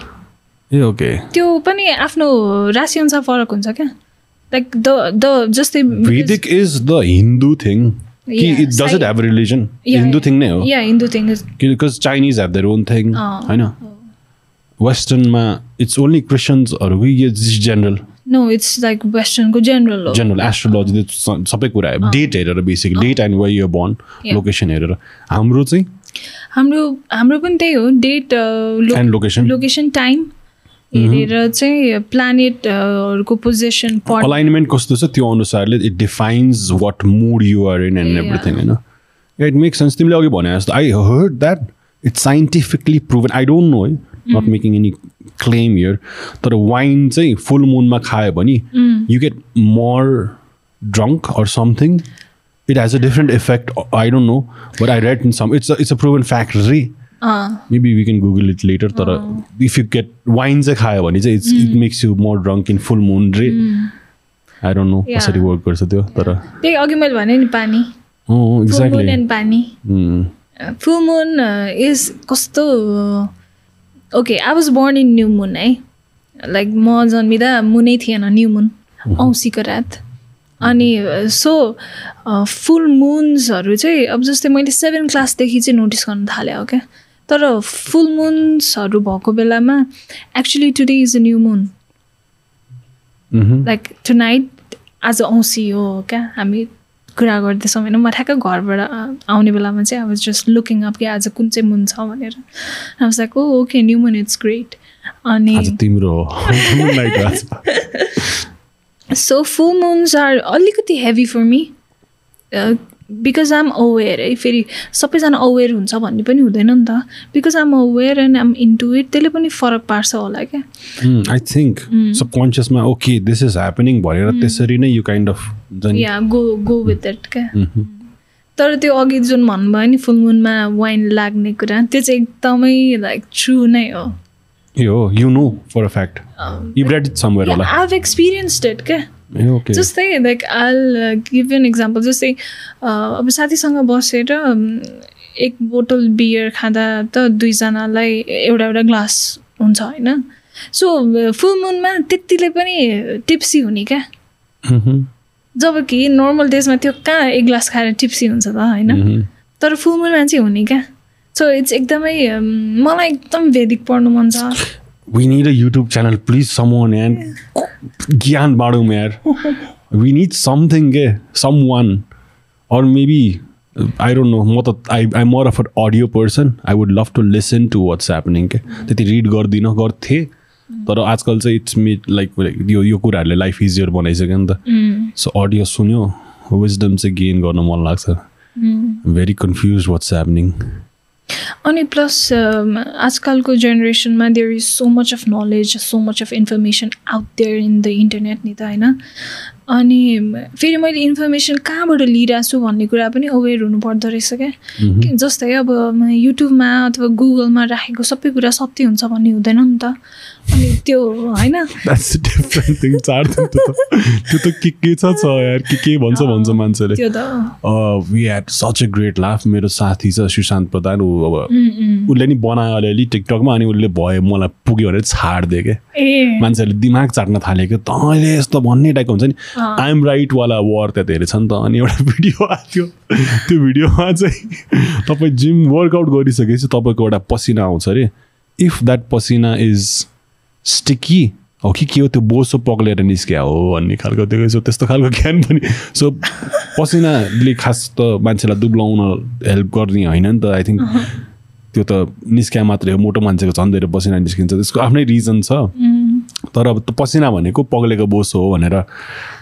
ए ओके। त्यो पनि आफ्नो राशिअनुसार फरक हुन्छ क्या? लाइक द द जस्तै Vedic is the Hindu thing. कि have a religion? Yeah, Hindu yeah. thing नै हो Hindu thing because Chinese have their own thing होइन वेस्टर्नमा इट्स ओन्ली क्रिस्चियन्सहरू जेनरल नो इट्स लाइक वेस्टर्नको जेनरल हो जेनरल एस्ट्रोलोजी सबै कुरा डेट हेरेर basic date and where you born. Location हेरेर हाम्रो चाहिँ हाम्रो हाम्रो पनि त्यही हो date and location location time हेरेर चाहिँ प्लानेटहरूको पोजिसन अलाइनमेन्ट कस्तो छ त्यो अनुसारले it defines what mood you are in and. Everything होइन इट मेक सेन्स तिमीले अघि भने जस्तो I heard that it's scientifically proven I don't know है not making any claim here तर वाइन चाहिँ फुल मुनमा खायो भने you get more drunk or something it has a different effect I don't know but I read in some it's it's a proven fact रे maybe we can Google it later तर if you get wine चाहिँ खायो भने चाहिँ it's it makes you more drunk in full moon रे। I don't know. कसरी work गर्छ त्यो तर त्यही अघि मैले भने नि पानी। एक्ज्याक्टली एन्ड पानी। फुल मुन इज कस्तो okay I was born in new moon है लाइक म जन्मिँदा मुनै थिएन न्यू मुन औँसीको रात। अनि सो फुल मुन्सहरू चाहिँ अब जस्तै मैले सेभेन क्लासदेखि चाहिँ नोटिस गर्न थालेँ हो क्या तर फुल मुन्सहरू भएको बेलामा actually today is a new moon like tonight आज औँसी हो क्या? हामी कुरा गर्दैछौँ होइन। म ठ्याक्क घरबाट आउने बेलामा चाहिँ अब जस्ट लुकिङ अप कि आज कुन चाहिँ मुन छ भनेर। Like oh okay new moon it's great अनि तिम्रो। सो फुल मुन्स आर अलिकति heavy for me because I'm aware है फेरि सबैजना अवेर हुन्छ भन्ने पनि हुँदैन नि त. Because I'm aware and I'm into it त्यसले पनि फरक पार्छ होला क्या। आई थिङ्क सबकन्सियसमा ओके दिस इज ह्यापनिङ भनेर त्यसरी नै you kind of yeah go go with it क्या। तर त्यो अघि जुन भन्नुभयो नि फुल मुनमा वाइन लाग्ने कुरा त्यो चाहिँ एकदमै लाइक ट्रु नै हो। यो you know for a fact you read it somewhere होला। आई हेभ एक्सपिरियन्स्ड इट क्या। जस्तै like I'll give an example जस्तै uh, अब साथीसँग बसेर um, एक बोतल बियर खाँदा त दुईजनालाई एउटा एउटा ग्लास हुन्छ होइन? सो फुल मुनमा त्यतिले पनि टिप्सी हुने क्या? जब कि नर्मल डेजमा त्यो कहाँ एक ग्लास खाएर टिप्सी हुन्छ त होइन? तर फुल मुनमा चाहिँ हुने क्या? सो इट्स एकदमै um, मलाई एकदम वेदिक पढ्नु मन छ। Need a YouTube channel please summon and ज्ञान बाँडौँ यार वी निड समथिङ के someone or maybe I don't know म त I I more of a audio person I would love to listen to what's happening के त्यति read गर्दिनँ गर्थेँ तर आजकल चाहिँ इट्स मे लाइक यो यो कुराहरूले लाइफ इजियर बनाइसक्यो नि त। सो अडियो सुन्यो विजडम चाहिँ गेन गर्न मन लाग्छ। भेरी कन्फ्युज वाट्स ह्यापनिङ अनि प्लस आजकलको जेनेरेसनमा there is so much of knowledge so much of information out there in the internet नि त होइन? अनि फेरि मैले इन्फर्मेसन कहाँबाट लिइरहेको छु भन्ने कुरा पनि अवेर हुनुपर्दो रहेछ क्या। कि जस्तै अब युट्युबमा अथवा गुगलमा राखेको सबै कुरा सत्य हुन्छ भन्ने हुँदैन नि त। अनि त्यो होइन। त्यो त के के छ छ यार? के के भन्छ भन्छ मान्छेले। त्यो त we had such a great laugh मेरो साथी छ सुशान्त प्रधान ऊ अब उसले नि बनायो अलिअलि टिकटकमा अनि उसले भयो मलाई पुग्यो भने छाडिदियो क्या मान्छेहरूले दिमाग चाट्न थाल्यो क्या तैँले यस्तो भन्ने टाइपको हुन्छ नि। आइएम राइटवाला वर त्यहाँ धेरै छ नि त अनि एउटा भिडियो आएको थियो। त्यो भिडियोमा चाहिँ तपाईँ जिम वर्कआउट गरिसकेपछि तपाईँको एउटा पसिना आउँछ अरे। इफ द्याट पसिना इज स्टिकी हो कि के हो त्यो बोसो पग्लेर निस्क्या हो भन्ने खालको त्यो सो त्यस्तो खालको ज्ञान पनि सो पसिनाले खास त मान्छेलाई दुब्लाउन हेल्प गर्ने होइन नि त आई थिङ्क त्यो त निस्क्या मात्रै हो मोटो मान्छेको झन् धेरै पसिना निस्किन्छ त्यसको आफ्नै रिजन छ तर अब त्यो पसिना भनेको पग्लेको बोस हो भनेर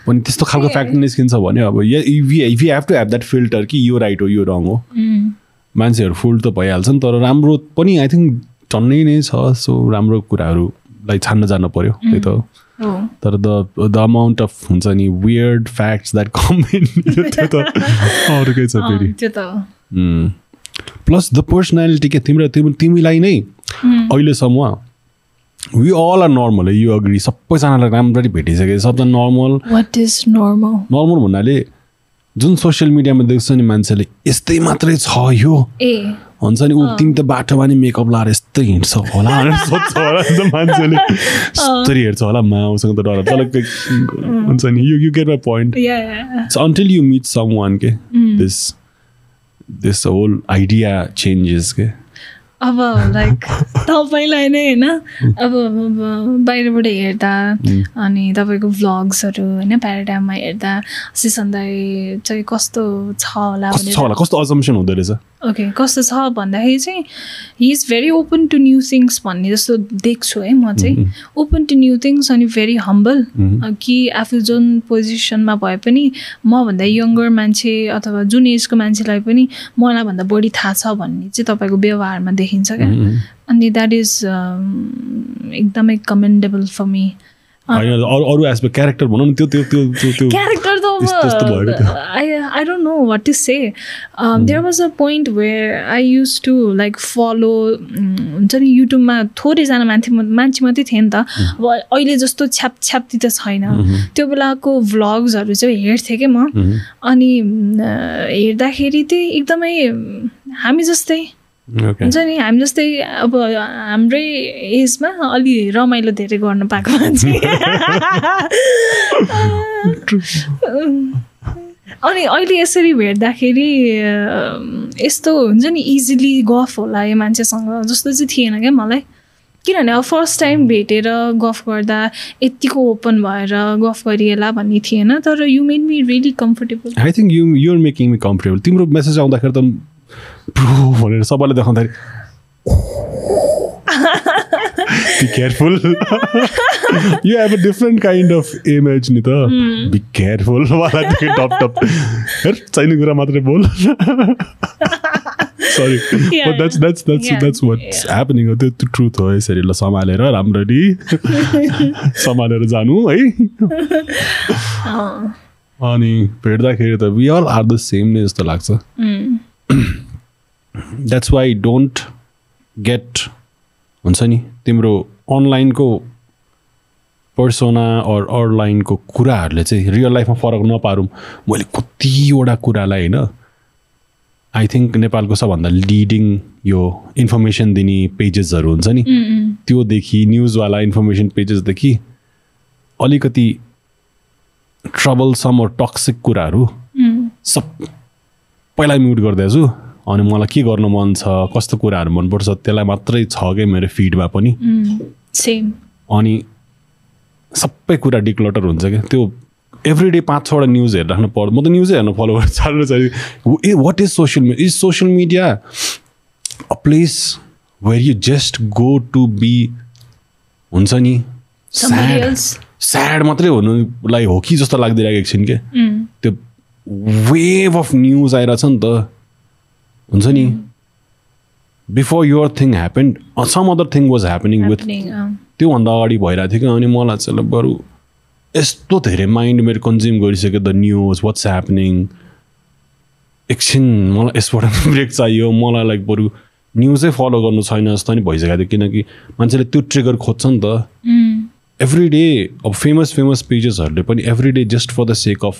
पनि त्यस्तो खालको फ्याक्ट निस्किन्छ भने अब if you have to have that filter कि यो राइट हो यो रङ हो मान्छेहरू फुल त भइहाल्छ नि तर राम्रो पनि आई थिङ्क टन्नै नै छ सो राम्रो कुराहरूलाई छान्न जानु पर्यो त्यही त हो। तर द द अमाउन्ट अफ हुन्छ नि weird facts that come in त्यो त अरूकै छ फेरि। त्यो त हो। प्लस द पर्सनालिटी के तिम्रो तिम्रो तिमीलाई नै अहिलेसम्म वी अल आर नर्मल है यो अग्री सबैजनालाई राम्ररी भेटिसके सबजना normal what is normal normal भन्नाले जुन सोसियल मिडियामा देख्छ नि मान्छेले यस्तै मात्रै छ यो। ए। हुन्छ नि ऊ तिमी त बाटोमा नि मेकअप लाएर यस्तै हिँड्छ होला भनेर [LAUGHS] सोध्छ होला नि त मान्छेले। यस्तरी हेर्छ होला माउसँग त डर तर हुन्छ नि you you get my point yeah So until you meet someone, के this this whole idea changes. के अब लाइक [LAUGHS] तपाईँलाई नै होइन? अब अब बाहिरबाट हेर्दा अनि तपाईँको भ्लग्सहरू होइन प्याराडाममा हेर्दा सिसन्दाई चाहिँ होला कस्तो छ होला कस्तो अजम्सन हुँदो रहेछ? ओके कस्तो छ भन्दाखेरि चाहिँ he is very open to new things भन्ने जस्तो देख्छु है म चाहिँ ओपन टु न्यू थिङ्स अनि भेरी हम्बल कि आफू जुन पोजिसनमा भए पनि मभन्दा यङ्गर मान्छे अथवा जुन एजको मान्छेलाई पनि मलाई भन्दा बढी थाहा छ भन्ने चाहिँ तपाईँको व्यवहारमा देखिन्छ क्या अनि द्याट इज एकदमै कमेन्डेबल फर मी होइन अरू अरू एस्पेक्ट क्यारेक्टर भनौँ न त्यो त्यो त्यो त्यो त्यो क्यारेक्टर त I I don't know what to say there was a point where I used to like follow हुन्छ नि युट्युबमा थोरैजना मान्छे मान्छे मात्रै थिएँ नि त। अब अहिले जस्तो छ्याप छ्याप्ती त छैन। त्यो बेलाको भ्लग्सहरू चाहिँ हेर्थेँ कि म। अनि हेर्दाखेरि चाहिँ एकदमै हामी जस्तै हुन्छ नि हामी जस्तै अब हाम्रै एजमा अलि रमाइलो धेरै गर्न पाएको मान्छे। अनि अहिले यसरी भेट्दाखेरि यस्तो हुन्छ नि इजिली गफ होला यो मान्छेसँग जस्तो चाहिँ थिएन क्या मलाई। किनभने अब फर्स्ट टाइम भेटेर गफ गर्दा यतिको ओपन भएर गफ गरिएला भन्ने थिएन तर you made me really comfortable I think you you're making me comfortable तिम्रो मेसेज आउँदाखेरि त भनेर सबैले देखाउँदाखेरि be careful you have a different kind of image नि त बी केयरफुल वाला टप टप चाहिने कुरा मात्रै बोल sorry that's that's that's that's what's happening हो त्यो ट्रुथ हो यसरी ल सम्हालेर राम्ररी सम्हालेर जानु है अनि भेट्दाखेरि त we all are the same नै जस्तो लाग्छ द्याट्स वाइ डोन्ट गेट हुन्छ नि तिम्रो अनलाइनको पर्सोना अर अनलाइनको कुराहरूले चाहिँ रियल लाइफमा फरक नपारौँ मैले कतिवटा कुरालाई होइन आई थिङ्क नेपालको सबभन्दा लिडिङ यो इन्फर्मेसन दिने पेजेसहरू हुन्छ नि। त्योदेखि न्युजवाला इन्फर्मेसन पेजेसदेखि अलिकति ट्रबलसम टक्सिक कुराहरू सबैलाई म्युट गरिदिएछु अनि मलाई के गर्नु मन छ कस्तो कुराहरू मनपर्छ त्यसलाई मात्रै छ क्या मेरो फिडमा पनि? सेम अनि सबै कुरा डिक्लटर हुन्छ क्या। त्यो एभ्री डे पाँच छवटा न्युज हेरिराख्नु पर्छ म त न्युजै हेर्नु फलो गरेर चाल्नु चाहिँ ए what is social media is social media a place where you just go to be हुन्छ नि? स्याड स्याड मात्रै हुनुलाई हो कि जस्तो लाग्दिरहेको एकछिन के? त्यो वेभ अफ न्युज आइरहेछ नि त। हुन्छ नि? Before your thing happen some other thing was happening with त्योभन्दा अगाडि भइरहेको थियो कि अनि मलाई चाहिँ बरु यस्तो धेरै माइन्ड मेरो कन्ज्युम गरिसक्यो द न्युज वाट्स ह्यापनिङ एकछिन मलाई यसबाट ब्रेक चाहियो। मलाई लाइक बरु न्युजै फलो गर्नु छैन जस्तो नि भइसकेको थियो। किनकि मान्छेले त्यो ट्रिगर खोज्छ नि त। एभ्री डे अब फेमस फेमस पेजेसहरूले पनि every day just for the sake of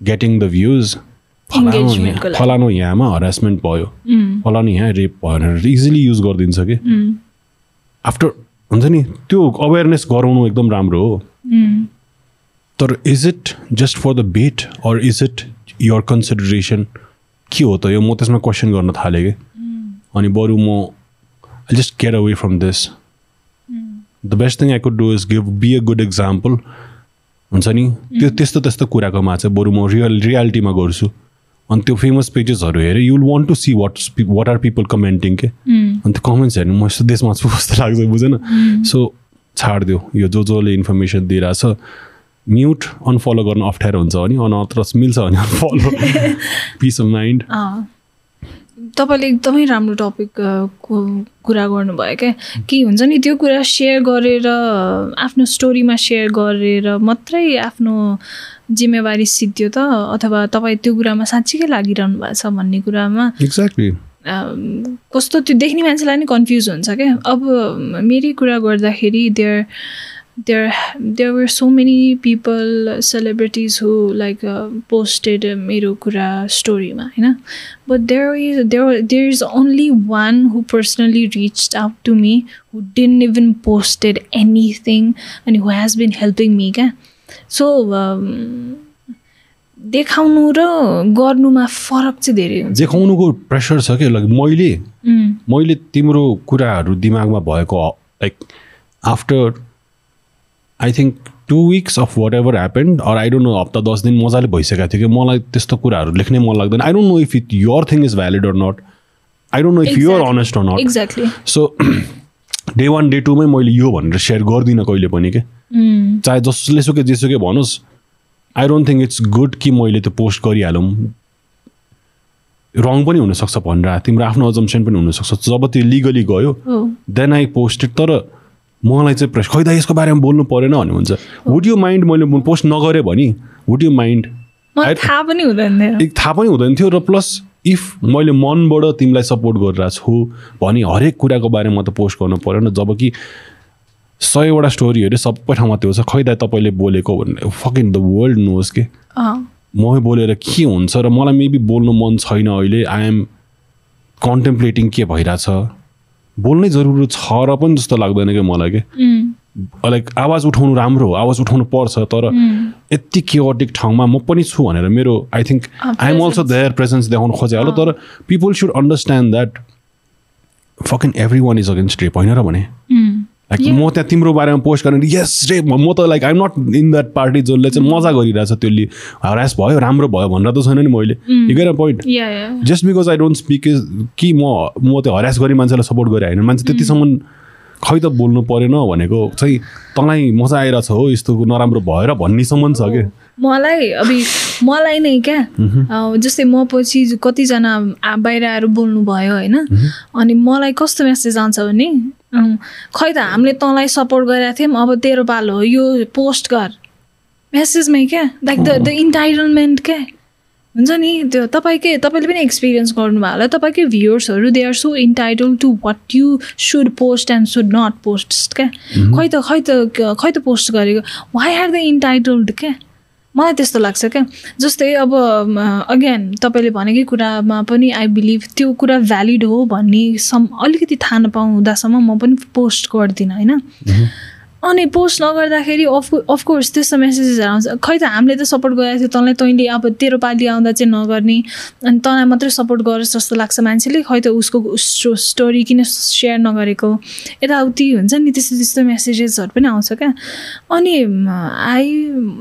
getting the views फलानु फलानु यहाँमा हरासमेन्ट भयो। फलानु यहाँ रेप भयो भनेर इजिली युज गरिदिन्छ कि? आफ्टर हुन्छ नि त्यो अवेरनेस गराउनु एकदम राम्रो हो। तर is it just for the bet or is it your consideration के हो त यो? म त्यसमा क्वेसन गर्न थालेँ कि। अनि बरु म I just care away from this the best thing I could do is give be a good example हुन्छ नि? त्यो त्यस्तो त्यस्तो कुराकोमा चाहिँ बरु म रियल रियालिटीमा गर्छु। अनि त्यो फेमस पेजेसहरू हेरेँ you'll want to see what what are people commenting के अनि त्यो कमेन्ट्स हेर्नु म यस्तो देशमा छु जस्तो लाग्छ बुझेन सो छाडिदियो यो जो जसले इन्फर्मेसन दिइरहेछ म्युट अनफलो गर्न अप्ठ्यारो हुन्छ भने अनत्र मिल्छ भने अनफलो पिस अफ माइन्ड तपाईँले एकदमै राम्रो टपिक कुरा गर्नुभयो क्या कि हुन्छ नि त्यो कुरा सेयर गरेर आफ्नो स्टोरीमा सेयर गरेर मात्रै आफ्नो जिम्मेवारी सिद्धियो त अथवा तपाईँ त्यो कुरामा साँच्चीकै लागिरहनु भएको छ भन्ने कुरामा एक्ज्याक्टली कस्तो त्यो देख्ने मान्छेलाई नै कन्फ्युज हुन्छ क्या। अब मेरै कुरा गर्दाखेरि there there there were so many people celebrities posted मेरो कुरा स्टोरीमा होइन? But there is there there is only one who personally reach out to me हुन् इभन पोस्टेड एनीथिङ अनि who has been helping me क्या so um, देखाउनु र गर्नुमा फरक चाहिँ धेरै हुन्छ। देखाउनुको प्रेसर छ क्या मैले मैले तिम्रो कुराहरू दिमागमा भएको like after I think two weeks of whatever happened or I don't know हप्ता दस दिन मजाले भइसकेको थियो कि मलाई त्यस्तो कुराहरू लेख्नै मन लाग्दैन। I don't know if it your thing is valid or not I don't know if you're honest or not exactly so day one day टूमै मैले यो भनेर सेयर गर्दिनँ कहिले पनि के चाहे जसले सुके जेसुकै भनोस् I don't think it's good कि मैले त्यो पोस्ट गरिहालौँ। रङ पनि हुनसक्छ भनेर। तिम्रो आफ्नो अजम्सन पनि हुनसक्छ। जब त्यो लिगली गयो देन आई पोस्टेड तर मलाई चाहिँ प्रेस खै त यसको बारेमा बोल्नु परेन भन्ने हुन्छ। वुड यु माइन्ड मैले पोस्ट नगरेँ भने वुड यु माइन्ड पनि थाहा पनि हुँदैन थियो र प्लस इफ मैले मनबाट तिमीलाई सपोर्ट गरिरहेको छु भने हरेक कुराको बारेमा त पोस्ट गर्नु परेन। जब कि सयवटा स्टोरीहरू सबै ठाउँमा त्यो छ खै दाइ तपाईँले बोलेको भन्ने फकिङ द वर्ल्ड नोज के? म बोलेर के हुन्छ र मलाई मेबी बोल्नु मन छैन अहिले। आइएम कन्टेम्प्लेटिङ के भइरहेछ। बोल्नै जरुरी छ र पनि जस्तो लाग्दैन कि मलाई कि? लाइक आवाज उठाउनु राम्रो हो आवाज उठाउनु पर्छ तर यति केओटिक ठाउँमा म पनि छु भनेर मेरो I think I am also their presence देखाउनु खोजे होला तर people should understand that fucking everyone is against rape होइन र भने? लाइक म त्यहाँ तिम्रो बारेमा पोस्ट गर्ने यस रेप म त like I'm not in that party जसले चाहिँ मजा गरिरहेछ त्यसले हरास भयो राम्रो भयो भनेर त छैन नि मैले। हिँडेर point just because I don't speak is कि म म त्यो हरास गरी मान्छेलाई सपोर्ट गरेँ होइन। मान्छे त्यतिसम्म खै त बोल्नु परेन भनेको चाहिँ तँलाई मजा आइरहेछ हो यस्तो नराम्रो भएर भन्नेसम्म छ कि? मलाई अब मलाई नै क्या। अँ, जस्तै म पछि कतिजना बाहिर आएर बोल्नु भयो होइन। अनि मलाई कस्तो मेसेज आउँछ भने खै त हामीले तँलाई सपोर्ट गरेका थियौँ अब तेरो पालो हो यो पोस्ट गर। मेसेजमै क्या? लाइक द द इन्टाइटलमेन्ट क्या? हुन्छ नि? त्यो तपाईँकै तपाईँले पनि एक्सपिरियन्स गर्नुभयो होला। तपाईँकै भ्युवर्सहरू they are so entitled to what you should post and should not post क्या? खै त खै त खै त पोस्ट गरेको? वाइ आर द इन्टाइटल्ड क्या? मलाई त्यस्तो लाग्छ क्या। जस्तै अब अगेन तपाईँले भनेकै कुरामा पनि आई बिलिभ त्यो कुरा भ्यालिड हो भन्ने सम अलिकति थाहा नपाउँदासम्म म पनि पोस्ट गर्दिनँ होइन? अनि पोस्ट नगर्दाखेरि अफ अफकोर्स त्यस्तो मेसेजेसहरू आउँछ। खै त हामीले त सपोर्ट गरेको थियो तँलाई तैँले अब तेरो पालि आउँदा चाहिँ नगर्ने। अनि तँलाई मात्रै सपोर्ट गरोस् जस्तो लाग्छ मान्छेले खै त उसको स्टो स्टोरी किन सेयर नगरेको? यताउति हुन्छ नि त्यस्तो त्यस्तो मेसेजेसहरू पनि आउँछ क्या। अनि I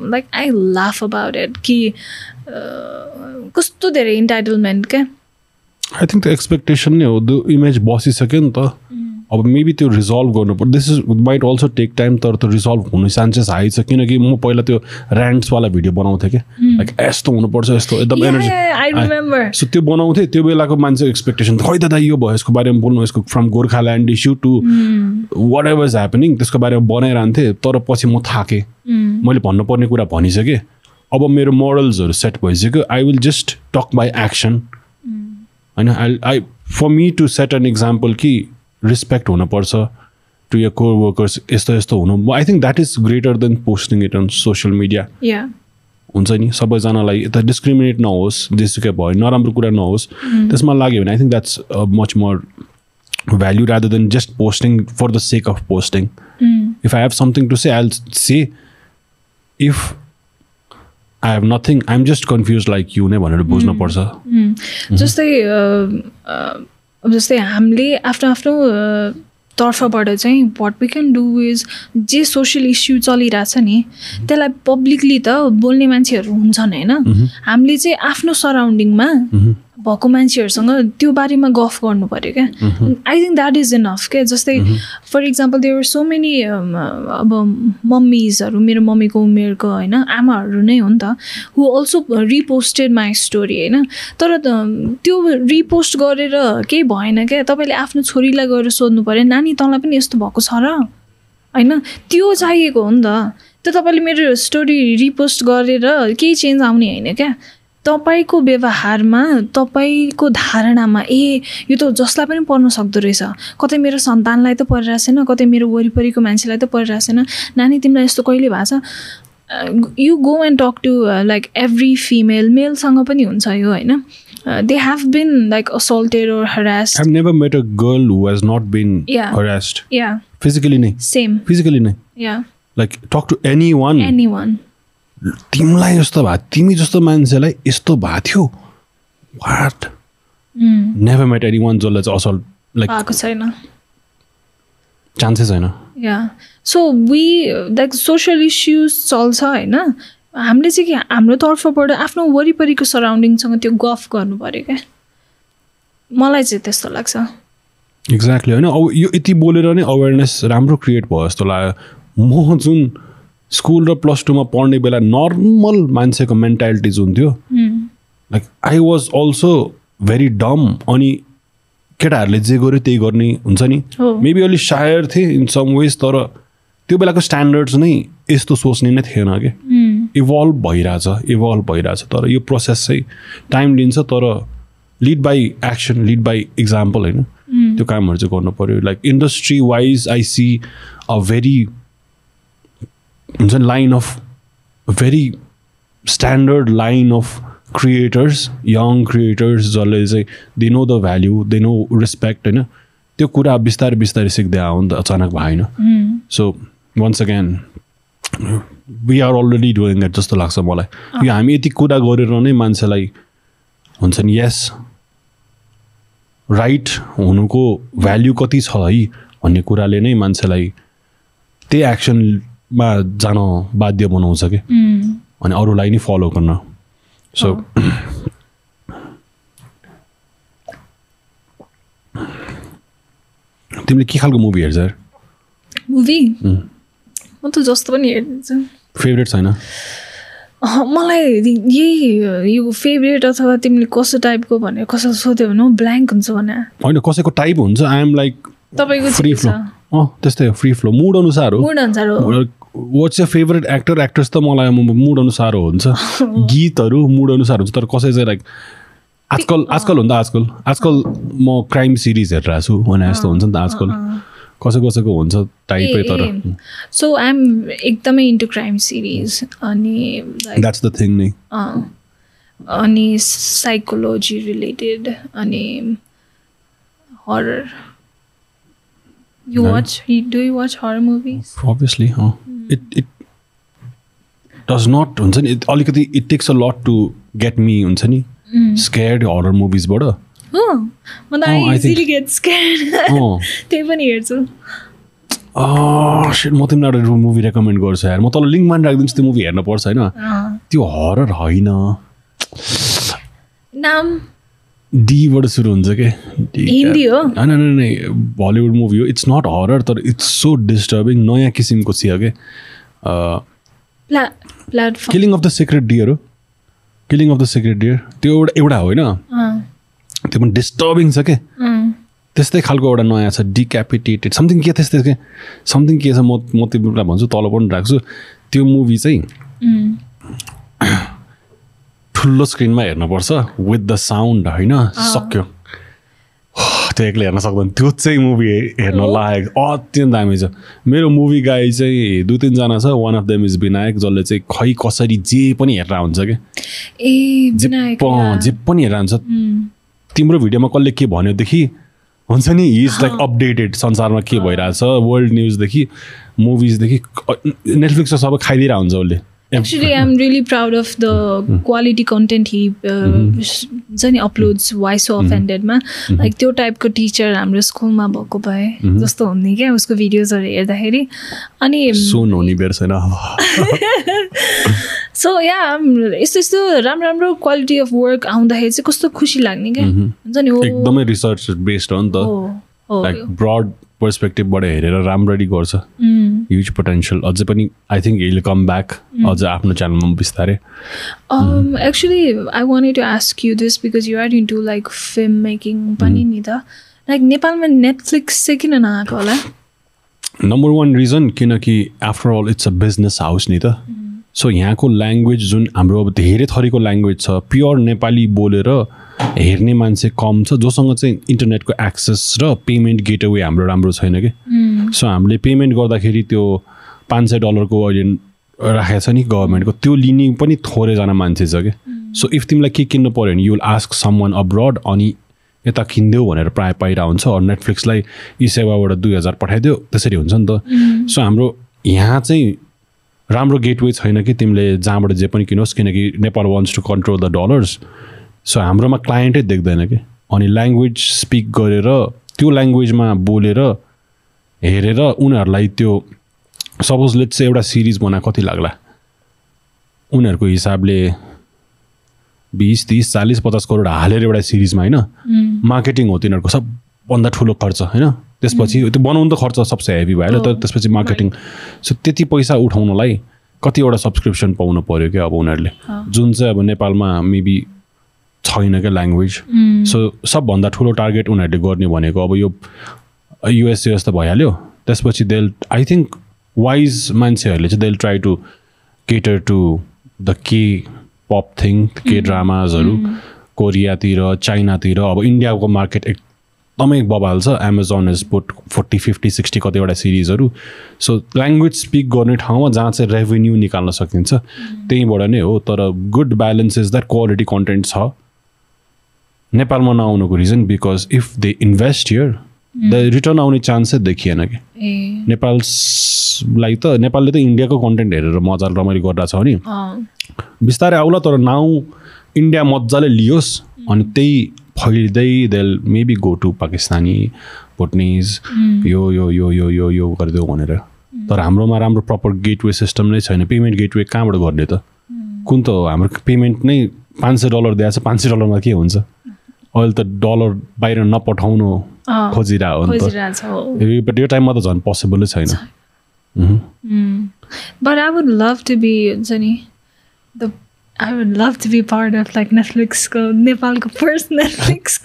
like I laugh about it कि कस्तो धेरै इन्टाइटलमेन्ट क्या। आई थिङ्क त्यो एक्सपेक्टेसन नै हो। इमेज बसिसक्यो नि त। अब मेबी त्यो रिजल्भ गर्नुपर्छ this is might also take time तर त्यो रिजल्भ हुनु चान्सेस हाई छ किनकि म पहिला त्यो ऱ्यान्ड्सवाला भिडियो बनाउँथेँ कि लाइक यस्तो हुनुपर्छ यस्तो एकदम एनर्जी सो त्यो बनाउँथेँ त्यो बेलाको मान्छेको एक्सपेक्टेसन खै दाइ यो भयो यसको बारेमा बोल्नु यसको from Gorkhaland issue to whatever is happening त्यसको बारेमा बनाइरहन्थेँ। तर पछि म थाकेँ। मैले भन्नुपर्ने कुरा भनिसकेँ। अब मेरो मोरल्सहरू सेट भइसक्यो। I will just talk by action होइन I I for me to set an example कि रेस्पेक्ट हुनुपर्छ टु यर कोर वर्कर्स यस्तो यस्तो हुनु I think that is greater than posting it on social media या हुन्छ नि? सबैजनालाई यता डिस्क्रिमिनेट नहोस् जेसुकै भयो नराम्रो कुरा नहोस् त्यसमा लाग्यो भने I think that's much more value rather than just posting for the sake of posting if I have something to say I say if I have nothing I am just confuse like you नै भनेर बुझ्नुपर्छ। जस्तै a, a, अब जस्तै हामीले आफ्नो आफ्नो तर्फबाट चाहिँ what we can do is जे सोसियल इस्यु चलिरहेछ नि त्यसलाई पब्लिकली त बोल्ने मान्छेहरू हुन्छन् होइन? हामीले चाहिँ आफ्नो सराउन्डिङमा भएको मान्छेहरूसँग त्यो बारेमा गफ गर्नु पऱ्यो क्या। I think that is enough क्या जस्तै for example there so many अब मम्मिजहरू मेरो मम्मीको उमेरको होइन आमाहरू नै हो नि त who also reposted my story होइन। तर त- त्यो रिपोस्ट गरेर केही भएन क्या तपाईँले आफ्नो छोरीलाई गएर सोध्नु पऱ्यो नानी तँलाई पनि यस्तो भएको छ र? होइन त्यो चाहिएको हो नि त। त्यो तपाईँले मेरो स्टोरी रिपोस्ट गरेर केही चेन्ज आउने होइन क्या। तपाईँको व्यवहारमा तपाईँको धारणामा ए यो त जसलाई पनि पर्न सक्दो रहेछ। कतै मेरो सन्तानलाई त परिरहेको छैन कतै मेरो वरिपरिको मान्छेलाई त परिरहेको छैन। नानी तिमीलाई यस्तो कहिले भएको छ? You go and talk to like every female मेलसँग पनि हुन्छ यो होइन? They have been like assaulted or harass I've never met a girl who has not been Yeah. harassed. या physically नै सेम physically नै या talk to anyone. Anyone तिमीलाई यस्तो भए तिमी जस्तो मान्छेलाई यस्तो भएको थियो। What never met anyone जसलाई चाहिँ असल लाइक भएको छैन। चान्सेस छैन। या so we like social issues चल्छ होइन? हामीले चाहिँ के हाम्रो तर्फबाट आफ्नो वरिपरिको सराउन्डिङसँग त्यो गफ गर्नु पऱ्यो क्या। मलाई चाहिँ त्यस्तो लाग्छ। एक्ज्याक्टली होइन? अब यो यति बोलेर नै अवेरनेस राम्रो क्रिएट भयो जस्तो लाग्यो। म जुन स्कुल र प्लस टूमा पढ्ने बेला नर्मल मान्छेको मेन्टालिटिज हुन्थ्यो। Like I was also very dumb अनि केटाहरूले जे गर्यो त्यही गर्ने हुन्छ नि। मेबी अलिक सायर थिएँ इन सम वेज तर त्यो बेलाको स्ट्यान्डर्ड्स नै यस्तो सोच्ने नै थिएन कि। इभल्भ भइरहेछ इभल्भ भइरहेछ। तर यो प्रोसेस चाहिँ टाइम लिन्छ तर lead by action lead by example होइन। त्यो कामहरू चाहिँ गर्नु पऱ्यो like industry wise I see a very हुन्छ नि line of very standard line of creators young creators जसले चाहिँ they know the value they know respect होइन त्यो कुरा बिस्तारै बिस्तारै सिक्दै आयो नि त अचानक भएन so once again we are already doing that जस्तो लाग्छ मलाई। यो हामी यति कुरा गरेर नै मान्छेलाई हुन्छ नि यस राइट हुनुको भ्याल्यु कति छ है भन्ने कुराले नै मान्छेलाई त्यही एक्सनमा जान बाध्य बनाउँछ कि? अनि अरूलाई नै फलो गर्न। सो तिमीले के खालको मुभी हेर्छ? मुभी म त जस्तो पनि हेरिदिन्छु फेभरेट छैन? मलाई यही यो फेभरेट अथवा तिमीले कस्तो टाइपको भनेर कसैलाई सोध्यो भने ब्ल्याङ्क हुन्छ भने। होइन कसैको टाइप हुन्छ आइएम लाइक तपाईँको फ्री फ्लो अँ त्यस्तै हो फ्री फ्लो मुड अनुसार हो। मुड अनुसार हो। वाट्स यो फेभरेट एक्टर एक्ट्रेस त मलाई मुड अनुसार हुन्छ। [LAUGHS] गीतहरू मुड अनुसार हुन्छ तर कसै चाहिँ लाइक आजकल आजकल हुन्छ आजकल। आजकल म क्राइम सिरिज हेरिरहेको छु भने जस्तो हुन्छ नि त आजकल। कसै कसैको हुन्छ टाइपै तर सो आइएम एकदमै इन्टु क्राइम सिरिज अनि द्याट्स द थिङ नै। अनि साइकोलोजी रिलेटेड अनि horror you No. Watch do you watch horror movies obviously it it does not हुन्छ नि? It- अलिकति it takes a lot to get me हुन्छ नि? स्केयर्ड हरर मुभिजबाट म स्क्याड [LAUGHS] त्यही पनि हेर्छु। सिट तिमीलाई एउटा मुभी रेकमेन्ड गर्छु यार। म तल लिङ्कमा पनि राखिदिन्छु त्यो मुभी हेर्नुपर्छ होइन? त्यो हरर होइन। नाम डीबाट सुरु हुन्छ के? D हिन्दी हो? होइन होइन बलिउड मुभी हो। इट्स नट हरर तर इट्स सो डिस्टर्बिङ नयाँ किसिमको छ के? प्ला platform. Killing of the secret deer हो। Killing of the secret deer त्यो एउटा एउटा होइन? त्यो पनि डिस्टर्बिङ छ के? त्यस्तै खालको एउटा नयाँ छ डिक्यापिटेटेड समथिङ के त्यस्तै के? समथिङ के छ म म तिमीलाई भन्छु तल पनि राख्छु। त्यो मुभी चाहिँ ठुलो स्क्रिनमा हेर्नुपर्छ विथ द साउन्ड होइन? सक्यो। त्यो एक्लै हेर्न सक्दैन। त्यो चाहिँ मुभी हेर्न हो? लायक अत्यन्त दामी छ। मेरो मुभी गाई चाहिँ दुई तिनजना छ। One of them is Vinayak जसले चाहिँ खै कसरी जे पनि हेरेर हुन्छ कि? ए जे पनि हेरेर हुन्छ। तिम्रो भिडियोमा कसले के भन्योदेखि हुन्छ नि हिज लाइक अपडेटेड संसारमा के भइरहेछ? वर्ल्ड न्युजदेखि मुभिजदेखि नेटफ्लिक्समा सबै खाइदिएर हुन्छ उसले। Actually I am really proud of the quality content he हुन्छ नि अपलोड्स वाइस अफ एन्डेडमा लाइक त्यो टाइपको टिचर हाम्रो स्कुलमा भएको भए जस्तो हुने क्या उसको भिडियोजहरू हेर्दाखेरि। अनि सुन हुने बेर छैन। [LAUGHS] सो या यस्तो यस्तो राम्रो राम्रो क्वालिटी अफ वर्क आउँदाखेरि चाहिँ कस्तो खुसी लाग्ने क्या। हुन्छ नि एकदमै रिसर्च बेस्ड हो नि त। लाइक ब्रड पर्सपेक्टिभबाट हेरेर राम्ररी गर्छ। ह्युज पोटेन्सियल अझै पनि I think he'll come back अझ आफ्नो च्यानलमा बिस्तारै। Um, actually, I wanted to ask you this because you are into like filmmaking पनि नि त। लाइक नेपालमा नेटफ्लिक्स चाहिँ किन नआएको होला? नम्बर वान रिजन किनकि after all it's a business house नि त। सो यहाँको ल्याङ्ग्वेज जुन हाम्रो अब धेरै थरीको ल्याङ्ग्वेज छ प्योर नेपाली बोलेर हेर्ने मान्छे कम छ जोसँग चाहिँ इन्टरनेटको एक्सेस र पेमेन्ट गेटवे हाम्रो राम्रो छैन कि? सो हामीले पेमेन्ट गर्दाखेरि त्यो पाँच सय डलरको अहिले राखेको छ नि गभर्मेन्टको त्यो लिने पनि थोरैजना मान्छे छ कि? सो इफ तिमीलाई के किन्नु पऱ्यो भने you'll ask someone abroad अनि यता किनिदेऊ भनेर प्रायः पाइरहेको हुन्छ अरू नेटफ्लिक्सलाई यी सेवाबाट दुई हजार पठाइदियो त्यसरी हुन्छ नि त। सो हाम्रो यहाँ चाहिँ राम्रो गेटवे छैन कि तिमीले जहाँबाट जे पनि किनोस् किनकि Nepal wants to control the dollars so हाम्रोमा क्लायन्टै देख्दैन कि। अनि ल्याङ्ग्वेज स्पिक गरेर त्यो ल्याङ्ग्वेजमा बोलेर हेरेर उनीहरूलाई त्यो सपोज लेट चाहिँ एउटा सिरिज बना कति लाग्ला? उनीहरूको हिसाबले बिस तिस चालिस पचास करोड हालेर एउटा सिरिजमा होइन? मार्केटिङ हो तिनीहरूको सबभन्दा ठुलो खर्च होइन? त्यसपछि त्यो बनाउनु त खर्च सबसे हेभी भइहाल्यो तर त्यसपछि मार्केटिङ सो त्यति पैसा उठाउनलाई कतिवटा सब्सक्रिप्सन पाउनु पऱ्यो क्या अब उनीहरूले? जुन चाहिँ अब नेपालमा मेबी छैन क्या ल्याङ्ग्वेज सो सबभन्दा ठुलो टार्गेट उनीहरूले गर्ने भनेको अब यो युएसयुएस त भइहाल्यो। त्यसपछि देल आई थिङ्क वाइज मान्छेहरूले चाहिँ they'll try to cater to the K pop thing के ड्रामाजहरू कोरियातिर चाइनातिर अब इन्डियाको मार्केट एकदमै बबाल छ Amazon is put forty fifty sixty कतिवटा सिरिजहरू सो ल्याङ्ग्वेज स्पिक गर्ने ठाउँमा जहाँ चाहिँ रेभेन्यू निकाल्न सकिन्छ त्यहीँबाट नै हो। तर good balance is that quality content छ। नेपालमा नआउनुको reason because if they invest here the return आउने चान्स देखिएन कि। नेपाललाई त नेपालले त इन्डियाको कन्टेन्ट हेरेर मजाले रमाइलो गरिरहेको छ अँ। बिस्तारै आउला तर नाउ इन्डिया मजाले लियोस् अनि त्यही फैलिँदै they maybe go to Pakistani Bhutanese यो यो यो यो यो यो गरिदेऊ भनेर तर हाम्रोमा राम्रो प्रपर गेटवे सिस्टम नै छैन पेमेन्ट गेटवे कहाँबाट गर्ने त कुन त हो हाम्रो पेमेन्ट नै पाँच सय डलर दिएको छ पाँच सय डलरमा के हुन्छ अहिले त डलर बाहिर नपठाउनु खोजिरहेको हो नि त यो टाइममा त झन् पोसिबलै छैन। But I would love to be हुन्छ नि the I would love to be part of like Netflix को नेपालको first Netflix.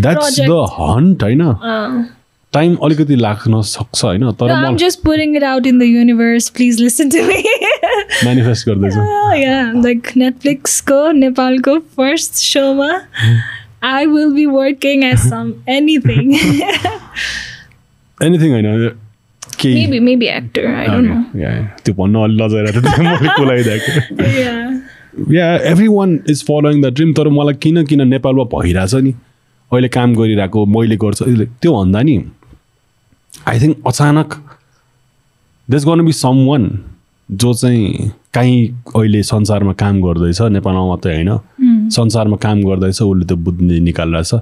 द हन्ट होइन Uh, टाइम अलिकति लाग्न सक्छ होइन तर no, I'm just putting it out in the universe. Please listen to me. Manifest गर्दैछु Oh, yeah, like Netflix को नेपालको first show मा I will be working as some anything. Anything होइन केही maybe maybe actor. I don't know. Yeah, yeah. त्यो भन्नु अलि लजाइरहेको थियो मैले कुलाइदिएको Yeah. Yeah everyone is following the dream तर मलाई किन किन नेपालमा भइरहेछ नि? अहिले काम गरिरहेको मैले गर्छु त्यो भन्दा नि आई थिङ्क अचानक देश गर्नु बी सम वान जो चाहिँ काहीँ अहिले संसारमा काम गर्दैछ नेपालमा मात्रै होइन। संसारमा काम गर्दैछ उसले त्यो बुझ्ने निकालिरहेछ।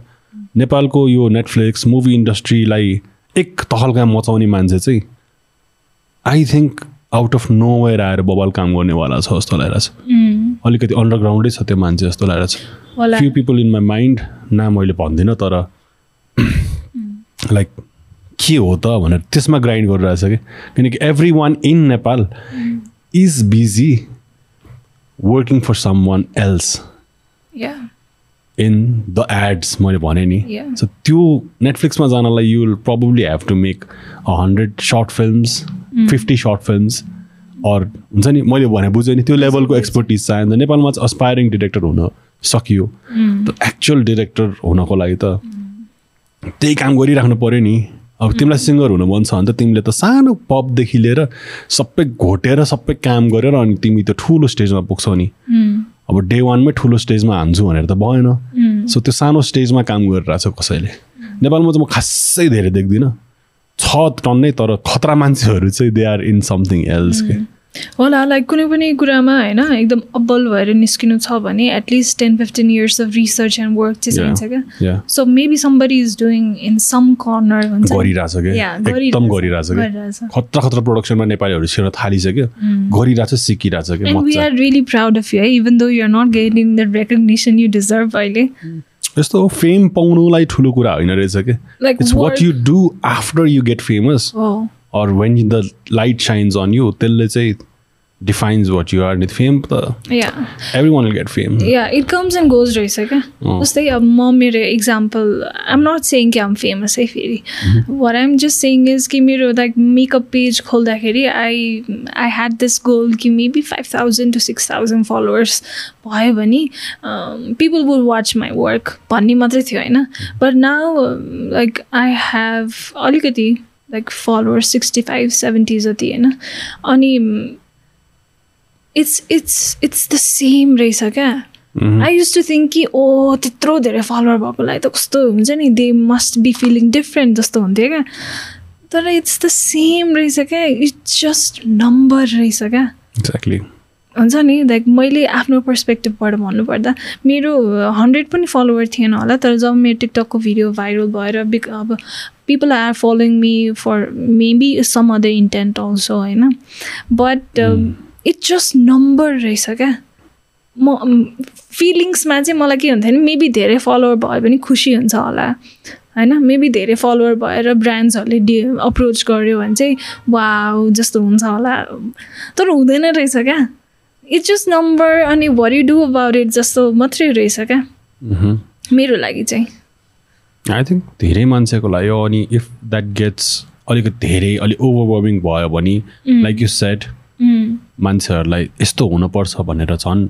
नेपालको यो नेटफ्लिक्स मुभी इन्डस्ट्रीलाई एक तहल्का मचाउने मान्छे चाहिँ I think out of nowhere आएर बबाल काम गर्नेवाला छ जस्तो लागिरहेछ। अलिकति अन्डरग्राउन्डै छ त्यो मान्छे जस्तो लागिरहेछ होला। Few people in my mind ना मैले भन्दिनँ तर लाइक के हो त भनेर त्यसमा ग्राइन्ड गरिरहेछ कि? किनकि everyone in Nepal is busy working for someone else. In the ads मैले भने नि. सो त्यो नेटफ्लिक्समा जानलाई you will probably have to make a hundred short films fifty short films or हुन्छ नि मैले भने बुझेँ नि त्यो लेभलको एक्सपर्टिज चाहिन्छ नेपालमा चाहिँ अस्पायरिङ डिरेक्टर हुन सकियो। त एक्चुअल डिरेक्टर हुनको लागि त त्यही काम गरिराख्नु पऱ्यो नि। अब तिमीलाई सिङ्गर हुनु मन छ भने त तिमीले त सानो पपदेखि लिएर सबै घोटेर सबै काम गरेर अनि तिमी त ठुलो स्टेजमा पुग्छौ नि। अब डे वानमै ठुलो स्टेजमा हान्छु भनेर त भएन। सो त्यो सानो स्टेजमा काम गरिरहेछ कसैले। नेपालमा चाहिँ म खासै धेरै देख्दिनँ। छ टन्नै तर खतरा मान्छेहरू चाहिँ they are in something else के। होला लाइक कुनै पनि कुरामा होइन एकदम अब्बल भएर निस्किनु छ भने at least ten fifteen years of research and work चाहिँ चाहिन्छ क्या। Yeah so maybe somebody is doing in some corner. गरिरहेछ क्या। एकदम गरिरहेछ क्या। खतरा खतरा प्रोडक्सनमा नेपालीहरू छिर्न थालिसक्यो। गरिरहेछ सिकिरहेछ क्या मजा are really proud of you, eh? even though you're not getting the recognition you deserve अहिले। यस्तो हो फेम पाउनुलाई ठुलो कुरा होइन रहेछ क्या। It's what you do after you get famous or when the light shines on you त्यसले चाहिँ defines what you are fame त yeah. Every one will get fame Yeah, it comes and goes रहेछ क्या जस्तै अब म मेरो example I'm not सेङ कि आम फेमस है फेरि what I'm just saying is कि मेरो लाइक मेकअप पेज खोल्दाखेरि I I had this goal कि maybe five thousand to six thousand followers भयो भने people would watch my work भन्ने मात्रै थियो होइन but now like I have अलिकति like followers sixty five seventy जति होइन अनि it's it's it's the same रहेछ क्या आई युज टु थिङ्क कि ओ त्यत्रो धेरै फलोवर भएकोलाई त कस्तो हुन्छ नि they must be feeling different जस्तो हुन्थ्यो क्या तर इट्स द सेम रहेछ क्या इट्स जस्ट नम्बर रहेछ क्या एक्ज्याक्टली हुन्छ नि? लाइक मैले आफ्नो पर्सपेक्टिभबाट भन्नुपर्दा मेरो हन्ड्रेड पनि फलोवर थिएन होला तर जब मेरो टिकटकको भिडियो भाइरल भएर बिक अब people are following me for maybe some other intent also होइन? बट इट्स जस्ट नम्बर रहेछ क्या? म फिलिङ्समा चाहिँ मलाई के हुन्थ्यो भने मेबी धेरै फलोवर भयो भने खुसी हुन्छ होला होइन? मेबी धेरै फलोवर भएर ब्रान्ड्सहरूले डि अप्रोच गर्यो भने चाहिँ वा जस्तो हुन्छ होला। तर हुँदैन रहेछ क्या? इट्स जस्ट नम्बर अनि भर यु डु अबाउट इट जस्तो मात्रै रहेछ क्या। मेरो लागि चाहिँ। आई थिङ्क धेरै मान्छेको लागि हो अनि इफ द्याट गेट्स अलिकति धेरै अलिक ओभरवर्मिङ भयो भने लाइक यु सेट मान्छेहरूलाई यस्तो हुनुपर्छ भनेर झन्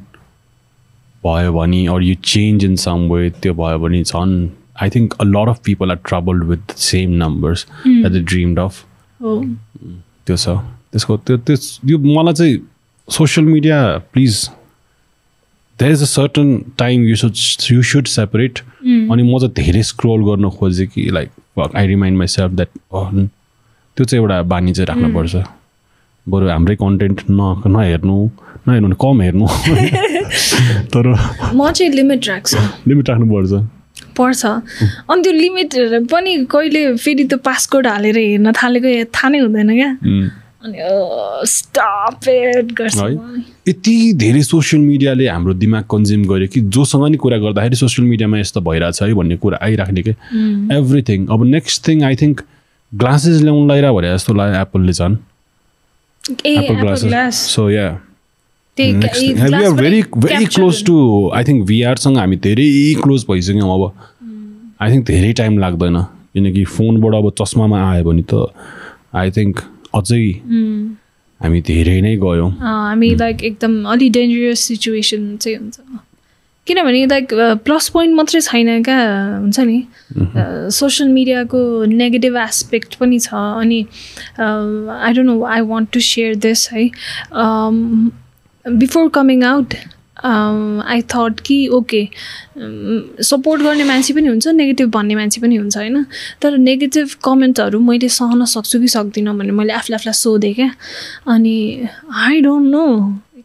भयो भने or you change in some way त्यो भयो भने झन् I think a lot of people are troubled with same numbers that the dreamed of त्यो छ। त्यसको त्यो त्यस यो मलाई चाहिँ social media please there is a certain time you should you should separate अनि म चाहिँ धेरै स्क्रोल गर्न खोजेँ कि like I remind myself that त्यो चाहिँ एउटा बानी चाहिँ राख्नुपर्छ बरु हाम्रै कन्टेन्ट न नहेर्नु नहेर्नु भने कम हेर्नु। [LAUGHS] तर म चाहिँ लिमिट राख्छु। लिमिट राख्नुपर्छ पर्छ। अनि त्यो लिमिट पनि कहिले फेरि त्यो पासकोड हालेर हेर्न थालेको थाहा नै हुँदैन क्या। उम्. अनि स्टप एट गर्छ। यति धेरै सोसियल मिडियाले हाम्रो दिमाग कन्ज्युम गर्यो कि जोसँग नि कुरा गर्दाखेरि सोसियल मिडियामा यस्तो भइरहेछ है भन्ने कुरा आइराख्ने कि? एभ्रिथिङ अब next thing I think glasses ल्याउनु लगाइरह भने जस्तो लाग्यो एप्पलले झन्। Apple glasses glass so yeah very very close to I think भिआरसँग हामी धेरै क्लोज भइसक्यौँ अब। आई थिङ्क धेरै टाइम लाग्दैन। किनकि फोनबाट अब चस्मामा आयो भने त आई थिङ्क अझै हामी धेरै नै गयौँ। हामी लाइक एकदम अलि डेन्जरस सिचुएसन चाहिँ हुन्छ। किनभने लाइक प्लस पोइन्ट मात्रै छैन क्या हुन्छ नि? सोसियल मिडियाको नेगेटिभ एस्पेक्ट पनि छ अनि I don't know I want to share this है। Before coming out I thought कि ओके सपोर्ट गर्ने मान्छे पनि हुन्छ नेगेटिभ भन्ने मान्छे पनि हुन्छ होइन? तर नेगेटिभ कमेन्टहरू मैले सहन सक्छु कि सक्दिनँ भने मैले आफूले आफूलाई सोधेँ क्या। अनि आई डोन्ट नो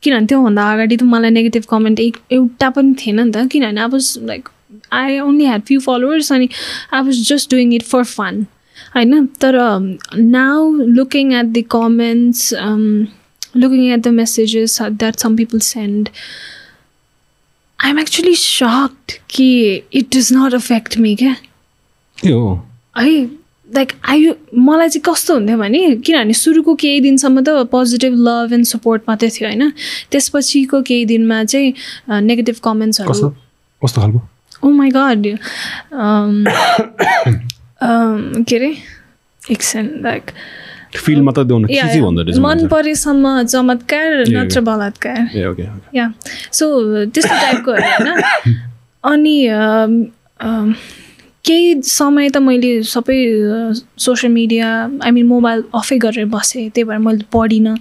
किनभने त्योभन्दा अगाडि त मलाई नेगेटिभ कमेन्ट एउटा पनि थिएन नि त। किनभने अब like I only had few followers अनि I was just doing it for fun होइन? तर now looking at the comments looking at the messages that some people send I am actually shocked कि it does not affect me क्या? हो like I मलाई चाहिँ कस्तो हुन्थ्यो भने किनभने सुरुको केही दिनसम्म त पोजिटिभ लभ एन्ड सपोर्ट मात्रै थियो होइन? त्यसपछिको केही दिनमा चाहिँ नेगेटिभ कमेन्ट्सहरू कस्तो? खालको? ओ माई गड के अरे? एकछिन लाइक फिल मात्र देउन के चाहिँ भन्दो रहेछ मन? परेसम्म चमत्कार नत्र बलात्कार या सो त्यस्तो टाइपकोहरू होइन अनि केही समय त मैले सबै social media I mean mobile अफै गरेर बसेँ त्यही भएर मैले पढिनँ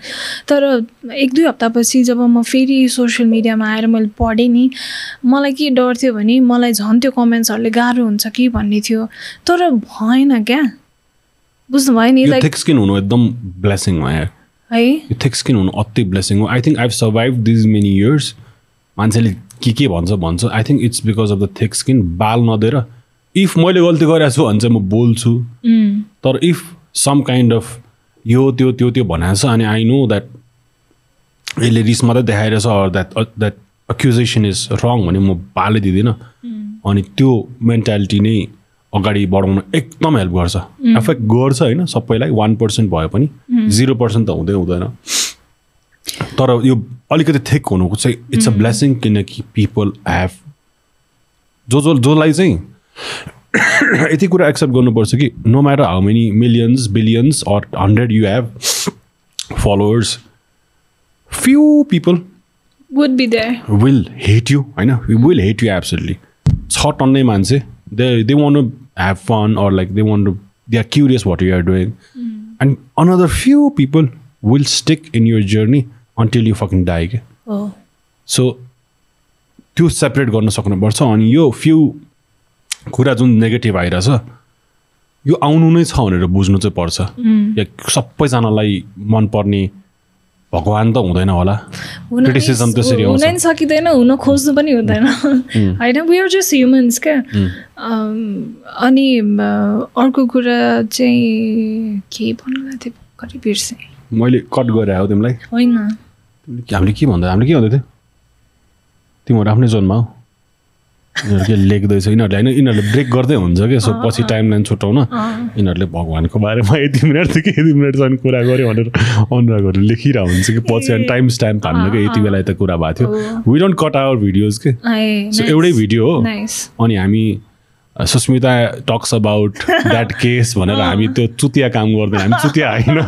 तर एक दुई हप्तापछि जब म फेरि सोसियल मिडियामा आएर मैले पढेँ नि मलाई के डर थियो भने मलाई झन् त्यो कमेन्ट्सहरूले गाह्रो हुन्छ कि भन्ने थियो तर भएन क्या बुझ्नुभयो नि लाइक थिक स्किन हुनु एकदम ब्लेसिङ हो। यार है यो थिक स्किन हुनु अति ब्लेसिङ हो I think I've survived these many years मान्छेले के के भन्छ भन्छ। I think it's because of the thick skin बाल नदिएर इफ मैले गल्ती गरेको छु भने चाहिँ म बोल्छु। उम्, तर इफ सम काइन्ड अफ यो त्यो त्यो त्यो भनेको छ अनि आई नो द्याट यसले रिस मात्रै देखाइरहेछ or that that accusation is wrong भने म बालै दिँदिनँ। अनि त्यो मेन्टालिटी नै अगाडि बढाउन एकदम हेल्प गर्छ। एफेक्ट गर्छ होइन सबैलाई वान पर्सेन्ट भयो पनि जिरो पर्सेन्ट त हुँदै हुँदैन। तर यो अलिकति थिक हुनुको चाहिँ इट्स अ ब्लेसिङ किनकि पिपल हेभ जो जो जसलाई चाहिँ [COUGHS] यति कुरा एक्सेप्ट गर्नुपर्छ कि no matter how many millions billions or hundred you have followers few people will hate you होइन? विल हेट यु एब्सोल्टली छ टन्नै मान्छे they they want to have fun or like they want to they are curious what you are doing and another few people will stick in your journey until you fucking die के हो so त्यो separate गर्न सक्नुपर्छ अनि यो few कुरा जुन negative आइरहेछ यो आउनु नै छ भनेर बुझ्नु चाहिँ पर्छ। या सबैजनालाई मनपर्ने भगवान् त हुँदैन होला। Criticism त्यसरी हुन सकिँदैन हुन खोज्नु पनि हुँदैन। [LAUGHS] होइन वी आर जस्ट ह्युमन्स क्या। अनि अर्को कुरा चाहिँ के भन्नु थियो? भर्खरै बिर्सेँ। मैले कट गरेर आयो तिमीलाई। होइन। हामीले के भन्दा हामीले के भन्दै थियो? तिमीहरू आफ्नै जोनमा हो। यिनीहरू के लेख्दैछ। यिनीहरूले होइन यिनीहरूले ब्रेक गर्दै हुन्छ कि सो पछि टाइम लाइन छुट्याउन। यिनीहरूले भगवान्को बारेमा यति मिनटदेखि यति मिनटसम्म कुरा गऱ्यो भनेर अनुरागहरू लेखिरहेको हुन्छ कि। पछि अनि टाइम स्ट्याम्प हान्नु कि यति बेला यता कुरा भएको थियो। We don't cut our videos के? सो एउटै भिडियो हो। अनि हामी Sushmita talks about that case भनेर हामी त्यो चुतिया काम गर्दैन हामी चुतिया होइन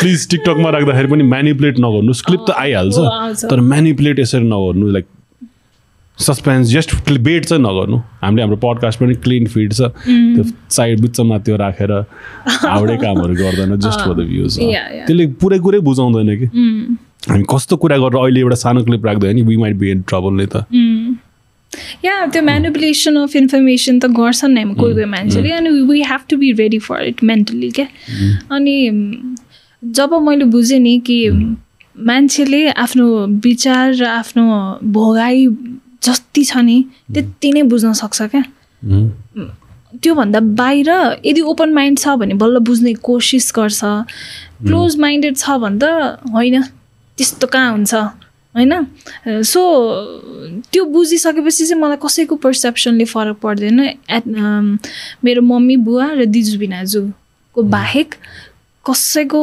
प्लिज टिकटकमा राख्दाखेरि पनि म्यानिपुलेट नगर्नुहोस्। क्लिप त आइहाल्छ। तर म्यानिपुलेट यसरी नगर्नु लाइक सस्पेन्स जस्ट बेट चाहिँ नगर्नु। हामीले हाम्रो पडकास्ट पनि क्लिन फिड छ। त्यो साइड बिचमा त्यो राखेर हाउडे कामहरू गर्दैन जस्ट फर द भ्युज. त्यसले पुरै कुरै बुझाउँदैन कि। हामी कस्तो कुरा गरेर अहिले एउटा सानो क्लिप राख्दैन नि we might be in trouble नै त। या त्यो म्यानिपुलेसन अफ इन्फर्मेसन त गर्छन् नि कोही कोही मान्छेले अनि we have to be ready for it mentally क्या? अनि जब मैले बुझेँ नि कि मान्छेले आफ्नो विचार र आफ्नो भोगाई जति छ नि त्यति नै बुझ्न सक्छ क्या. त्योभन्दा बाहिर यदि ओपन माइन्ड छ भने बल्ल बुझ्ने कोसिस गर्छ। क्लोज माइन्डेड छ भने त होइन त्यस्तो कहाँ हुन्छ होइन? सो त्यो बुझिसकेपछि चाहिँ मलाई कसैको पर्सेप्सनले फरक पर्दैन। एट मेरो मम्मी बुवा र दिजु बिनाजुको बाहेक कसैको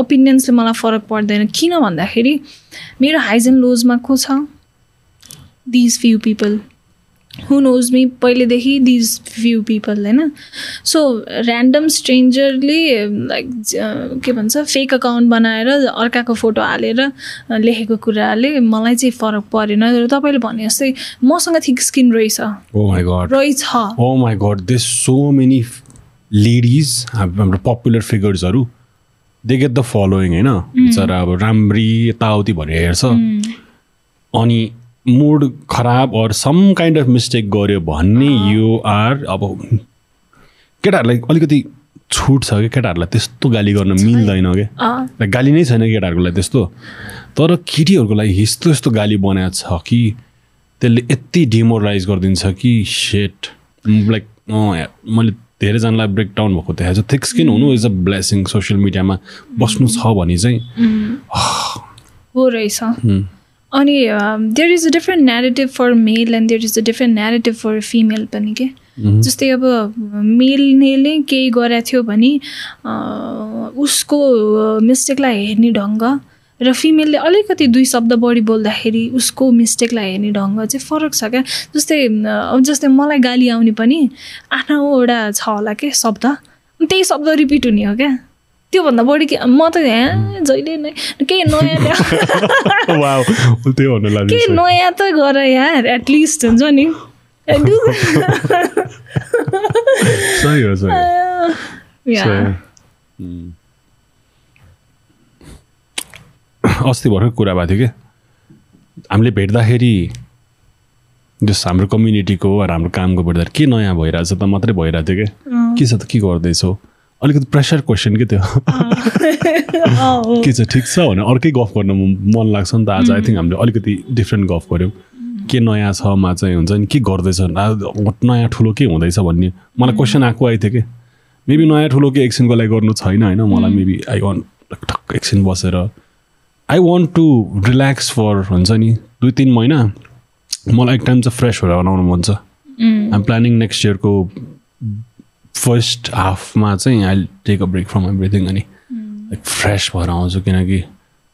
ओपिनियन्सले मलाई फरक पर्दैन। किन भन्दाखेरि मेरो हाइज एन्ड लोजमा को छ? These few people who knows me पहिलेदेखि दिज फ्यु पिपल होइन सो ऱ्यान्डम स्ट्रेन्जरले लाइक के भन्छ फेक अकाउन्ट बनाएर अर्काको फोटो हालेर लेखेको कुराले मलाई चाहिँ फरक परेन र तपाईँले भने जस्तै मसँग थिक स्किन रहेछ रहेछ दिस सो मेनी लेडिज हाम्रो पपुलर फिगर्सहरू दे गेट द फलोइङ होइन बिचरा अब राम्री यताउति भनेर हेर्छ अनि मुड खराब or some kind of mistake गऱ्यो भन्ने यु आर अब केटाहरूलाई अलिकति छुट छ क्या केटाहरूलाई त्यस्तो गाली गर्न मिल्दैन क्या गाली नै छैन केटाहरूको लागि त्यस्तो। तर केटीहरूको लागि यस्तो यस्तो गाली बनाएको छ कि त्यसले यति डिमोरलाइज गरिदिन्छ कि सेट लाइक मैले धेरैजनालाई ब्रेकडाउन भएको देखाएको छ। थिक स्किन हुनु इज अ ब्लेसिङ सोसियल मिडियामा बस्नु छ भने चाहिँ। हो रहेछ। अनि there is a different narrative for male and there is a different narrative for female पनि के जस्तै अब मेलले केही गरेको थियो भने उसको मिस्टेकलाई हेर्ने ढङ्ग र फिमेलले अलिकति दुई शब्द बढी बोल्दाखेरि उसको मिस्टेकलाई हेर्ने ढङ्ग चाहिँ फरक छ क्या। जस्तै अब जस्तै मलाई गाली आउने पनि आफ्नोवटा छ होला के शब्द। त्यही शब्द रिपिट हुने हो क्या। त्योभन्दा बढी के म त यहाँ जहिले नै केही नयाँ केही नयाँ त गर यार एटलिस्ट हुन्छ नि. [LAUGHS] अस्ति भर्खर कुरा भएको थियो क्या हामीले भेट्दाखेरि जस हाम्रो कम्युनिटीको हाम्रो कामको भेट्दाखेरि के नयाँ भइरहेछ त मात्रै भइरहेको थियो क्या के छ त के गर्दैछौ? अलिकति प्रेसर क्वेसन के त्यो। [LAUGHS] के छ ठिक छ भने अर्कै गफ गर्न म- मन लाग्छ नि त आज। आई थिङ्क हामीले अलिकति डिफ्रेन्ट गफ गऱ्यौँ। के नयाँ छमा चाहिँ हुन्छ नि के गर्दैछ नयाँ ठुलो के हुँदैछ भन्ने। मलाई क्वेसन आएको आएको थियो कि? मेबी नयाँ ठुलो के एकछिनको लागि गर्नु छैन होइन। मलाई मेबी आई वान्ट ठक्क एकछिन बसेर। I want to relax for हुन्छ नि दुई तिन महिना। मलाई एक टाइम चाहिँ फ्रेस भएर बनाउनु मन छ। आइम प्लानिङ नेक्स्ट इयरको फर्स्ट हाफमा चाहिँ I take a break from everything अनि लाइक फ्रेस भएर आउँछु किनकि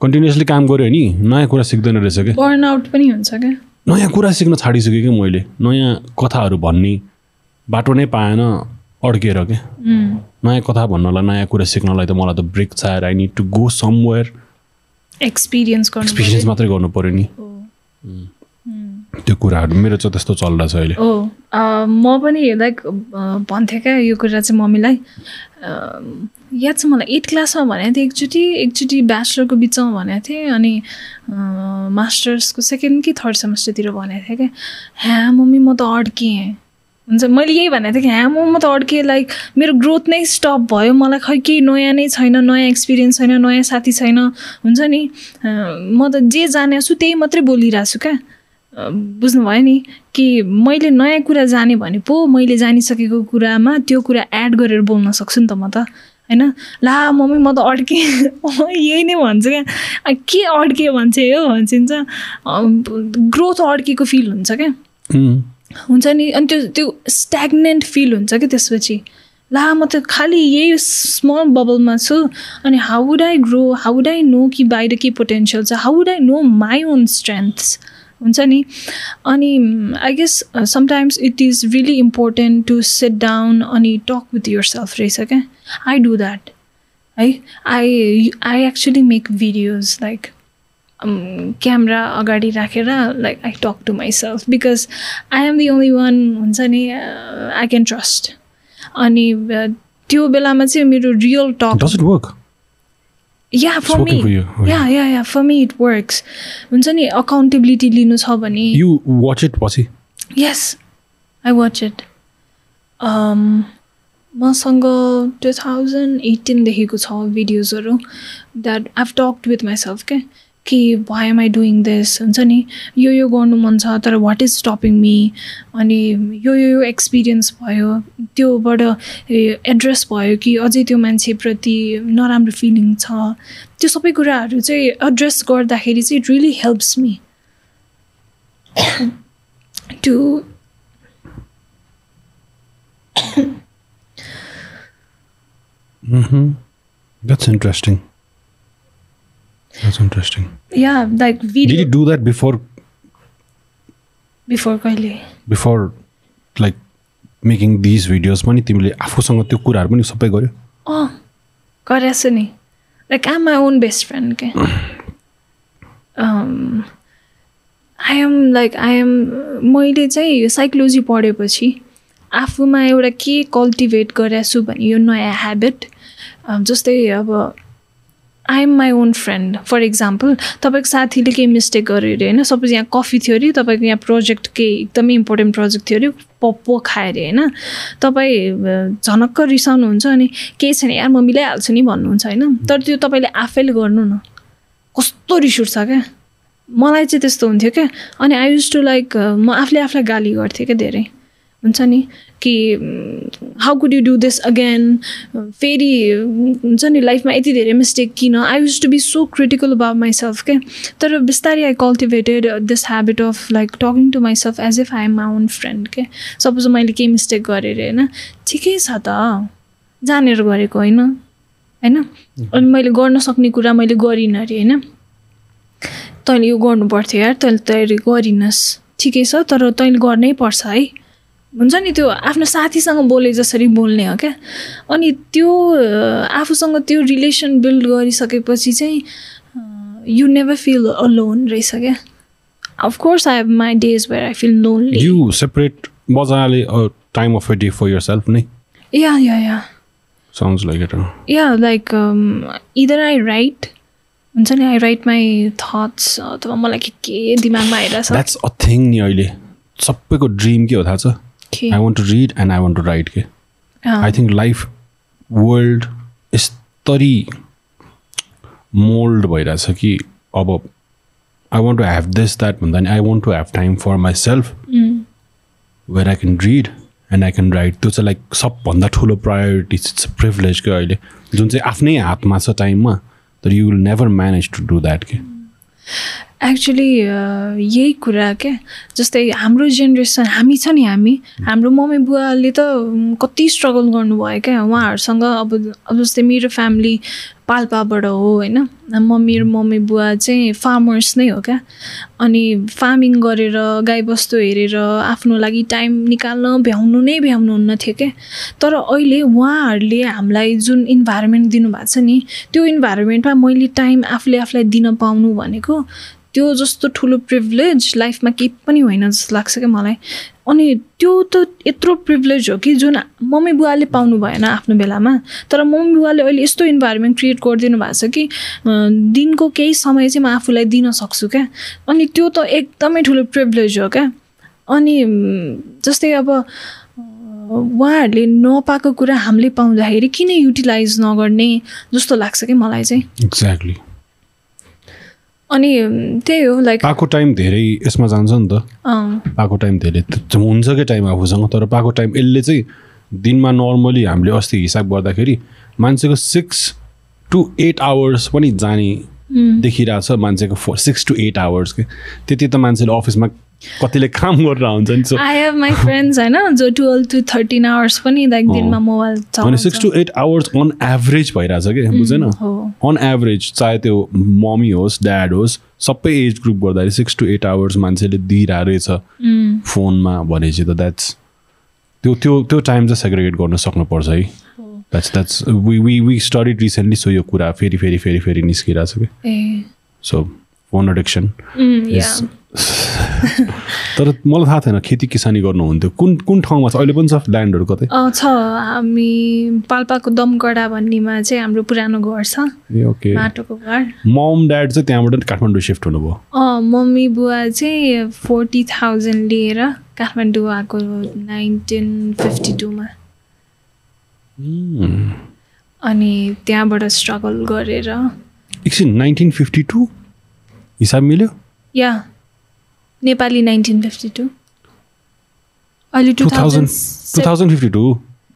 कन्टिन्युसली काम गऱ्यो नि नयाँ कुरा सिक्दैन रहेछ क्या बर्न आउट पनि हुन्छ क्या नयाँ कुरा सिक्न छाडिसकेँ कि मैले? नयाँ कथाहरू भन्ने बाटो नै पाएन अड्केर क्या नयाँ कथा भन्नलाई नयाँ कुरा सिक्नलाई त मलाई त break चाहिएर I need to go somewhere experience experience मात्रै गर्नु पऱ्यो नि। त्यो कुराहरू। मेरो चाहिँ त्यस्तो चलिरहेछ अहिले। अ, म पनि लाइक भन्थेँ क्या यो कुरा चाहिँ मम्मीलाई। याद छ मलाई एट क्लासमा भनेको थिएँ एकचोटि एकचोटि ब्याचलरको बिचमा भनेको थिएँ अनि मास्टर्सको सेकेन्ड कि थर्ड सेमेस्टरतिर भनेको थिएँ क्या। ह्या मम्मी म त अड्केँ हुन्छ मैले यही भनेको थिएँ कि ह्या म त अड्केँ लाइक मेरो ग्रोथ नै स्टप भयो। मलाई खै केही नयाँ नै छैन नयाँ एक्सपिरियन्स छैन नयाँ साथी छैन। हुन्छ नि? म त जे जाने छु त्यही मात्रै बोलिरहेको छु क्या। बुझ्नुभयो नि कि मैले नयाँ कुरा जाने भने पो मैले जानिसकेको कुरामा त्यो कुरा एड गरेर बोल्न सक्छु नि त म त होइन? ला मम्मी म त अड्केँ। यही नै भन्छु क्या। के अड्केँ भन्छ यो भन्छिन्छ ग्रोथ अड्केको फिल हुन्छ क्या. हुन्छ नि अनि त्यो त्यो स्ट्याग्नेन्ट फिल हुन्छ कि त्यसपछि। ला म त खालि यही स्मल बबलमा छु। अनि how would I grow how would I know कि बाहिर के पोटेन्सियल छ? How would I know my own strengths हुन्छ नि? अनि I guess sometimes it is really important to sit down अनि टक विथ यर सेल्फ रहेछ क्या आई डु द्याट है I I actually make videos like camera अगाडि राखेर like I talk to myself because I am the only one हुन्छ नि I can trust अनि uh, त्यो बेलामा चाहिँ मेरो real talk? Yeah for me. Yeah yeah yeah for me it works हुन्छ नि अकाउन्टेबिलिटी लिनु छ भने You watch it पछि yes I watch it Um, मसँग टु थाउजन्ड एटिनदेखिको छ भिडियोजहरू that I've talked with myself के कि why am I doing this हुन्छ नि यो यो गर्नु मन छ तर वाट इज स्टपिङ मी अनि यो यो एक्सपिरियन्स भयो त्योबाट एड्रेस भयो कि अझै त्यो मान्छेप्रति नराम्रो फिलिङ छ। त्यो सबै कुराहरू चाहिँ एड्रेस गर्दाखेरि चाहिँ really helps me to That's interesting. That's interesting. Yeah like Did video you do that before before कहिले before like making these videos पनि तिमीले आफूसँग त्यो कुराहरू पनि सबै गर्यो अँ गरेछ नि like um my own best friend के I am like I am मैले चाहिँ साइकोलोजी पढेपछि आफूमा एउटा के कल्टिभेट गरेको छु भने यो नयाँ ह्याबिट जस्तै अब I am my own friend for example तपाईँको साथीले केही मिस्टेक गर्यो अरे होइन सपोज यहाँ कफी थियो अरे तपाईँको यहाँ प्रोजेक्ट केही एकदमै इम्पोर्टेन्ट प्रोजेक्ट थियो अरे पप्पो खायो अरे होइन तपाईँ झनक्क रिसाउनुहुन्छ अनि केही छैन यार म मिलाइहाल्छु नि भन्नुहुन्छ होइन तर त्यो तपाईँले आफैले गर्नु न। कस्तो रिस उठ्छ क्या? मलाई चाहिँ त्यस्तो हुन्थ्यो क्या। अनि आई युज टु लाइक म आफूले आफूलाई गाली गर्थेँ क्या धेरै। हुन्छ नि कि how could you do this again फेरि हुन्छ नि लाइफमा यति धेरै मिस्टेक किन? I used to be so critical about myself के तर बिस्तारै I cultivated this habit of like talking to myself as if I am my own friend के सपोज मैले केही मिस्टेक गरेँ अरे होइन? ठिकै छ त जानेर गरेको होइन? होइन? अनि मैले गर्न सक्ने कुरा मैले गरिनँ अरे होइन? तैँले यो गर्नु पर्थ्यो यार तैँले तयारी गरिनस्। ठिकै छ तर तैँले गर्नै पर्छ है। हुन्छ नि त्यो आफ्नो साथीसँग बोले जसरी बोल्ने हो क्या? अनि त्यो अ, आफूसँग त्यो रिलेसन बिल्ड गरिसकेपछि चाहिँ यु नेभर फिल अलोन रहेछ क्या? Of course I have my days where I feel lonely you separate मजाले time of day for yourself नै? Yeah yeah yeah sounds like it yeah like either I right हुन्छ नि I right my thoughts अथवा मलाई के के दिमागमा आइरहेछ। द्याट्स अ थिङ नि अहिले। सबैको ड्रिम के हो थाहा छ? I want to read and I want to write के आई थिङ्क लाइफ वर्ल्ड यस्तरी मोल्ड भइरहेछ कि अब I want to have this that भन्दा नि I want to have time for myself where I can read and I can write त्यो चाहिँ like सबभन्दा ठुलो प्रायोरिटी इट्स प्रिभिलेज क्या अहिले जुन चाहिँ आफ्नै हातमा छ टाइममा तर you will never manage to do that के एक्चुली यही कुरा क्या जस्तै हाम्रो जेनेरेसन हामी छ नि हामी हाम्रो मम्मी बुवाले त कति स्ट्रगल गर्नुभयो क्या? उहाँहरूसँग अब अब जस्तै मेरो फ्यामिली पाल्पाबाट हो होइन? मम्मी र मम्मी बुवा चाहिँ फार्मर्स नै हो क्या? अनि फार्मिङ गरेर गाईबस्तु हेरेर आफ्नो लागि टाइम निकाल्न भ्याउनु नै भ्याउनुहुन्न थियो क्या तर अहिले उहाँहरूले हामीलाई जुन इन्भाइरोमेन्ट दिनुभएको छ नि त्यो इन्भाइरोमेन्टमा मैले टाइम आफूले आफूलाई दिन पाउनु भनेको त्यो जस्तो ठुलो प्रिभिलेज लाइफमा केही पनि होइन जस्तो लाग्छ क्या मलाई। अनि त्यो त यत्रो प्रिभिलेज हो कि जुन मम्मी बुवाले पाउनु भएन आफ्नो बेलामा। तर मम्मी बुवाले अहिले यस्तो इन्भाइरोमेन्ट क्रिएट गरिदिनु भएको छ कि दिनको केही समय चाहिँ म आफूलाई दिन सक्छु क्या। अनि त्यो त एकदमै ठुलो प्रिभिलेज हो क्या। अनि जस्तै अब उहाँहरूले नपाएको कुरा हामीले पाउँदाखेरि किन युटिलाइज नगर्ने जस्तो लाग्छ कि मलाई चाहिँ। एक्ज्याक्टली अनि त्यही हो लाइक पाएको टाइम धेरै यसमा जान्छ नि त। पाएको टाइम धेरै हुन्छ क्या टाइम आफूसँग तर पाएको टाइम यसले चाहिँ दिनमा नर्मली हामीले अस्ति हिसाब गर्दाखेरि मान्छेको सिक्स टु एट आवर्स पनि जाने देखिरहेछ मान्छेको four six to eight hours के। त्यति त मान्छेले अफिसमा कतिले काम गरेर हुन्छ नि so I have my friends होइन जो टुवेल्भ टु थर्टिन आवर्स पनि लाइक दिनमा मोबाइल अनि six to eight hours on average भइरहेछ कि बुझेन? अन एभरेज चाहे त्यो मम्मी होस् ड्याड होस् सबै एज ग्रुप गर्दाखेरि सिक्स टु एट आवर्स मान्छेले दिइरहेको रहेछ फोनमा भनेपछि त द्याट्स त्यो त्यो त्यो टाइम चाहिँ सेग्रिगेट गर्न सक्नुपर्छ है। That's that's we we we studied recently so यो कुरा फेरि फेरि फेरि फेरि निस्किरहेछ कि सो फोन एडिक्सन तर मलाई थाहा थिएन खेती किसानी गर्नुहुन्थ्यो। कुन कुन ठाउँमा छ? अहिले पनि छ ल्यान्डहरू कतै? छ। हामी पाल्पाको दमगडा भन्नेमा चाहिँ हाम्रो पुरानो घर छ। ओके। माटोको घर। मम ड्याड चाहिँ त्यहाँबाट काठमाडौँ सिफ्ट हुनुभयो। मम्मी बुवा चाहिँ फोर्टी थाउजन्ड लिएर काठमाडौँ आएको नाइन्टिन फिफ्टी टूमा. अनि त्यहाँबाट स्ट्रगल गरेर एकछिन नाइन्टिन फिफ्टी टू? हिसाब मिल्यो? या। Nepali nineteen fifty two. अहिले two thousand two thousand fifty two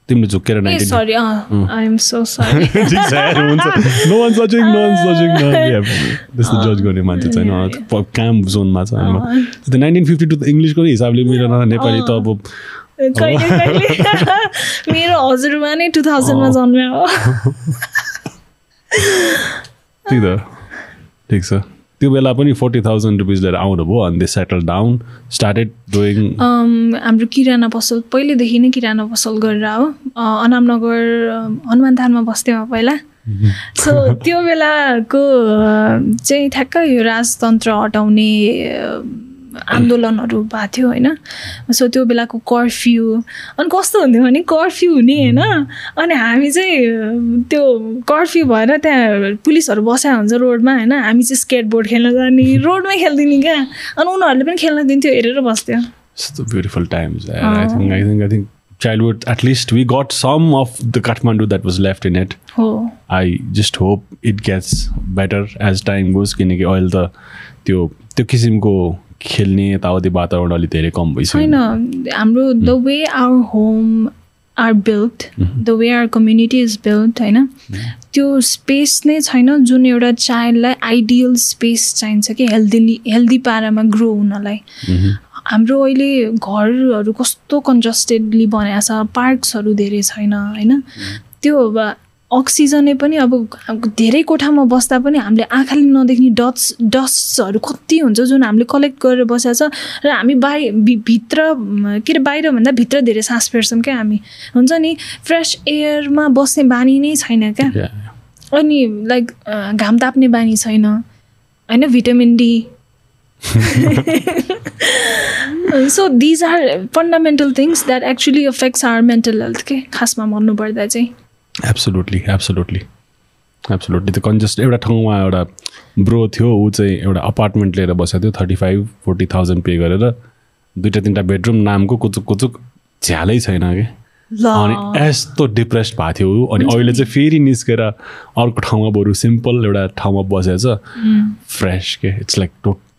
तिमीले झुकेर ए नाइन्टिन सरी अँ आई एम सो सरी हुन्छ। नो वान सचिङ नो वान सचिङ त्यस्तो जज गर्ने मान्छे छैन। काम जोनमा छ त्यो नाइन्टिन फिफ्टी टू त इङ्ग्लिसको हिसाबले मिलेन नेपाली त अब [LAUGHS] मेरो हजुरबा नै टु थाउजन्डमा जन्म्यो। हो ठिक त ठिक छ। त्यो बेला पनि फोर्टी थाउजन्ड रुपिस लिएर आउनुभयो अनि they settle down started doing हाम्रो किराना पसल पहिल्यैदेखि नै किराना पसल गरेर हो अनामनगर हनुमान थानमा बस्थेँ म पहिला। [LAUGHS] सो त्यो बेलाको चाहिँ ठ्याक्क यो राजतन्त्र हटाउने आन्दोलनहरू भएको थियो होइन। सो त्यो बेलाको कर्फ्यू अनि कस्तो हुन्थ्यो भने कर्फ्यू हुने होइन। अनि हामी चाहिँ त्यो कर्फ्यू भएर त्यहाँ पुलिसहरू बसेको हुन्छ रोडमा होइन। हामी चाहिँ स्केट बोर्ड खेल्न जाने रोडमै खेल्दिने क्या। अनि उनीहरूले पनि खेल्न दिन्थ्यो हेरेर बस्थ्यो। Beautiful times I think I think I think childhood at least we got some of the Kathmandu that was left in it हो। I just hope it gets better as time goes किनकि अहिले त त्यो त्यो किसिमको खेल्ने यताउति वातावरण अलिक धेरै कम छैन। भइसक्यो हाम्रो the way our home are built the way our community is built होइन? त्यो स्पेस नै छैन जुन एउटा चाइल्डलाई आइडियल स्पेस चाहिन्छ कि हेल्दी हेल्दी पारामा ग्रो हुनलाई। हाम्रो अहिले घरहरू कस्तो कन्जस्टेडली बनाएको छ पार्क्सहरू धेरै छैन होइन? त्यो अक्सिजनै पनि अब धेरै कोठामा बस्दा पनि हामीले आँखाले नदेख्ने डस्ट डस्ट्सहरू कति हुन्छ जुन हामीले कलेक्ट गरेर बसेको छ र हामी बाहि भित्र के अरे बाहिरभन्दा भित्र धेरै सास फेर्छौँ क्या हामी। हुन्छ नि? फ्रेस एयरमा बस्ने बानी नै छैन क्या। अनि लाइक घाम ताप्ने बानी छैन। होइन? Vitamin D so these are fundamental things that actually affects our mental health के खासमा भन्नुपर्दा चाहिँ। एब्सोल्युटली एब्सोल्युटली एब्सोल्युटली त्यो कन्जस्ट एउटा ठाउँमा एउटा ब्रो थियो ऊ चाहिँ एउटा अपार्टमेन्ट लिएर बसेको थियो thirty five forty thousand pay गरेर दुइटा तिनवटा बेडरुम नामको कुचुक कुचुक झ्यालै छैन कि? अनि यस्तो डिप्रेस्ड भएको थियो ऊ। अनि अहिले चाहिँ फेरि निस्केर अर्को ठाउँमा बरु सिम्पल एउटा ठाउँमा बसेको छ फ्रेस के? इट्स लाइक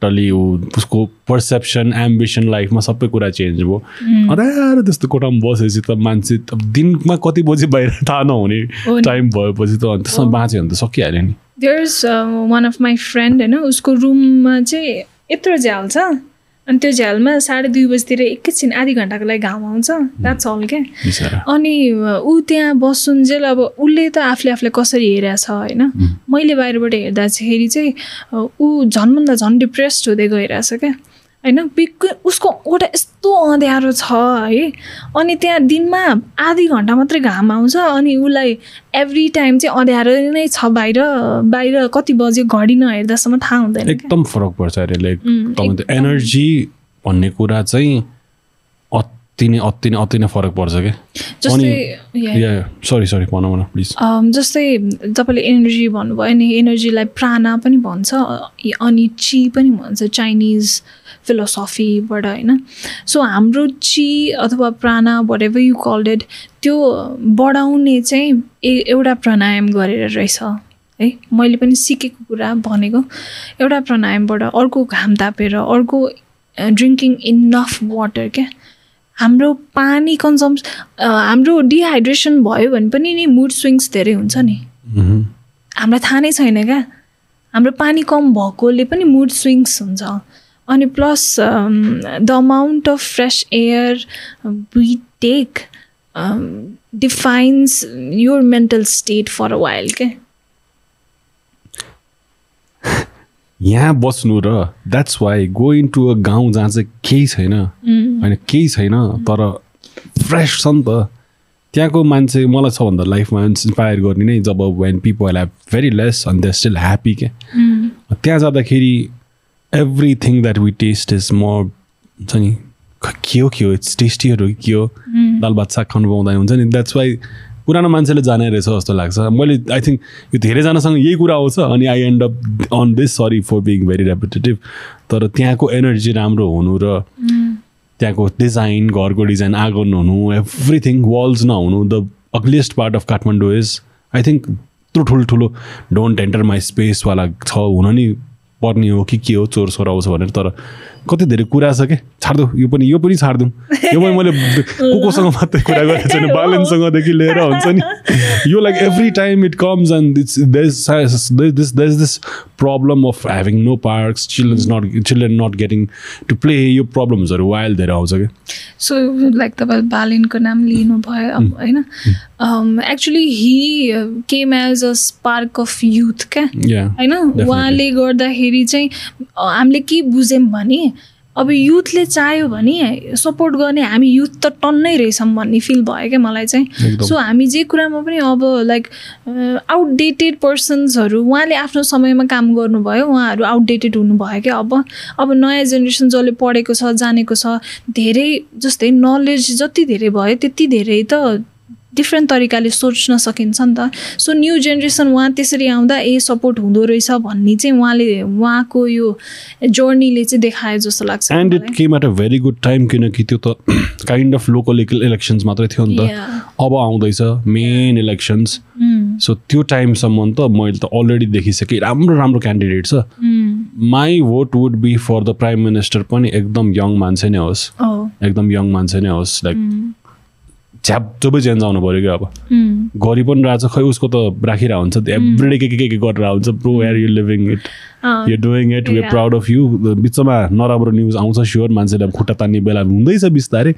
टोटली ऊ उसको पर्सेप्सन एम्बिसन लाइफमा सबै कुरा चेन्ज भयो। अँध्यारो त्यस्तो कोठामा बसेपछि त मान्छे दिनमा कति बजी बाहिर थाहा नहुने। टाइम भएपछि त अनि त्यसमा बाँच्यो भने त सकिहाल्यो नि। There is one of my friend होइन उसको रुममा चाहिँ यत्रो झ्याल छ। अनि त्यो झ्यालमा साढे दुई बजीतिर एकैछिन आधी घन्टाको लागि घाम आउँछ। द्याट्स अल क्या? अनि ऊ त्यहाँ बस्नुन्जेल अब उसले त आफूले आफूलाई कसरी हेरेको छ होइन मैले बाहिरबाट हेर्दाखेरि चाहिँ ऊ झन्भन्दा झन् डिप्रेस्ड हुँदै गइरहेछ क्या? होइन बिक उसको ओटा यस्तो अँध्यारो छ है अनि त्यहाँ दिनमा आधी घन्टा मात्रै घाम आउँछ अनि उसलाई एभ्री टाइम चाहिँ अँध्यारो नै छ बाहिर बाहिर कति बज्यो घडी नहेर्दासम्म थाहा हुँदैन। एकदम फरक पर्छ अरे लाइक एनर्जी भन्ने कुरा चाहिँ अति नै अति नै अति नै फरक पर्छ क्या अनि सरी सरी भन भन प्लिज जस्तै तपाईँले एनर्जी भन्नुभयो नि एनर्जीलाई प्राणा पनि भन्छ अनि ची पनि भन्छ चाइनिज फिलोसफीबाट होइन? सो हाम्रो ची अथवा प्राणा whatever you called it त्यो बढाउने चाहिँ ए एउटा प्राणायाम गरेर रहेछ है? मैले पनि सिकेको कुरा भनेको एउटा प्राणायामबाट अर्को घाम तापेर अर्को ड्रिङ्किङ इनफ वाटर क्या? हाम्रो पानी कन्जम्स हाम्रो डिहाइड्रेसन भयो भने पनि नि मुड स्विङ्स धेरै हुन्छ नि। हामीलाई थाहा नै छैन क्या। हाम्रो पानी कम भएकोले पनि मुड स्विङ्स हुन्छ। अनि plus the amount of fresh air we take defines your mental state for a while के यहाँ बस्नु र that's why going to a गाउँ जहाँ चाहिँ केही छैन होइन केही छैन तर फ्रेस छ नि त। त्यहाँको मान्छे मलाई सबभन्दा लाइफमा इन्सपायर गर्ने नै जब when people have very less अनि दे स्टिल ह्याप्पी के त्यहाँ जाँदाखेरि everything that we taste is म हुन्छ नि के हो के हो इट्स टेस्टीहरू के हो? दाल भात साग खानु पाउँदा हुन्छ नि द्याट्स वाइ पुरानो मान्छेले जाने रहेछ जस्तो लाग्छ। मैले आई थिङ्क यो धेरैजनासँग यही कुरा आउँछ अनि I end up on this sorry for being very repetitive तर त्यहाँको एनर्जी राम्रो हुनु र त्यहाँको डिजाइन घरको डिजाइन आँगन हुनु एभ्रिथिङ वाल्स नहुनु the ugliest part of Kathmandu is I think यत्रो ठुल्ठुलो डोन्ट एन्टर माई स्पेसवाला छ हुन नि पर्ने हो कि के हो चोर सोर आउँछ भनेर तर कति धेरै कुरा छ क्या छाडिदिउँ यो पनि यो पनि छाडिदिउँ यो पनि मैले [LAUGHS] को कोसँग मात्रै कुरा गरेको छैन। [LAUGHS] बालनसँगदेखि लिएर हुन्छ नि। [LAUGHS] यो like every time it comes and this this this this problem of having no parks childrens not children not getting to play यो प्रब्लम्सहरू वाइल्ड धेरै आउँछ क्या सो लाइक तपाईँले बालिनको नाम लिनुभयो अब होइन? Actually he came as a spark of youth क्या होइन उहाँले गर्दाखेरि चाहिँ हामीले के बुझ्यौँ भने अब युथले चाह्यो भने सपोर्ट गर्ने हामी युथ त टन्नै रहेछौँ भन्ने फिल भयो क्या मलाई चाहिँ सो हामी जे कुरामा पनि अब लाइक आउटडेटेड पर्सन्सहरू उहाँले आफ्नो समयमा काम गर्नुभयो उहाँहरू आउटडेटेड हुनुभयो क्या अब अब नयाँ जेनेरेसन जसले पढेको छ जानेको छ धेरै जस्तै नलेज जति धेरै भयो त्यति धेरै त डिफ्रेन्ट तरिकाले सोच्न सकिन्छ नि त। सो न्यू जेनेरेसन उहाँ त्यसरी आउँदा ए सपोर्ट हुँदो रहेछ भन्ने चाहिँ उहाँले उहाँको यो जर्नीले चाहिँ देखायो जस्तो लाग्छ and it came at a very good time किनकि त्यो त काइन्ड अफ लोकल इलेक्सन्स मात्रै थियो नि त। अब आउँदैछ मेन इलेक्सन्स सो त्यो टाइमसम्म त मैले त अलरेडी देखिसकेँ राम्रो राम्रो क्यान्डिडेट छ। My vote would be for the prime minister पनि एकदम यङ मान्छे नै होस्। एकदम यङ मान्छे नै होस् लाइक झ्याप जबै चेन्ज आउनु पऱ्यो क्या अब। गरि पनि रहेछ खै उसको त राखिरहेको हुन्छ। एभ्रिडे के के के के गरेर हुन्छ pro are you living it you doing it we proud of you बिचमा नराम्रो न्युज आउँछ स्योर मान्छेले खुट्टा तान्ने बेला हुँदैछ बिस्तारै।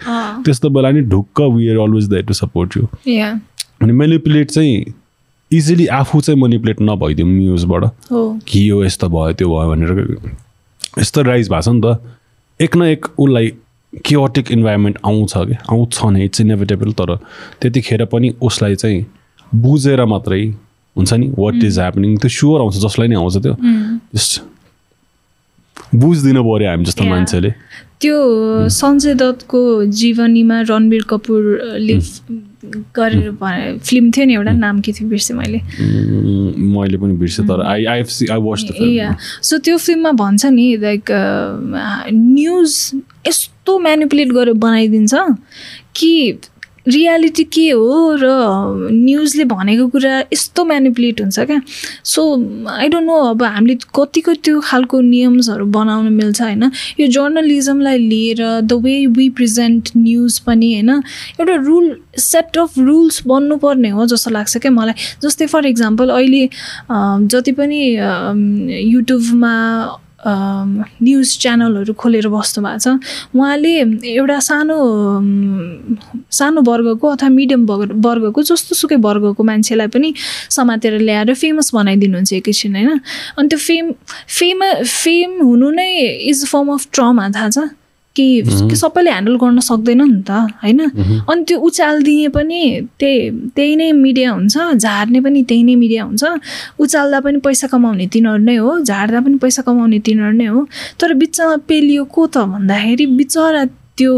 त्यस्तो बेला नि ढुक्क we are always there to support you अनि मेनिपुलेट चाहिँ इजिली आफू चाहिँ मेनिपुलेट नभइदिउँ न्युजबाट कि यो यस्तो भयो त्यो भयो भनेर। यस्तो राइज भएको छ नि त। एक न एक उसलाई क्योटिक इन्भाइरोमेन्ट आउँछ कि? आउँछ नै इट्स इनेभिटेबल तर त्यतिखेर पनि उसलाई चाहिँ बुझेर मात्रै हुन्छ नि वाट इज ह्यापनिङ त्यो स्योर आउँछ जसलाई नै आउँछ त्यो। जस्ट बुझिदिनु पऱ्यो हामी जस्तो मान्छेले। त्यो सञ्जय दत्तको जीवनीमा रणवीर कपुरले गरेर फिल्म थियो नि एउटा नाम के थियो बिर्सेँ मैले। मैले पनि बिर्सेँ तर I I I watch so त्यो फिल्ममा भन्छ नि लाइक न्युज यस्तो म्यानिपुलेट गरेर बनाइदिन्छ कि रियालिटी के हो र न्युजले भनेको कुरा यस्तो म्यानिपुलेट हुन्छ क्या। सो आई डोन्ट नो अब हामीले कतिको त्यो खालको नियम्सहरू बनाउन मिल्छ होइन। यो जर्नलिजमलाई लिएर the way we present news पनि होइन एउटा रुल सेट अफ रुल्स बन्नुपर्ने हो जस्तो लाग्छ क्या मलाई। जस्तै फर इक्जाम्पल अहिले जति पनि युट्युबमा न्युज च्यानलहरू खोलेर बस्नु भएको छ। उहाँले एउटा सानो सानो वर्गको अथवा मिडियम वर्गको जस्तो सुकै वर्गको मान्छेलाई पनि समातेर ल्याएर फेमस बनाइदिनुहुन्छ एकैछिन होइन? अनि त्यो फेम फेम फेम हुनु नै is a form of trauma थाहा छ। कि सबैले ह्यान्डल गर्न सक्दैन नि त होइन? अनि त्यो उचालिदिए पनि त्यही त्यही नै मिडिया हुन्छ झार्ने पनि त्यही नै मिडिया हुन्छ। उचाल्दा पनि पैसा कमाउने तिनीहरू नै हो झार्दा पनि पैसा कमाउने तिनीहरू नै हो। तर बिचमा पेलियो को त भन्दाखेरि बिचरा त्यो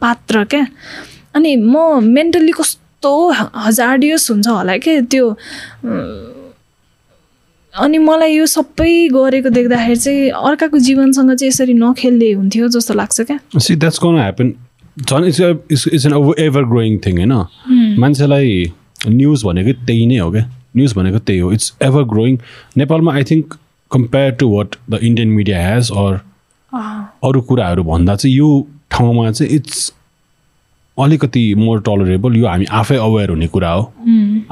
पात्र क्या। अनि म मेन्टल्ली कस्तो हजार्डियस हुन्छ होला क्या त्यो अनि मलाई यो सबै गरेको देख्दाखेरि चाहिँ अर्काको जीवनसँग चाहिँ यसरी नखेल्दै हुन्थ्यो जस्तो लाग्छ क्या। सी द्याट्स कन ह्यापन झन् it's it's it's an ever growing thing होइन मान्छेलाई न्युज भनेको त्यही नै हो क्या। न्युज भनेको त्यही हो। इट्स एभर ग्रोइङ नेपालमा I think compare to what the Indian media has or अरू कुराहरू भन्दा चाहिँ यो ठाउँमा चाहिँ इट्स अलिकति मोर टलरेबल यो हामी आफै अवेर हुने कुरा हो।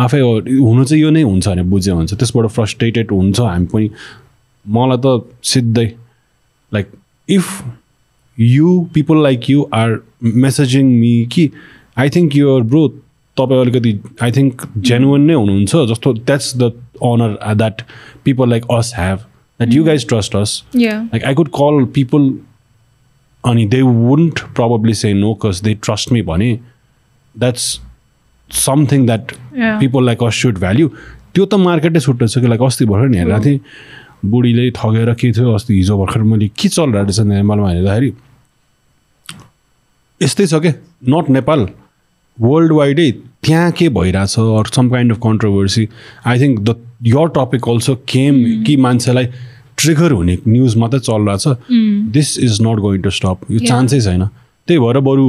आफै हुनु चाहिँ यो नै हुन्छ भने बुझ्यो हुन्छ त्यसबाट फ्रस्ट्रेटेड हुन्छ हामी पनि मलाई त सिधै like if you people like you are messaging me कि आई थिङ्क युर ब्रो तपाईँ अलिकति आई थिङ्क जेन्युन नै हुनुहुन्छ जस्तो that's the honour that people like us have that you guys trust us like I could call people अनि they wouldn't probably say no because they trust me भने that's something that Yeah. people like us should value. त्यो त मार्केटै छुट्टै छ कि like अस्ति भर्खर नि हेरेको थिएँ बुढीले ठगेर के थियो? अस्ति हिजो भर्खर मैले के चलिरहेको रहेछ नेपालमा हेर्दाखेरि यस्तै छ के? नट नेपाल वर्ल्ड वाइडै त्यहाँ के भइरहेछ? Or some kind of controversy I think the year topic also came कि मान्छेलाई ट्रिगर हुने न्युज मात्रै चलिरहेछ। This is not going to stop यो. चान्सै छैन। त्यही भएर बरु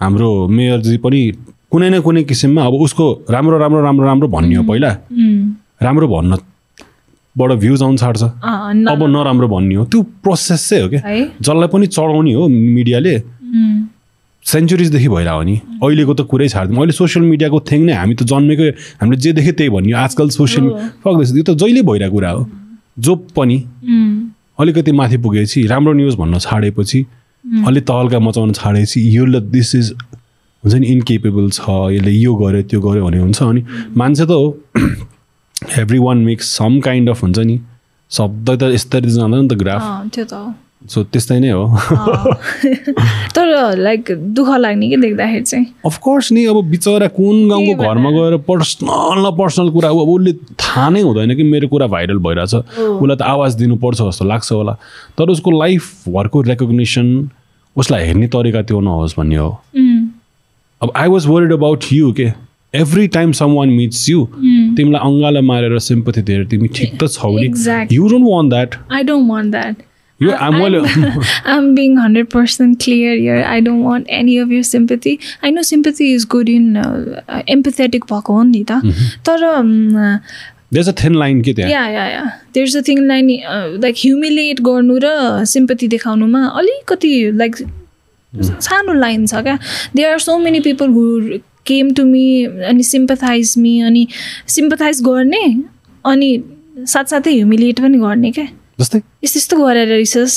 हाम्रो मेयरजी पनि कुनै न कुनै किसिममा अब उसको राम्रो राम्रो राम्रो राम्रो भन्ने हो पहिला। राम्रो भन्नबाट भ्युज आउनु छाड्छ अब नराम्रो भन्ने हो। त्यो प्रोसेस चाहिँ हो। क्या जसलाई पनि चढाउने हो मिडियाले। सेन्चुरिजदेखि भइरहेको नि। अहिलेको त कुरै छाड्दिउँ अहिले सोसियल मिडियाको थिङ नै हामी त जन्मेकै हामीले जे देख्यो त्यही भन्यो। आजकल सोसियल फक्दैछ यो त जहिले भइरहेको कुरा हो। जो पनि अलिकति माथि पुगेपछि राम्रो न्युज भन्न छाडेपछि अलिक तहल्का मचाउन छाडेपछि यो ल दिस इज हुन्छ नि इन्केपेबल छ यसले यो गर्यो त्यो गर्यो भने हुन्छ अनि मान्छे त हो everyone makes some kind of हुन्छ नि शब्द त यस्तरी जाँदैन नि त ग्राफ त्यो त सो त्यस्तै नै हो। तर लाइक दुःख लाग्ने कि देख्दाखेरि चाहिँ? अफकोर्स नि अब बिचरा कुन गाउँको घरमा गएर पर्सनल न पर्सनल कुरा अब उसले थाहा नै हुँदैन कि मेरो कुरा भाइरल भइरहेछ। उसलाई त आवाज दिनुपर्छ जस्तो लाग्छ होला। तर उसको लाइफभरको रेकग्नेसन उसलाई हेर्ने तरिका त्यो नहोस् भन्ने हो। अब I was worried about you के? Every time someone meets you तिमीलाई अङ्गालाई मारेर सिम्पथी दिएर तिमी ठिक त छौ नि. You don't want that I don't want that. यो I- मैले I'm being 100% clear here. I don't want any of your sympathy. I know sympathy is good in uh, empathetic भएको हो नि त तर देयर अ थिन लाइन के त्यहाँ yeah yeah yeah there's a thing line like humiliate गर्नु र sympathy देखाउनुमा अलिकति लाइक सानो लाइन छ क्या? There are so many people who came to me अनि सिम्पथाइज मी अनि सिम्पथाइज गर्ने अनि साथसाथै ह्युमिलिएट पनि गर्ने क्या? जस्तै। यस्तो यस्तो गरेर रहेछस्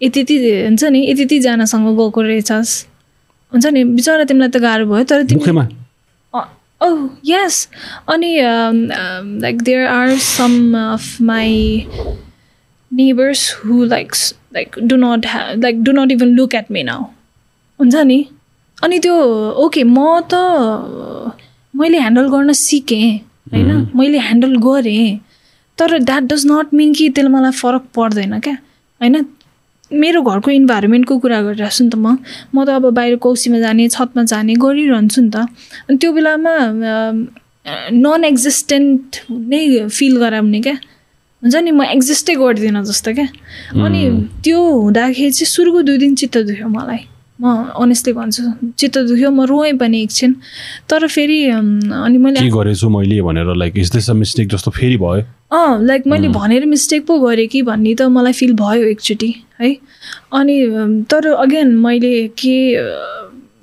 यति यति हुन्छ नि यति यतिजनासँग गएको रहेछस् हुन्छ नि बिचरा तिमीलाई त गाह्रो भयो तर तिमी मुखैमा? oh yes अनि like there are some of my neighbors who likes like do not ha- like do not even look at me now. हुन्छ नि? अनि त्यो ओके म त मैले ह्यान्डल गर्न सिकेँ होइन? मैले ह्यान्डल गरेँ। तर द्याट डज नट मिन कि त्यसले मलाई फरक पर्दैन क्या? होइन? मेरो घरको इन्भाइरोमेन्टको कुरा गरिरहेको छु नि त म। म त अब बाहिर कौसीमा जाने छतमा जाने गरिरहन्छु नि त। अनि त्यो बेलामा नन एक्जिस्टेन्ट नै फिल गराउने क्या? हुन्छ नि? म एक्जिस्टै गर्दिनँ जस्तो क्या? अनि त्यो हुँदाखेरि चाहिँ सुरुको दुई दिन चित्त दुख्यो मलाई। म अनेस्टली भन्छु चित्त दुख्यो म रोएँ पनि एकछिन। तर फेरि अनि मैले के गरेछु मैले भनेर like is this a mistake जस्तो फेरि भयो? अँ लाइक मैले भनेर मिस्टेक पो गरेँ कि भन्ने त मलाई फिल भयो एकचोटि है। अनि तर अगेन मैले के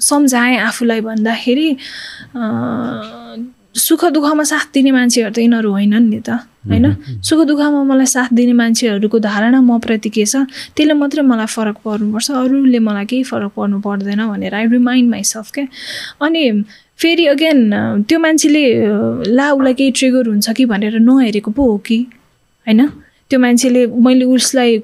सम्झाएँ आफूलाई भन्दाखेरि सुख दुःखमा साथ दिने मान्छेहरू त यिनीहरू होइनन् नि त होइन? सुख दुःखमा मलाई साथ दिने मान्छेहरूको धारणा म प्रति के छ। त्यसले मात्रै मलाई फरक पर्नुपर्छ अरूले मलाई केही फरक पर्नु पर्दैन भनेर आई रिमाइन्ड माइसेल्फ क्या? अनि फेरि अगेन त्यो मान्छेले ला उसलाई केही ट्रिगर हुन्छ कि भनेर नहेरेको पो हो कि होइन? त्यो मान्छेले मैले उसलाई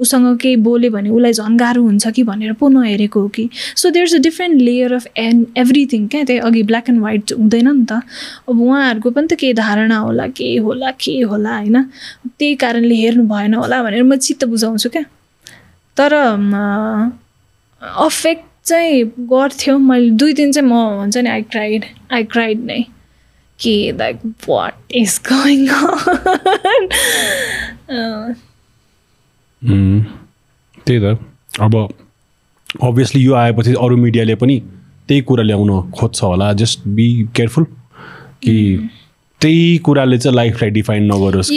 उसँग केही बोलेँ भने उसलाई झन् गाह्रो हुन्छ कि भनेर पो नहेरेको हो कि so there is a different layer of an everything क्या त्यही अघि ब्ल्याक एन्ड व्हाइट हुँदैन नि त अब उहाँहरूको पनि त केही धारणा होला के होला के होला होइन त्यही कारणले हेर्नु भएन होला भनेर म चित्त बुझाउँछु क्या तर अफेक्ट चाहिँ गर्थ्यो मैले दुई दिन चाहिँ म हुन्छ नि आई क्राइड आई क्राइड नै कि लाइक वाट इज गोइङ त्यही त। अब अभियसली यो आएपछि अरू मिडियाले पनि त्यही कुरा ल्याउन खोज्छ होला। जस्ट बी केयरफुल कि त्यही कुराले चाहिँ लाइफलाई डिफाइन नगरोस्.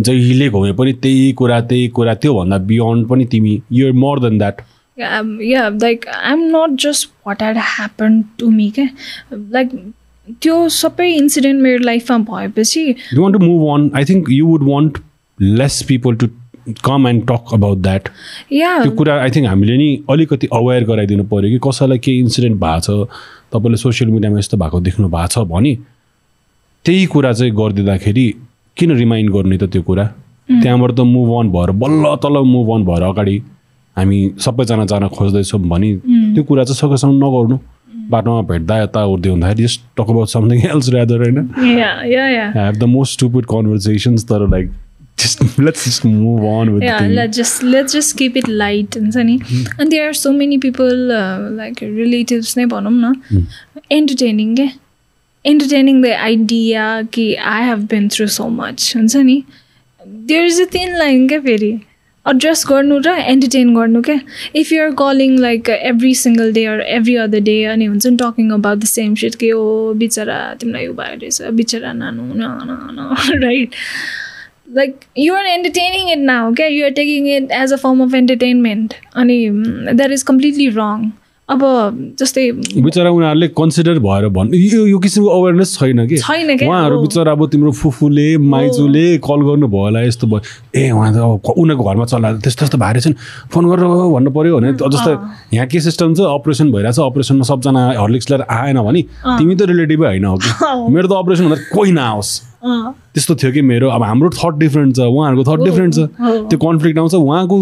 जहिले घुमे पनि त्यही कुरा त्यही कुरा त्योभन्दा बियोन्ड पनि तिमी you're more than that yeah like I am not just what had happen to me क्या लाइक त्यो सबै इन्सिडेन्ट मेरो लाइफमा भएपछि you want to move on I think you would want less people to come and talk about that yeah त्यो कुरा I think हामीले नि अलिकति अवेर गराइदिनु पऱ्यो कि कसैलाई केही इन्सिडेन्ट भएको छ तपाईँले सोसियल मिडियामा यस्तो भएको देख्नु भएको छ भने त्यही कुरा चाहिँ गरिदिँदाखेरि किन रिमाइन्ड गर्ने त त्यो कुरा? त्यहाँबाट त मुभ अन भएर बल्ल तल मुभ अन भएर अगाडि हामी सबैजना जान खोज्दैछौँ भने त्यो कुरा चाहिँ सकेसम्म नगर्नु। बाटोमा भेट्दा यता उर्दै हुँदाखेरि just talk about something else rather होइन yeah have the most stupid conversations तर like just let's just move on with yeah let's just let's just keep it light हुन्छ नि अनि there are so many people uh, like relatives नै भनौँ न entertaining के entertaining the idea कि I have been through so much हुन्छ नि there is a thin line क्या फेरि एड्रेस गर्नु र एन्टरटेन गर्नु क्या? If you're calling like every single day or every other day अनि हुन्छ नि talking about the same shit कि ओ बिचरा तिमीलाई यो भयो रहेछ बिचरा नानु न right [LAUGHS] like you are entertaining it now okay? You are taking it as a form of entertainment. अनि that is completely wrong. अब जस्तै बिचरा उनीहरूले कन्सिडर भएर भन् यो यो किसिमको अवेरनेस छैन कि? छैन क्या उहाँहरू। बिचरा अब तिम्रो फुफूले माइजूले कल गर्नुभयो होला यस्तो भयो ए उहाँ त अब क- उनीहरूको घरमा चल्ला त्यस्तो त्यस्तो भएर चाहिँ फोन गरेर भन्नु पऱ्यो भने जस्तो यहाँ के सिस्टम छ? अपरेसन भइरहेछ। अपरेसनमा सबजना हर्लिक्स लिएर आएन भने तिमी त रिलेटिभै होइन हो कि? [LAUGHS] मेरो त अपरेसन हुँदा कोही नआओस्। त्यस्तो थियो कि मेरो। अब हाम्रो थट डिफ्रेन्ट छ उहाँहरूको थट डिफ्रेन्ट छ। त्यो कन्फ्लिक्ट आउँछ उहाँको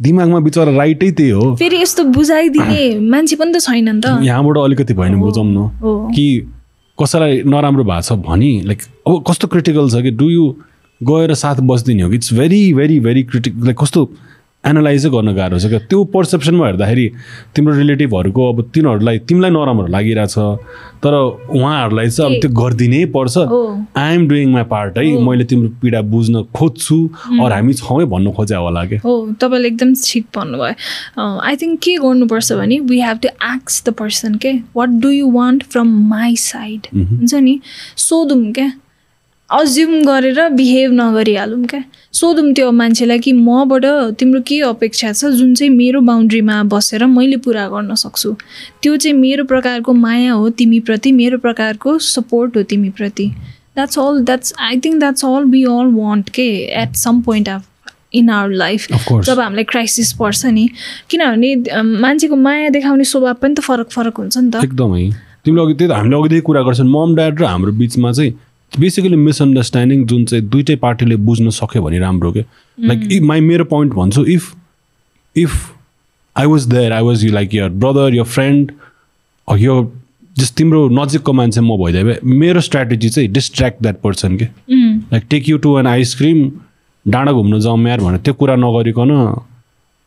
दिमागमा बिचरा राइटै त्यही हो। फेरि यस्तो बुझाइदिने मान्छे पनि त छैन नि त। यहाँबाट अलिकति भयो भने बुझाउँ न हो। कि कसैलाई नराम्रो भएको छ भने लाइक अब कस्तो क्रिटिकल छ कि डु यु गएर साथ बसिदिने हो कि? It's very very very critic like कस्तो एनालाइजै गर्न गाह्रो छ क्या? त्यो पर्सेप्सनमा हेर्दाखेरि तिम्रो रिलेटिभहरूको अब तिनीहरूलाई तिमीलाई नराम्रो लागिरहेछ तर उहाँहरूलाई चाहिँ अब त्यो गरिदिनै पर्छ। हो। I am doing my part है। मैले तिम्रो पीडा बुझ्न खोज्छु अरू हामी छौँ भन्नु खोजे होला क्या। हो तपाईँले एकदम ठिक भन्नुभयो। आई थिङ्क के गर्नुपर्छ भने वी हेभ टु एक्स द पर्सन के what do you want from my side हुन्छ नि? सोधौँ क्या? अज्युम गरेर बिहेभ नगरिहालौँ क्या। सोधौँ त्यो मान्छेलाई कि मबाट तिम्रो के अपेक्षा छ? जुन चाहिँ मेरो बााउन्ड्रीमा बसेर मैले पुरा गर्न सक्छु। त्यो चाहिँ मेरो प्रकारको माया हो तिमीप्रति मेरो प्रकारको सपोर्ट हो तिमीप्रति। That's all that's I think that's all we all want के? At some point of in our life. जब हामीलाई क्राइसिस पर्छ नि। किनभने मान्छेको माया देखाउने स्वभाव पनि त फरक फरक हुन्छ नि त। एकदमै। तिमीले अघि त्यही त हामीले अघि त्यही कुरा गर्छन् मम ड्याड र हाम्रो बिचमा चाहिँ बेसिकली मिसअन्डरस्ट्यान्डिङ जुन चाहिँ दुइटै पार्टीले बुझ्न सक्यो भने राम्रो के? लाइक माई मेरो पोइन्ट भन्छु if if I was there I was you like your brother your friend यो जस्ट तिम्रो नजिकको मान्छे म भइदिए भए मेरो स्ट्राटेजी चाहिँ डिस्ट्र्याक्ट द्याट पर्सन के? Like take you to an ice cream डाँडा घुम्नु जाउँ यार भनेर त्यो कुरा नगरिकन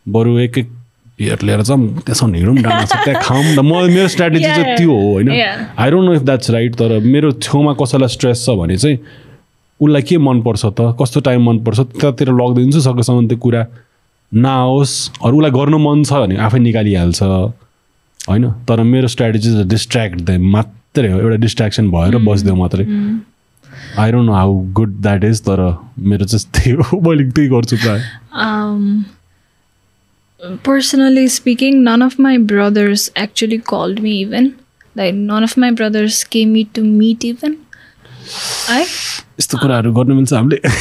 बरु एक एक बियर लिएर जाउँ त्यसमा हिँडौँ डाँडा खाऊँ न। म मेरो स्ट्राटेजी चाहिँ त्यो हो होइन. I don't know if that's right तर मेरो छेउमा कसैलाई स्ट्रेस छ भने चाहिँ उसलाई के मनपर्छ त? कस्तो टाइम मनपर्छ? त्यतातिर लगिदिन्छु सकेसम्म त्यो कुरा नआओस्। अरू उसलाई गर्नु मन छ भने आफै निकालिहाल्छ होइन? तर मेरो स्ट्राटेजी चाहिँ डिस्ट्र्याक्ट दे मात्रै हो। एउटा डिस्ट्र्याक्सन भएर बसिदियो मात्रै। I don't know how good that is तर मेरो चाहिँ त्यही हो। [LAUGHS] मैले त्यही गर्छु प्रायः। Um, personally speaking, none of my brothers actually called me even. Like none of my brothers came me to meet even. I? यस्तो कुराहरू गर्नु मिल्छ हामीले? [LAUGHS]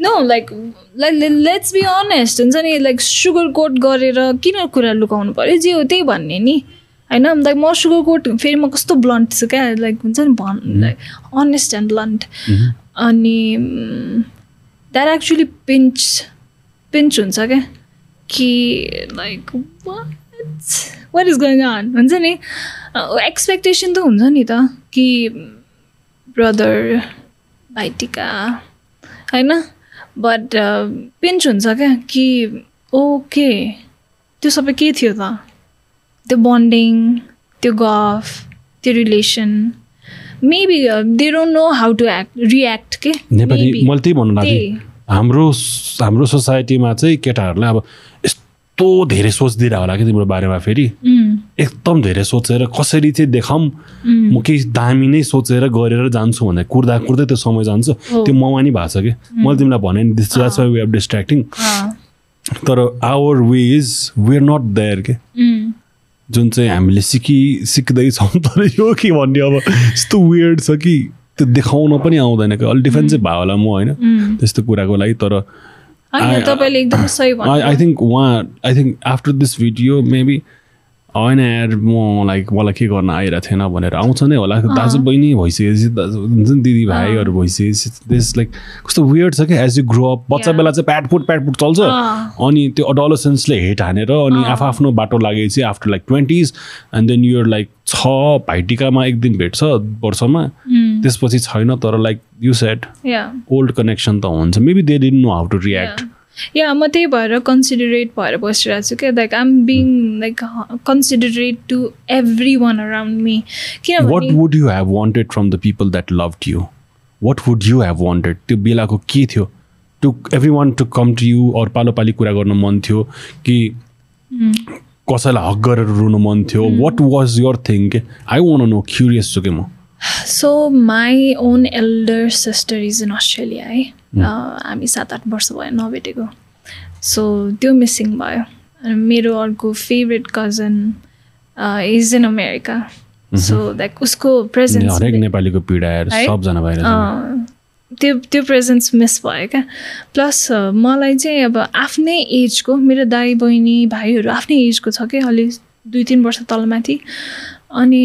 No like like le- let's be honest. हुन्छ नि लाइक सुगर कोट गरेर किन कुरा लुकाउनु पऱ्यो जे हो त्यही भन्ने नि। होइन लाइक म सुगर कोट फेरि म कस्तो ब्लन्ट छु क्या? लाइक हुन्छ नि भन् लाइक अनेस्ट एन्ड ब्लन्ट अनि द्याट एक्चुली पिन्च पिन्च हुन्छ क्या? कि like what is going on हुन्छ नि? एक्सपेक्टेसन त हुन्छ नि त कि ब्रदर भाइटिका होइन? बट पिन्च हुन्छ क्या कि ओके त्यो सबै के थियो त? त्यो बन्डिङ त्यो गफ त्यो relation maybe they don't know how to act react के. मैले त्यही भन्नु लाग्थेँ। हाम्रो हाम्रो सोसाइटीमा चाहिँ केटाहरूलाई अब यस्तो धेरै सोचिदिएर होला कि तिम्रो बारेमा फेरि। एकदम धेरै सोचेर कसरी चाहिँ देखाउँ म केही दामी नै सोचेर गरेर जान्छु भनेर कुर्दा कुर्दै त्यो समय जान्छ। त्यो ममा नि भएको छ कि? मैले तिमीलाई भने नि वे अफ डिस्ट्र्याक्टिङ तर our way is we are not there के? जुन चाहिँ हामीले सिकि सिक्दैछौँ तर यो के भन्ने अब? यस्तो वियर्ड छ कि? त्यो देखाउन पनि आउँदैन कि अलिक डिफेन्सिभ भयो होला म होइन। उम्, त्यस्तो कुराको लागि तर होइन तपाईँले एकदमै सही I, I भन्नु think one होइन यार म लाइक मलाई के गर्न आइरहेको थिएन भनेर आउँछ नै होला। दाजु बहिनी भइसकेपछि दाजु हुन्छ नि दिदी भाइहरू भइसकेपछि त्यस लाइक कस्तो वियर्ड छ क्या एज यु ग्रो अप बच्चा. बेला चाहिँ प्याटपुट प्याटपुट चल्छ। अनि त्यो अडोलोसेन्सले हेट हानेर अनि आफू आफ्नो बाटो लागेपछि after like twenties and then you're like छ भाइटिकामा एक दिन भेट्छ वर्षमा। त्यसपछि छैन तर like you set old connection त हुन्छ। Maybe they didn't know how to react yeah म त्यही भएर कन्सिडरेट भएर बसिरहेको छु क्या. Like um being like considerate to everyone around me किनभने would you have wanted from the people that loved you? What would you have wanted? त्यो बेलाको के थियो? To everyone to come to you अरू पालो पाली कुरा गर्न मन थियो कि कसैलाई हक गरेर रुनु मन थियो? वाट वाज यर थिङ के आई वान नो क्युरियस छु कि म। So my own elder sister is in Australia है हामी सात आठ वर्ष भयो नभेटेको सो त्यो मिसिङ भयो अनि मेरो अर्को favourite cousin is in America so like उसको प्रेजेन्स हरेक नेपालीको पीडा? सबजना बाहिर। त्यो त्यो प्रेजेन्स मिस भयो क्या? प्लस मलाई चाहिँ अब आफ्नै एजको मेरो दाई बहिनी भाइहरू आफ्नै एजको छ क्या? अलि दुई तिन वर्ष तलमाथि। अनि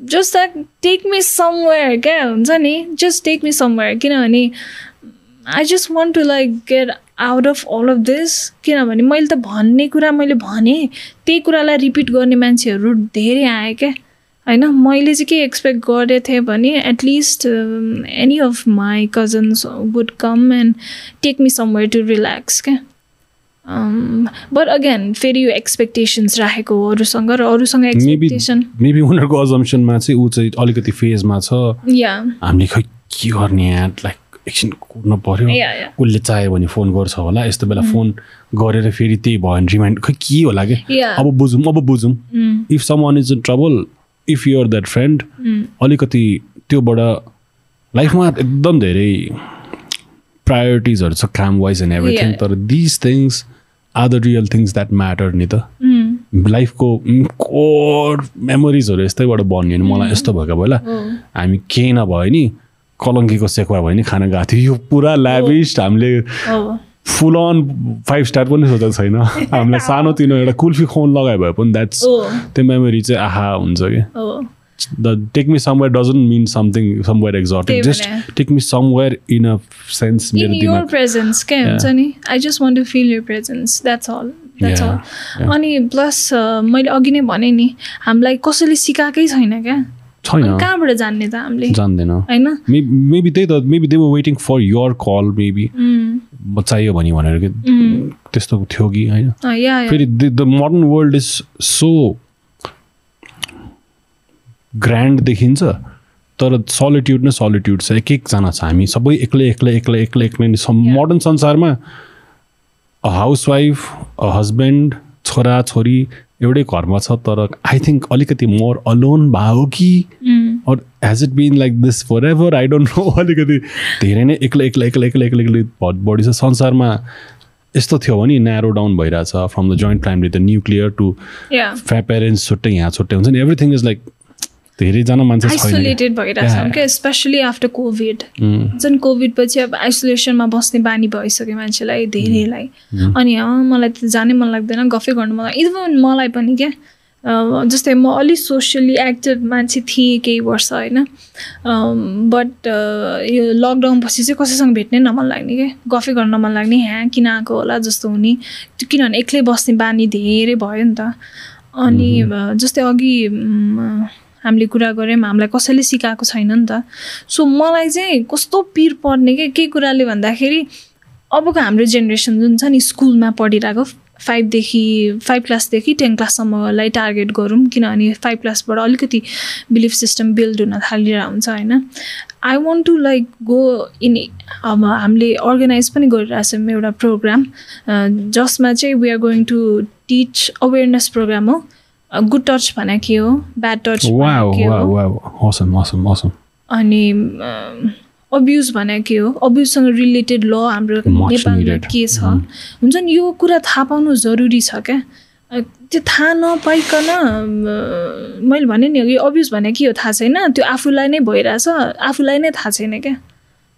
just that take me somewhere क्या हुन्छ नि? जस्ट टेक मी समवेयर किनभने I just want to like get out of all of this किनभने मैले त भन्ने कुरा मैले भनेँ त्यही कुरालाई रिपिट गर्ने मान्छेहरू धेरै आए क्या। होइन? मैले चाहिँ के एक्सपेक्ट गरेको थिएँ भने at least any of my cousins would come and take me somewhere to relax क्या। बट अगेन फेरि यो एक्सपेक्टेसन्स राखेको हो अरूसँग र अरूसँग एक्सपेक्टेसन मेबी उनीहरूको अजम्सनमा चाहिँ ऊ चाहिँ अलिकति फेजमा छ। या हामीले खै के गर्ने यार? लाइक एकछिन कुर्नु पर्यो। या या उसले चाह्यो भने फोन गर्छ होला। यस्तो बेला फोन गरेर फेरि त्यही भयो भने रिमाइन्ड खै के होला कि अब बुझौँ अब बुझौँ। If someone is in trouble if you're that friend अलिकति त्योबाट लाइफमा एकदम धेरै प्रायोरिटिजहरू छ काम वाइज एन्ड एभ्रिथिङ. तर this things are the real things that matter नि त लाइफको कोर मेमोरिजहरू यस्तैबाट बन्यो नि मलाई यस्तो भएको भयो ल हामी केही नभए नि कलङ्कीको सेकुवा भयो नि खाना गएको थियो। यो पुरा ल्याभिस्ट हामीले हो फुल अन फाइभ स्टार पनि सोचेको छैन। [LAUGHS] हामीलाई सानोतिनो एउटा कुल्फी खुवाउनु लगायो भए पनि द्याट्स हो त्यो मेमोरी चाहिँ आहा हुन्छ कि हो the take me somewhere doesn't mean something somewhere exotic त्यही जस्ट भने। Take me somewhere in a sense मेरो इन योर दिमाग प्रेजेन्स क्या हुन्छ नि I just want to feel your presence that's all that's all. अनि प्लस मैले अघि नै भनेँ नि हामीलाई कसैले सिकाएकै छैन क्या? छैन। कहाँबाट जान्ने त हामीले? जान्दैन। होइन? मेबी त्यही त maybe they were waiting for your call maybe चाहियो भने भनेर कि? त्यस्तो थियो कि होइन। फेरि the modern world is so grand देखिन्छ तर सलिट्युड नै सलिट्युड छ। एक एकजना छ। हामी सबै एक्लै एक्लै एक्लै एक्लै एक्लै नै मोडर्न संसारमा a housewife a husband छोरा छोरी एउटै घरमा छ तर आई थिङ्क अलिकति मोर अलोन भयो कि? Or has it been like this forever I don't know अलिकति धेरै नै एक्लै एक्लै एक्लै एक्लै एक्लै एक्लै बढी छ। संसारमा यस्तो थियो भने न्यारो डाउन भइरहेछ। From the joint family the nuclear to फ्या parents छुट्टै यहाँ छुट्टै हुन्छ। नि एभ्रिथिङ इज लाइक धेरैजना मान्छे आइसोलेटेड भइरहेछ Yeah. क्या स्पेसली आफ्टर कोभिड जुन कोभिड पछि अब आइसोलेसनमा बस्ने बानी भइसक्यो मान्छेलाई धेरैलाई। अनि अँ मलाई त जानै मन लाग्दैन गफै गर्नु मलाई इभन मलाई पनि क्या जस्तै म अलिक सोसियली एक्टिभ मान्छे थिएँ केही वर्ष होइन। बट यो लकडाउन पछि चाहिँ कसैसँग भेट्नै नमन लाग्ने क्या। गफै गर्न मन लाग्ने ह्या किन आएको होला? जस्तो हुने। किनभने एक्लै बस्ने बानी धेरै भयो नि त। अनि अँ, जस्तै अघि हामीले कुरा गऱ्यौँ हामीलाई कसैले सिकाएको छैन नि त। सो मलाई चाहिँ कस्तो पिर पर्ने के के कुराले भन्दाखेरि अबको हाम्रो जेनेरेसन जुन छ नि स्कुलमा पढिरहेको फाइभदेखि फाइभ क्लासदेखि टेन क्लाससम्मलाई टार्गेट गरौँ किनभने फाइभ क्लासबाट अलिकति बिलिफ सिस्टम बिल्ड हुन थालिरहेको हुन्छ होइन। I want to like go in अब हामीले अर्गनाइज पनि गरिरहेछौँ एउटा प्रोग्राम जसमा चाहिँ we are going to teach awareness programme हो। गुड टच भने के हो ब्याड टच. अनि अब्युज भने के हो अब्युजसँग रिलेटेड ल हाम्रो नेपालमा. के छ? हुन्छ नि यो कुरा थाहा पाउनु जरुरी छ क्या? त्यो थाहा नपाइकन मैले भने नि यो अब्युज भने के हो? थाहा छैन। त्यो आफूलाई नै भइरहेछ। आफूलाई नै थाहा छैन क्या?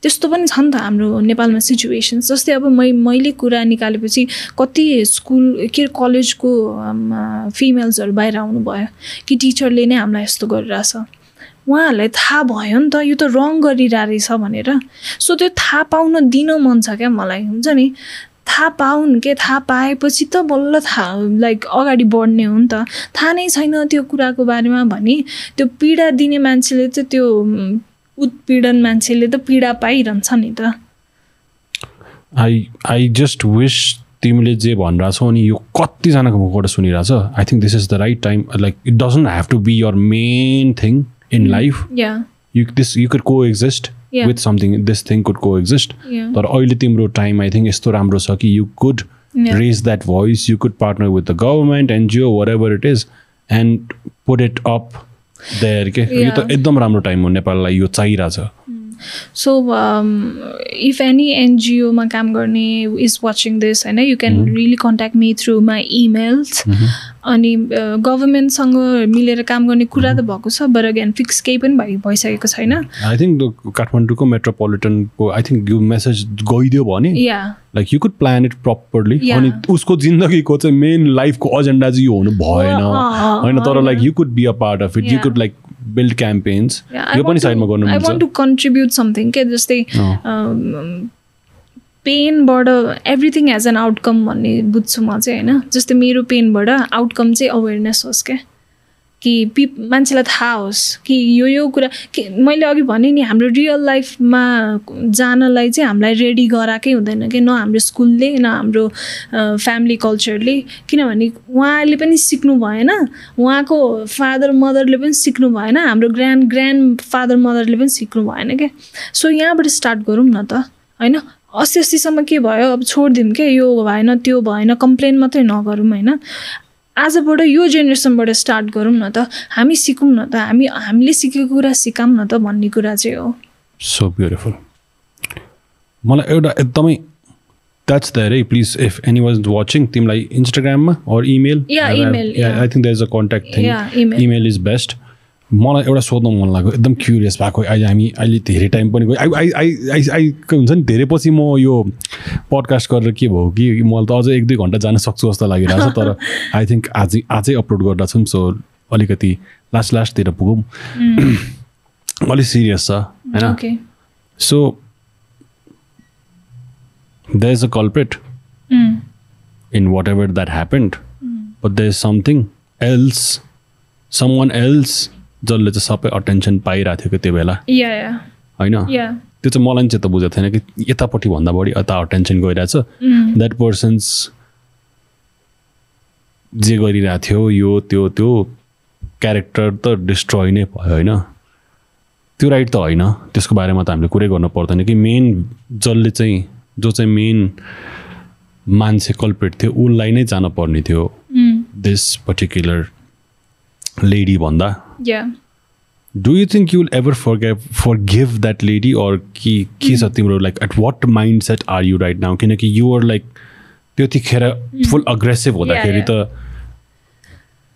त्यस्तो पनि छ नि त हाम्रो नेपालमा सिचुएसन्स जस्तै अब मै मैले कुरा निकालेपछि कति स्कुल के कलेजको फिमेल्सहरू बाहिर आउनुभयो कि टिचरले नै हामीलाई यस्तो गरिरहेछ। उहाँहरूलाई थाहा भयो नि त यो त रङ गरिरहेको रहेछ भनेर। सो त्यो थाहा पाउन दिन मन छ क्या मलाई हुन्छ नि? थाहा पाउन् के थाहा पाएपछि त बल्ल थाहा लाइक अगाडि बढ्ने हो नि त। थाहा नै छैन त्यो कुराको बारेमा भने। त्यो पीडा दिने मान्छेले चाहिँ त्यो उत्पीडन मान्छेले त पीडा पाइरहन्छ नि त। आई आई जस्ट विस तिमीले जे भनिरहेछौ अनि यो कतिजनाको मुखबाट सुनिरहेछ। I think this is the right time like it doesn't have to be your main thing in life you this you could coexist with something this thing could coexist तर अहिले तिम्रो time I think यस्तो राम्रो छ कि you could raise that voice you could partner with the government NGO wherever it is and put it up there के? यो त एकदम राम्रो टाइम हो नेपाललाई यो चाहिरहेछ सो इफ एनी एनजिओमा काम गर्ने इज वाचिङ दिस होइन you can really contact me through my emails अनि गभर्मेन्टसँग मिलेर काम गर्ने कुरा त भएको छ बर अगेन फिक्स केही पनि भइ भइसकेको छैन। आई थिङ्क काठमाडौँको मेट्रोपोलिटनको आई थिङ्क यो मेसेज गइदियो भने like you could plan it properly अनि उसको जिन्दगीको चाहिँ मेन लाइफको एजेन्डा चाहिँ यो हुनु भएन। होइन तर like you could be a part of it you could like build campaigns यो पनि साइडमा गर्नु I want to contribute something के जस्तै पेनबाट एभ्रिथिङ एज एन आउटकम भन्ने बुझ्छु म चाहिँ होइन। जस्तै मेरो पेनबाट आउटकम चाहिँ अवेरनेस होस् क्या। कि पि मान्छेलाई थाहा होस् कि यो यो कुरा कि मैले अघि भने नि हाम्रो रियल लाइफमा जानलाई चाहिँ हामीलाई रेडी गराएकै हुँदैन कि न हाम्रो स्कुलले न हाम्रो फ्यामिली कल्चरले किनभने उहाँले पनि सिक्नु भएन। उहाँको फादर मदरले पनि सिक्नु भएन। हाम्रो ग्रान्ड ग्रान्ड फादर मदरले पनि सिक्नु भएन क्या। सो यहाँबाट स्टार्ट गरौँ न त। होइन? अस्ति अस्तिसम्म के भयो? अब छोडिदिउँ क्या यो भएन त्यो भएन कम्प्लेन मात्रै नगरौँ होइन? आजबाट यो जेनेरेसनबाट स्टार्ट गरौँ न त। हामी सिकौँ न त। हामी हामीले सिकेको कुरा सिकाऊँ न त भन्ने कुरा चाहिँ हो। सो ब्युटिफुल मलाई एउटा एकदमै द्याट्स देयर है please if any was watching तिमीलाई इन्स्टाग्राममा or email I think there is a contact thing email is best मलाई एउटा सोध्नु मन लाग्यो एकदम क्युरियस भएको अहिले हामी अहिले धेरै टाइम पनि गयो। आई आई आई आई हुन्छ नि धेरै पछि म यो पडकास्ट गरेर के भयो कि मलाई त अझै एक दुई घन्टा जान सक्छु जस्तो लागिरहेको छ तर आई थिङ्क आज आजै अपलोड गर्दा छौँ सो अलिकति लास्ट लास्टतिर पुगौँ। [CLEARS THROAT] अलिक सिरियस छ होइन? So the is a culprit in whatever that happened but the is something else someone else जसले चाहिँ सबै अटेन्सन पाइरहेको थियो त्यो बेला? होइन? त्यो चाहिँ मलाई चाहिँ त बुझेको थिएन कि यतापट्टि भन्दा बढी यता अटेन्सन गइरहेछ। द्याट पर्सन्स जे गरिरहेको थियो यो त्यो त्यो क्यारेक्टर त डिस्ट्रोय नै भयो होइन? त्यो राइट त होइन। त्यसको बारेमा त हामीले कुरै गर्नु पर्दैन कि मेन जसले चाहिँ जो चाहिँ मेन मान्छे कल्पेट थियो उसलाई नै जानुपर्ने थियो दिस पर्टिकुलर लेडी भन्दा। Do you think you'll ever for forgive that lady or कि के छ तिम्रो like at what mind set are you right now किनकि युआर लाइक त्यतिखेर फुल अग्रेसिभ हुँदाखेरि त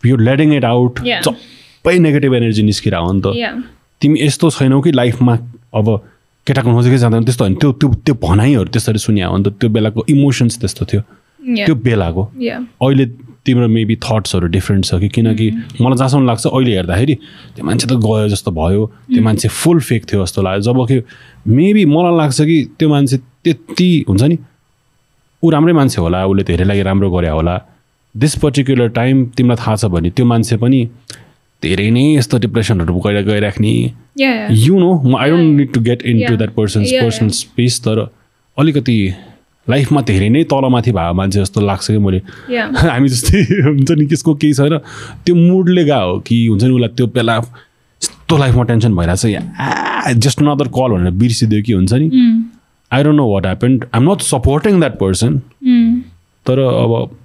यु लेडिङ इट आउट सबै नेगेटिभ एनर्जी निस्किएर हो नि त तिमी यस्तो छैनौ कि लाइफमा अब केटाको नजिकै जाँदैन त्यस्तो होइन त्यो त्यो त्यो भनाइहरू त्यसरी सुनियो भने त त्यो बेलाको इमोसन्स त्यस्तो थियो त्यो बेलाको अहिले तिम्रो मेबी थट्सहरू डिफ्रेन्ट छ कि? किनकि मलाई जहाँसम्म लाग्छ अहिले हेर्दाखेरि त्यो मान्छे त गयो जस्तो भयो। त्यो मान्छे फुल फेक थियो जस्तो लाग्यो। जब कि मेबी मलाई लाग्छ कि त्यो मान्छे त्यति हुन्छ नि ऊ राम्रै मान्छे होला उसले धेरै लागि राम्रो गरे होला। दिस पर्टिकुलर टाइम तिमीलाई थाहा छ भने त्यो मान्छे पनि धेरै नै यस्तो डिप्रेसनहरू गएर गइराख्ने। यु नो म I don't need to get into that person's personal space तर अलिकति लाइफमा धेरै नै तलमाथि भएको मान्छे जस्तो लाग्छ कि मैले। [LAUGHS] हामी जस्तै हुन्छ नि त्यसको केही छैन। त्यो मुडले गएको हो कि हुन्छ नि उसलाई त्यो बेला यस्तो लाइफमा टेन्सन भइरहेको छ जस्ट नदर कल भनेर बिर्सिदियो कि हुन्छ नि। I don't know what happen I'm not supporting that person तर अब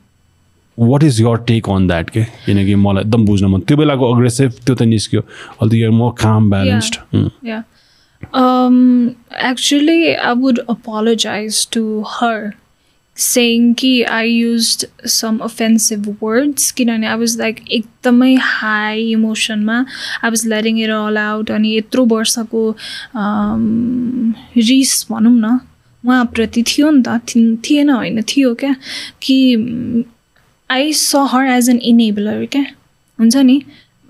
what is your take on that के किनकि मलाई एकदम बुझ्न मन। त्यो बेलाको अग्रेसिभ त्यो त निस्क्यो। अहिले म काम balanced Um, actually, I would apologize to her saying कि I used some offensive words किनभने I was like एकदमै high इमोसनमा I was letting it all out अनि यत्रो वर्षको रिस भनौँ न उहाँप्रति थियो नि त थिएन होइन थियो क्या कि आई स हर एज एन इनेबलर क्या हुन्छ नि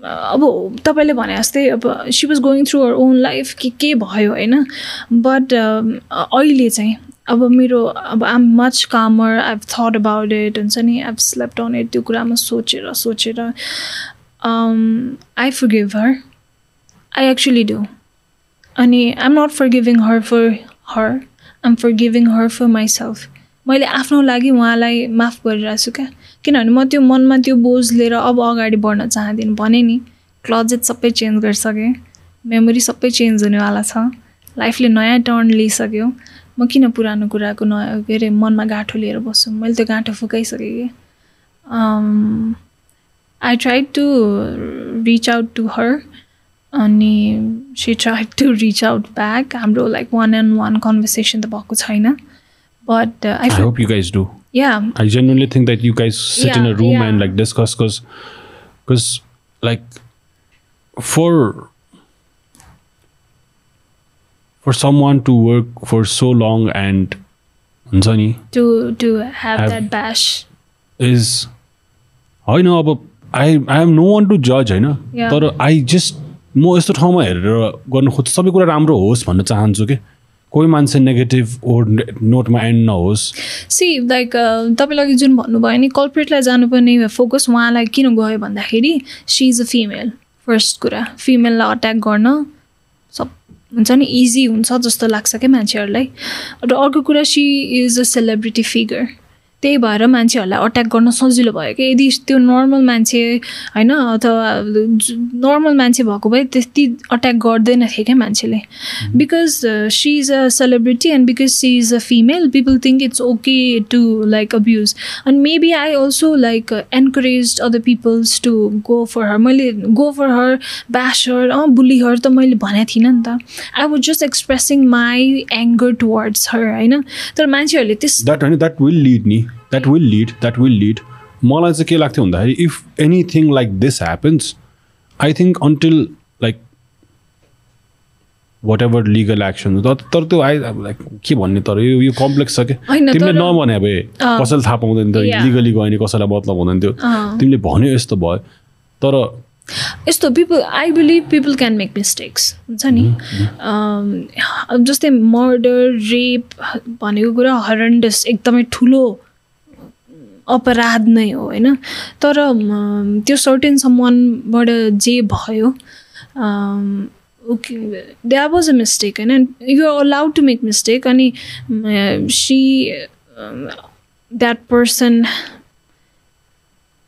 अब तपाईँले भने जस्तै अब she was going through her own life कि के भयो होइन? बट अहिले चाहिँ अब मेरो अब I'm much calmer I thought about it हुन्छ नि? आई स्लेप्ट अन इट त्यो कुरामा सोचेर सोचेर I forgive her I actually do अनि I am not forgiving her for her I'm forgiving her for myself मैले आफ्नो लागि उहाँलाई माफ गरिरहेको छु क्या। किनभने म त्यो मनमा त्यो बोझ लिएर अब अगाडि बढ्न चाहदिनँ। भने नि क्लजेट सबै चेन्ज गरिसकेँ। मेमोरी सबै चेन्ज हुनेवाला छ। लाइफले नयाँ टर्न लिइसक्यो। म किन पुरानो कुराको नयाँ के अरे मनमा गाँठो लिएर बस्छु? मैले त्यो गाँठो फुकाइसकेँ कि। I try to reach out to her अनि she try to reach out back हाम्रो like one and one conversation त भएको छैन। But I hope you guys do yeah I genuinely think that you guys sit in a Yeah, room yeah. and like discuss because because like for for someone to work for so long and हुन्छ to to have, Have- that bash is होइन अब I I am no one to जज होइन Yeah. तर I just म यस्तो ठाउँमा हेरेर गर्नु खोज्छु सबै कुरा राम्रो होस् भन्न चाहन्छु कि कोही मान्छे नेगेटिभ नोटमा एन्ड नहोस् सी लाइक तपाईँले अघि जुन भन्नुभयो नि कल्प्रेटलाई जानुपर्ने फोकस उहाँलाई किन गयो भन्दाखेरि she is a female first कुरा. फिमेललाई अट्याक गर्न सब हुन्छ नि इजी हुन्छ जस्तो लाग्छ क्या मान्छेहरूलाई. र अर्को कुरा she is a celebrity figure त्यही भएर मान्छेहरूलाई अट्याक गर्न सजिलो भयो कि यदि त्यो नर्मल मान्छे होइन अथवा नर्मल मान्छे भएको भए त्यति अट्याक गर्दैन थिए क्या मान्छेले। Because she is a celebrity and because she is a female people think it's okay to like abuse अनि maybe I also like encourage other peoples to go for her मैले go for her bash her uh bully her त मैले भनेको थिइनँ नि त। I was just expressing my anger towards her होइन। तर मान्छेहरूले त्यस द्याट होइन द्याट विल लिड नि that will lead that will lead मलाई चाहिँ के लाग्थ्यो भन्दाखेरि if anything like this happens I think until like whatever legal action तर त्यो आई लाइक के भन्ने तर यो यो कम्प्लेक्स छ कि तिमीले नभने भए अँ। कसैले थाहा पाउँदैन थियो. लिगली गयो भने कसैलाई मतलब हुँदैन थियो। तिमीले भन्यो यस्तो भयो तर यस्तो people I believe people can make mistakes हुन्छ नि जस्तै मर्डर रेप भनेको कुरा हरन्डस एकदमै ठुलो अपराध नै हो होइन? तर त्यो सर्टेन समवानबाट जे भयो okay that was a mistake होइन? You're allowed to make mistake अनि she that person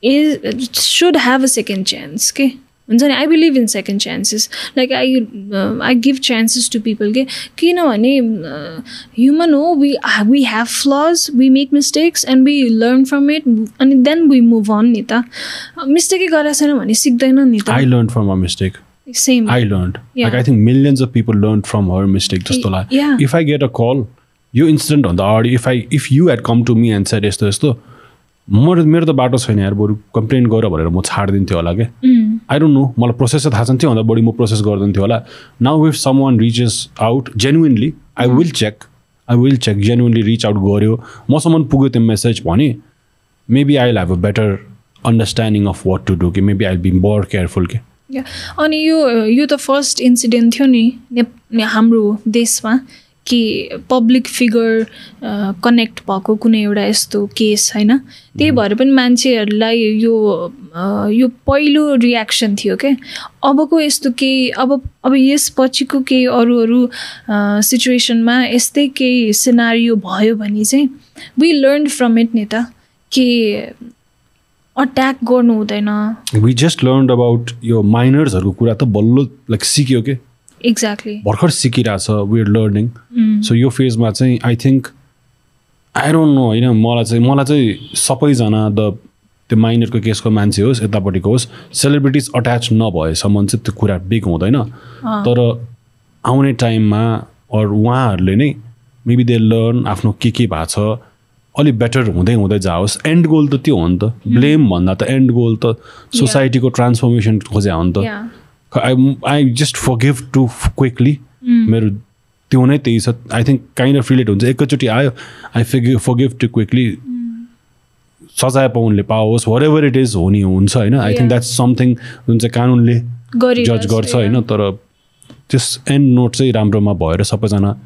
is should have a second chance के हुन्छ नि I believe in second chances like I I give chances to people के किनभने human हो we we have flaws we make mistakes and we learn from it अनि then we move on नि त मिस्टेकै गरेको छैन भने सिक्दैन नि आई त learn from a mistake same I learned. Yeah. Like I think millions of people learned from her mistake. Just Y- like yeah. if I get a call, you incident on the already if I if you had come to me and said यस्तो यस्तो म मेरो त बाटो छैन यार बरु complain गर भनेर म छाडिदिन्थ्यो होला क्या आई डोन्ट नो मलाई प्रोसेस थाहा छैन त्योभन्दा बढी म प्रोसेस गरिदिन्थ्यो होला। Now if someone reaches out genuinely I will check I will check genuinely reach out गऱ्यो मसम्म पुग्यो त्यो मेसेज भने maybe I have a better understanding of what to do कि maybe I be more careful के। अनि यो यो त फर्स्ट इन्सिडेन्ट थियो नि हाम्रो देशमा। कि पब्लिक फिगर कनेक्ट भएको कुनै एउटा यस्तो केस होइन। त्यही भएर पनि मान्छेहरूलाई यो यो पहिलो रियाक्सन थियो क्या अबको यस्तो केही अब अब यसपछिको केही अरू अरू सिचुएसनमा यस्तै केही सिनारियो भयो भने चाहिँ वी लर्न फ्रम इट नि त कि अट्याक गर्नु हुँदैन। वी जस्ट लर्न अबाउट यो माइनर्सहरूको कुरा त बल्ल लाइक सिक्यो के? एक्ज्याक्टली भर्खर सिकिरहेछ वेयर लर्निङ सो यो फेजमा चाहिँ I think I don't know होइन मलाई चाहिँ मलाई चाहिँ सबैजना द त्यो माइनरको केसको मान्छे होस् यतापट्टिको होस् सेलिब्रिटिज अट्याच नभएसम्म चाहिँ त्यो कुरा बिग हुँदैन। तर आउने टाइममा अरू उहाँहरूले नै मेबी दे लर्न आफ्नो के के भएको छ अलिक बेटर हुँदै हुँदै जाओस्। एन्ड गोल त त्यो हो नि त। ब्लेम भन्दा त एन्ड गोल त सोसाइटीको ट्रान्सफर्मेसन खोज्या हो नि त. I I just forgive too quickly मेरो त्यो नै त्यही छ। I think kind of relate हुन्छ। एकैचोटि आयो। I forgive forgive too quickly सजाय पाउनुले पाओस्। वाट एभर इट इज हो नि हुन्छ होइन? I think. द्याट्स समथिङ जुन चाहिँ कानुनले जज गर्छ. होइन? तर त्यस एन्ड नोट चाहिँ राम्रोमा भएर सबैजना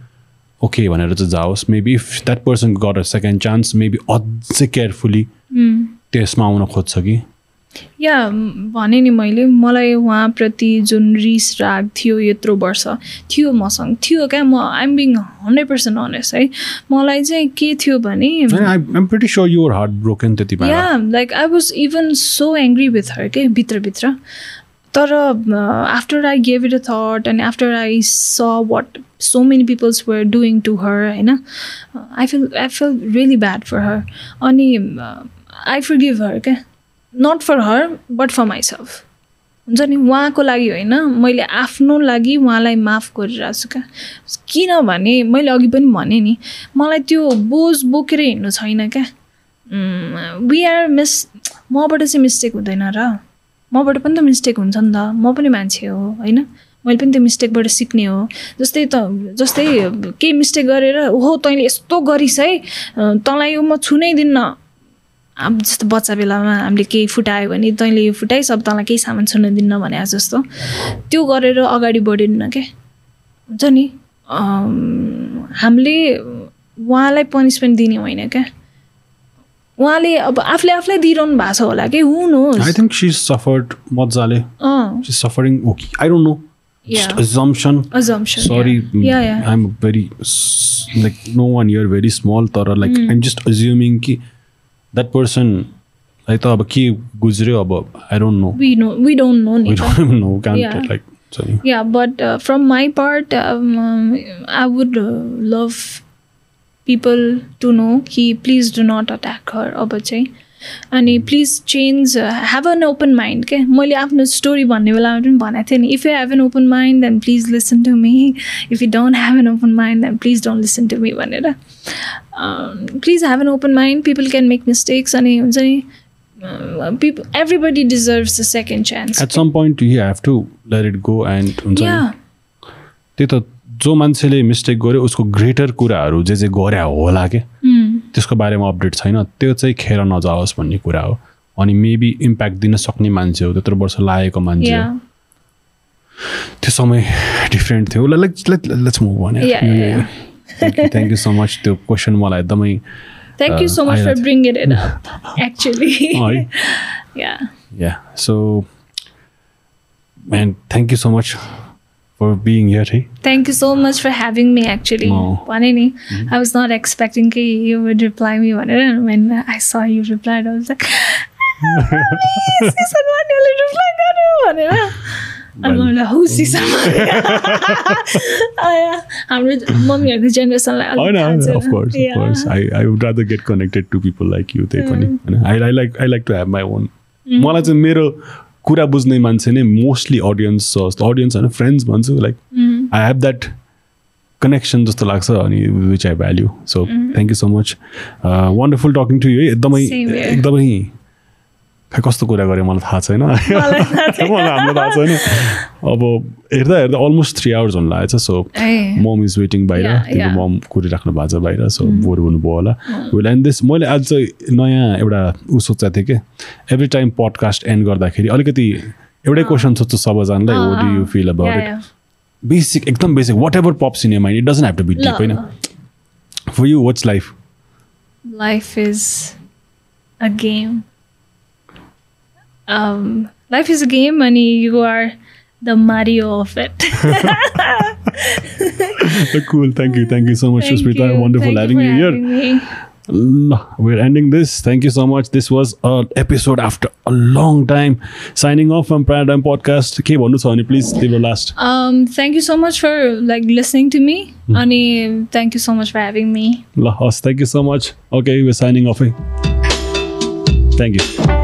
ओके भनेर चाहिँ जाओस्। Maybe if that person got a second chance maybe अझै केयरफुली Mm. त्यसमा आउन खोज्छ कि। या भने नि मैले मलाई उहाँप्रति जुन रिस राग थियो यत्रो वर्ष थियो मसँग थियो क्या म I'm being hundred percent honest है। मलाई चाहिँ के थियो भने या like I was even so angry with her के भित्रभित्र। तर after I gave it a thought and after I saw what so many peoples were doing to her होइन I feel I feel really bad for her अनि I forgive her क्या not for her but for myself हुन्छ नि? उहाँको लागि होइन मैले आफ्नो लागि उहाँलाई माफ गरिरहेको छु क्या। किनभने मैले अघि पनि भनेँ नि मलाई त्यो बोझ बोकेर हिँड्नु छैन क्या। वी आर मिस मबाट चाहिँ मिस्टेक हुँदैन र। मबाट पनि त मिस्टेक हुन्छ नि त। म पनि मान्छे हो होइन? मैले पनि त्यो मिस्टेकबाट सिक्ने हो। जस्तै त जस्तै केही मिस्टेक गरेर हो तैँले यस्तो गरिस् है तँलाई म छुनै दिन्न। अब जस्तो बच्चा बेलामा हामीले केही फुटायो भने तैँले यो फुटाइस् अब तँलाई केही सामान छुन दिन्न भने जस्तो। त्यो गरेर अगाडि बढिन्न क्या हुन्छ नि? हामीले उहाँलाई पनिसमेन्ट दिने होइन क्या उहाँले अब आफूले आफूलाई दिइरहनु भएको छ होला कि? Who know I think she suffered मजाले। Suffering okay I don't know Yeah. assumption. Assumption sorry mm, yeah yeah. I'm very like no one here very small तर like Mm. i'm just assuming कि that person like त अब के गुज्रियो अब i don't know we know we don't know we नि know can't Yeah. like sorry yeah but uh, from my part um, um, i would uh, love people to know कि please do not attack her अब चाहिँ अनि please change have an open mind क्या मैले आफ्नो story भन्ने बेलामा पनि भनेको थिएँ नि if you have an open mind then please listen to me if you don't have an open mind then please don't listen to me भनेर please have an open mind people can make mistakes अनि हुन्छ नि people everybody deserves a second chance at some point you have to let it go and हुन्छ या त्यही त जो मान्छेले mistake गर्यो उसको ग्रेटर कुराहरू जे जे गरे होला के। त्यसको बारेमा अपडेट छैन। त्यो चाहिँ खेर नजाओस् भन्ने कुरा हो। अनि मेबी इम्प्याक्ट दिन सक्ने मान्छे हो त्यत्रो वर्ष लागेको मान्छे या हो त्यो समय डिफ्रेन्ट थियो। लाइक लेट्स मुभ भने Yeah, yeah, thank you so much त्यो क्वेसन मलाई एकदमै Thank you Uh, so much I for like- bringing it up. Actually, है yeah. Yeah so and thank you so much for being here है Thank you so much for having me. Actually, Oh. Panini, I was not expecting that you would reply me on it, and when I saw you जेनेरेसनलाई get connected to people like you त्यही पनि होइन I I like I like to have my own मलाई चाहिँ मेरो कुरा बुझ्ने मान्छे नै मोस्टली अडियन्स छ जस्तो अडियन्स होइन फ्रेन्ड्स भन्छु like I have that connection जस्तो लाग्छ अनि which I value so thank you so much wonderful talking to you एकदमै. एकदमै खै कस्तो कुरा गरेँ मलाई थाहा छैन। [LAUGHS] [LAUGHS] मलाई हाम्रो थाहा छैन। अब हेर्दा हेर्दा अलमोस्ट थ्री आवर्स हुनु लागेको छ सो मम इज वेटिङ बाहिर तिम्रो. मम कुरिराख्नु भएको छ बाहिर सो बोर हुनुभयो होला। विल एन्ड दिस मैले आज चाहिँ नयाँ एउटा ऊ सोचेको थिएँ कि एभ्री टाइम पडकास्ट एन्ड गर्दाखेरि अलिकति एउटै क्वेसन सोध्छु सबैजनालाई हो do you feel about it. Basic एकदम basic whatever pops in mind it doesn't have to be deep होइन? For you what's life life is a game. Um, life is a game, and you are the Mario of it. [LAUGHS] [LAUGHS] cool thank you thank you so much Thank Susmita you. wonderful Thank having you you for here having me. L- We're ending this. Thank you so much. This was an episode after a long time. Signing off from Paradigm Podcast. के भन्नु छ भने please तिम्रो last Um, thank you so much for like listening to me. Ani, thank you so much for having me. ल हस् thank you so much okay we signing off है thank you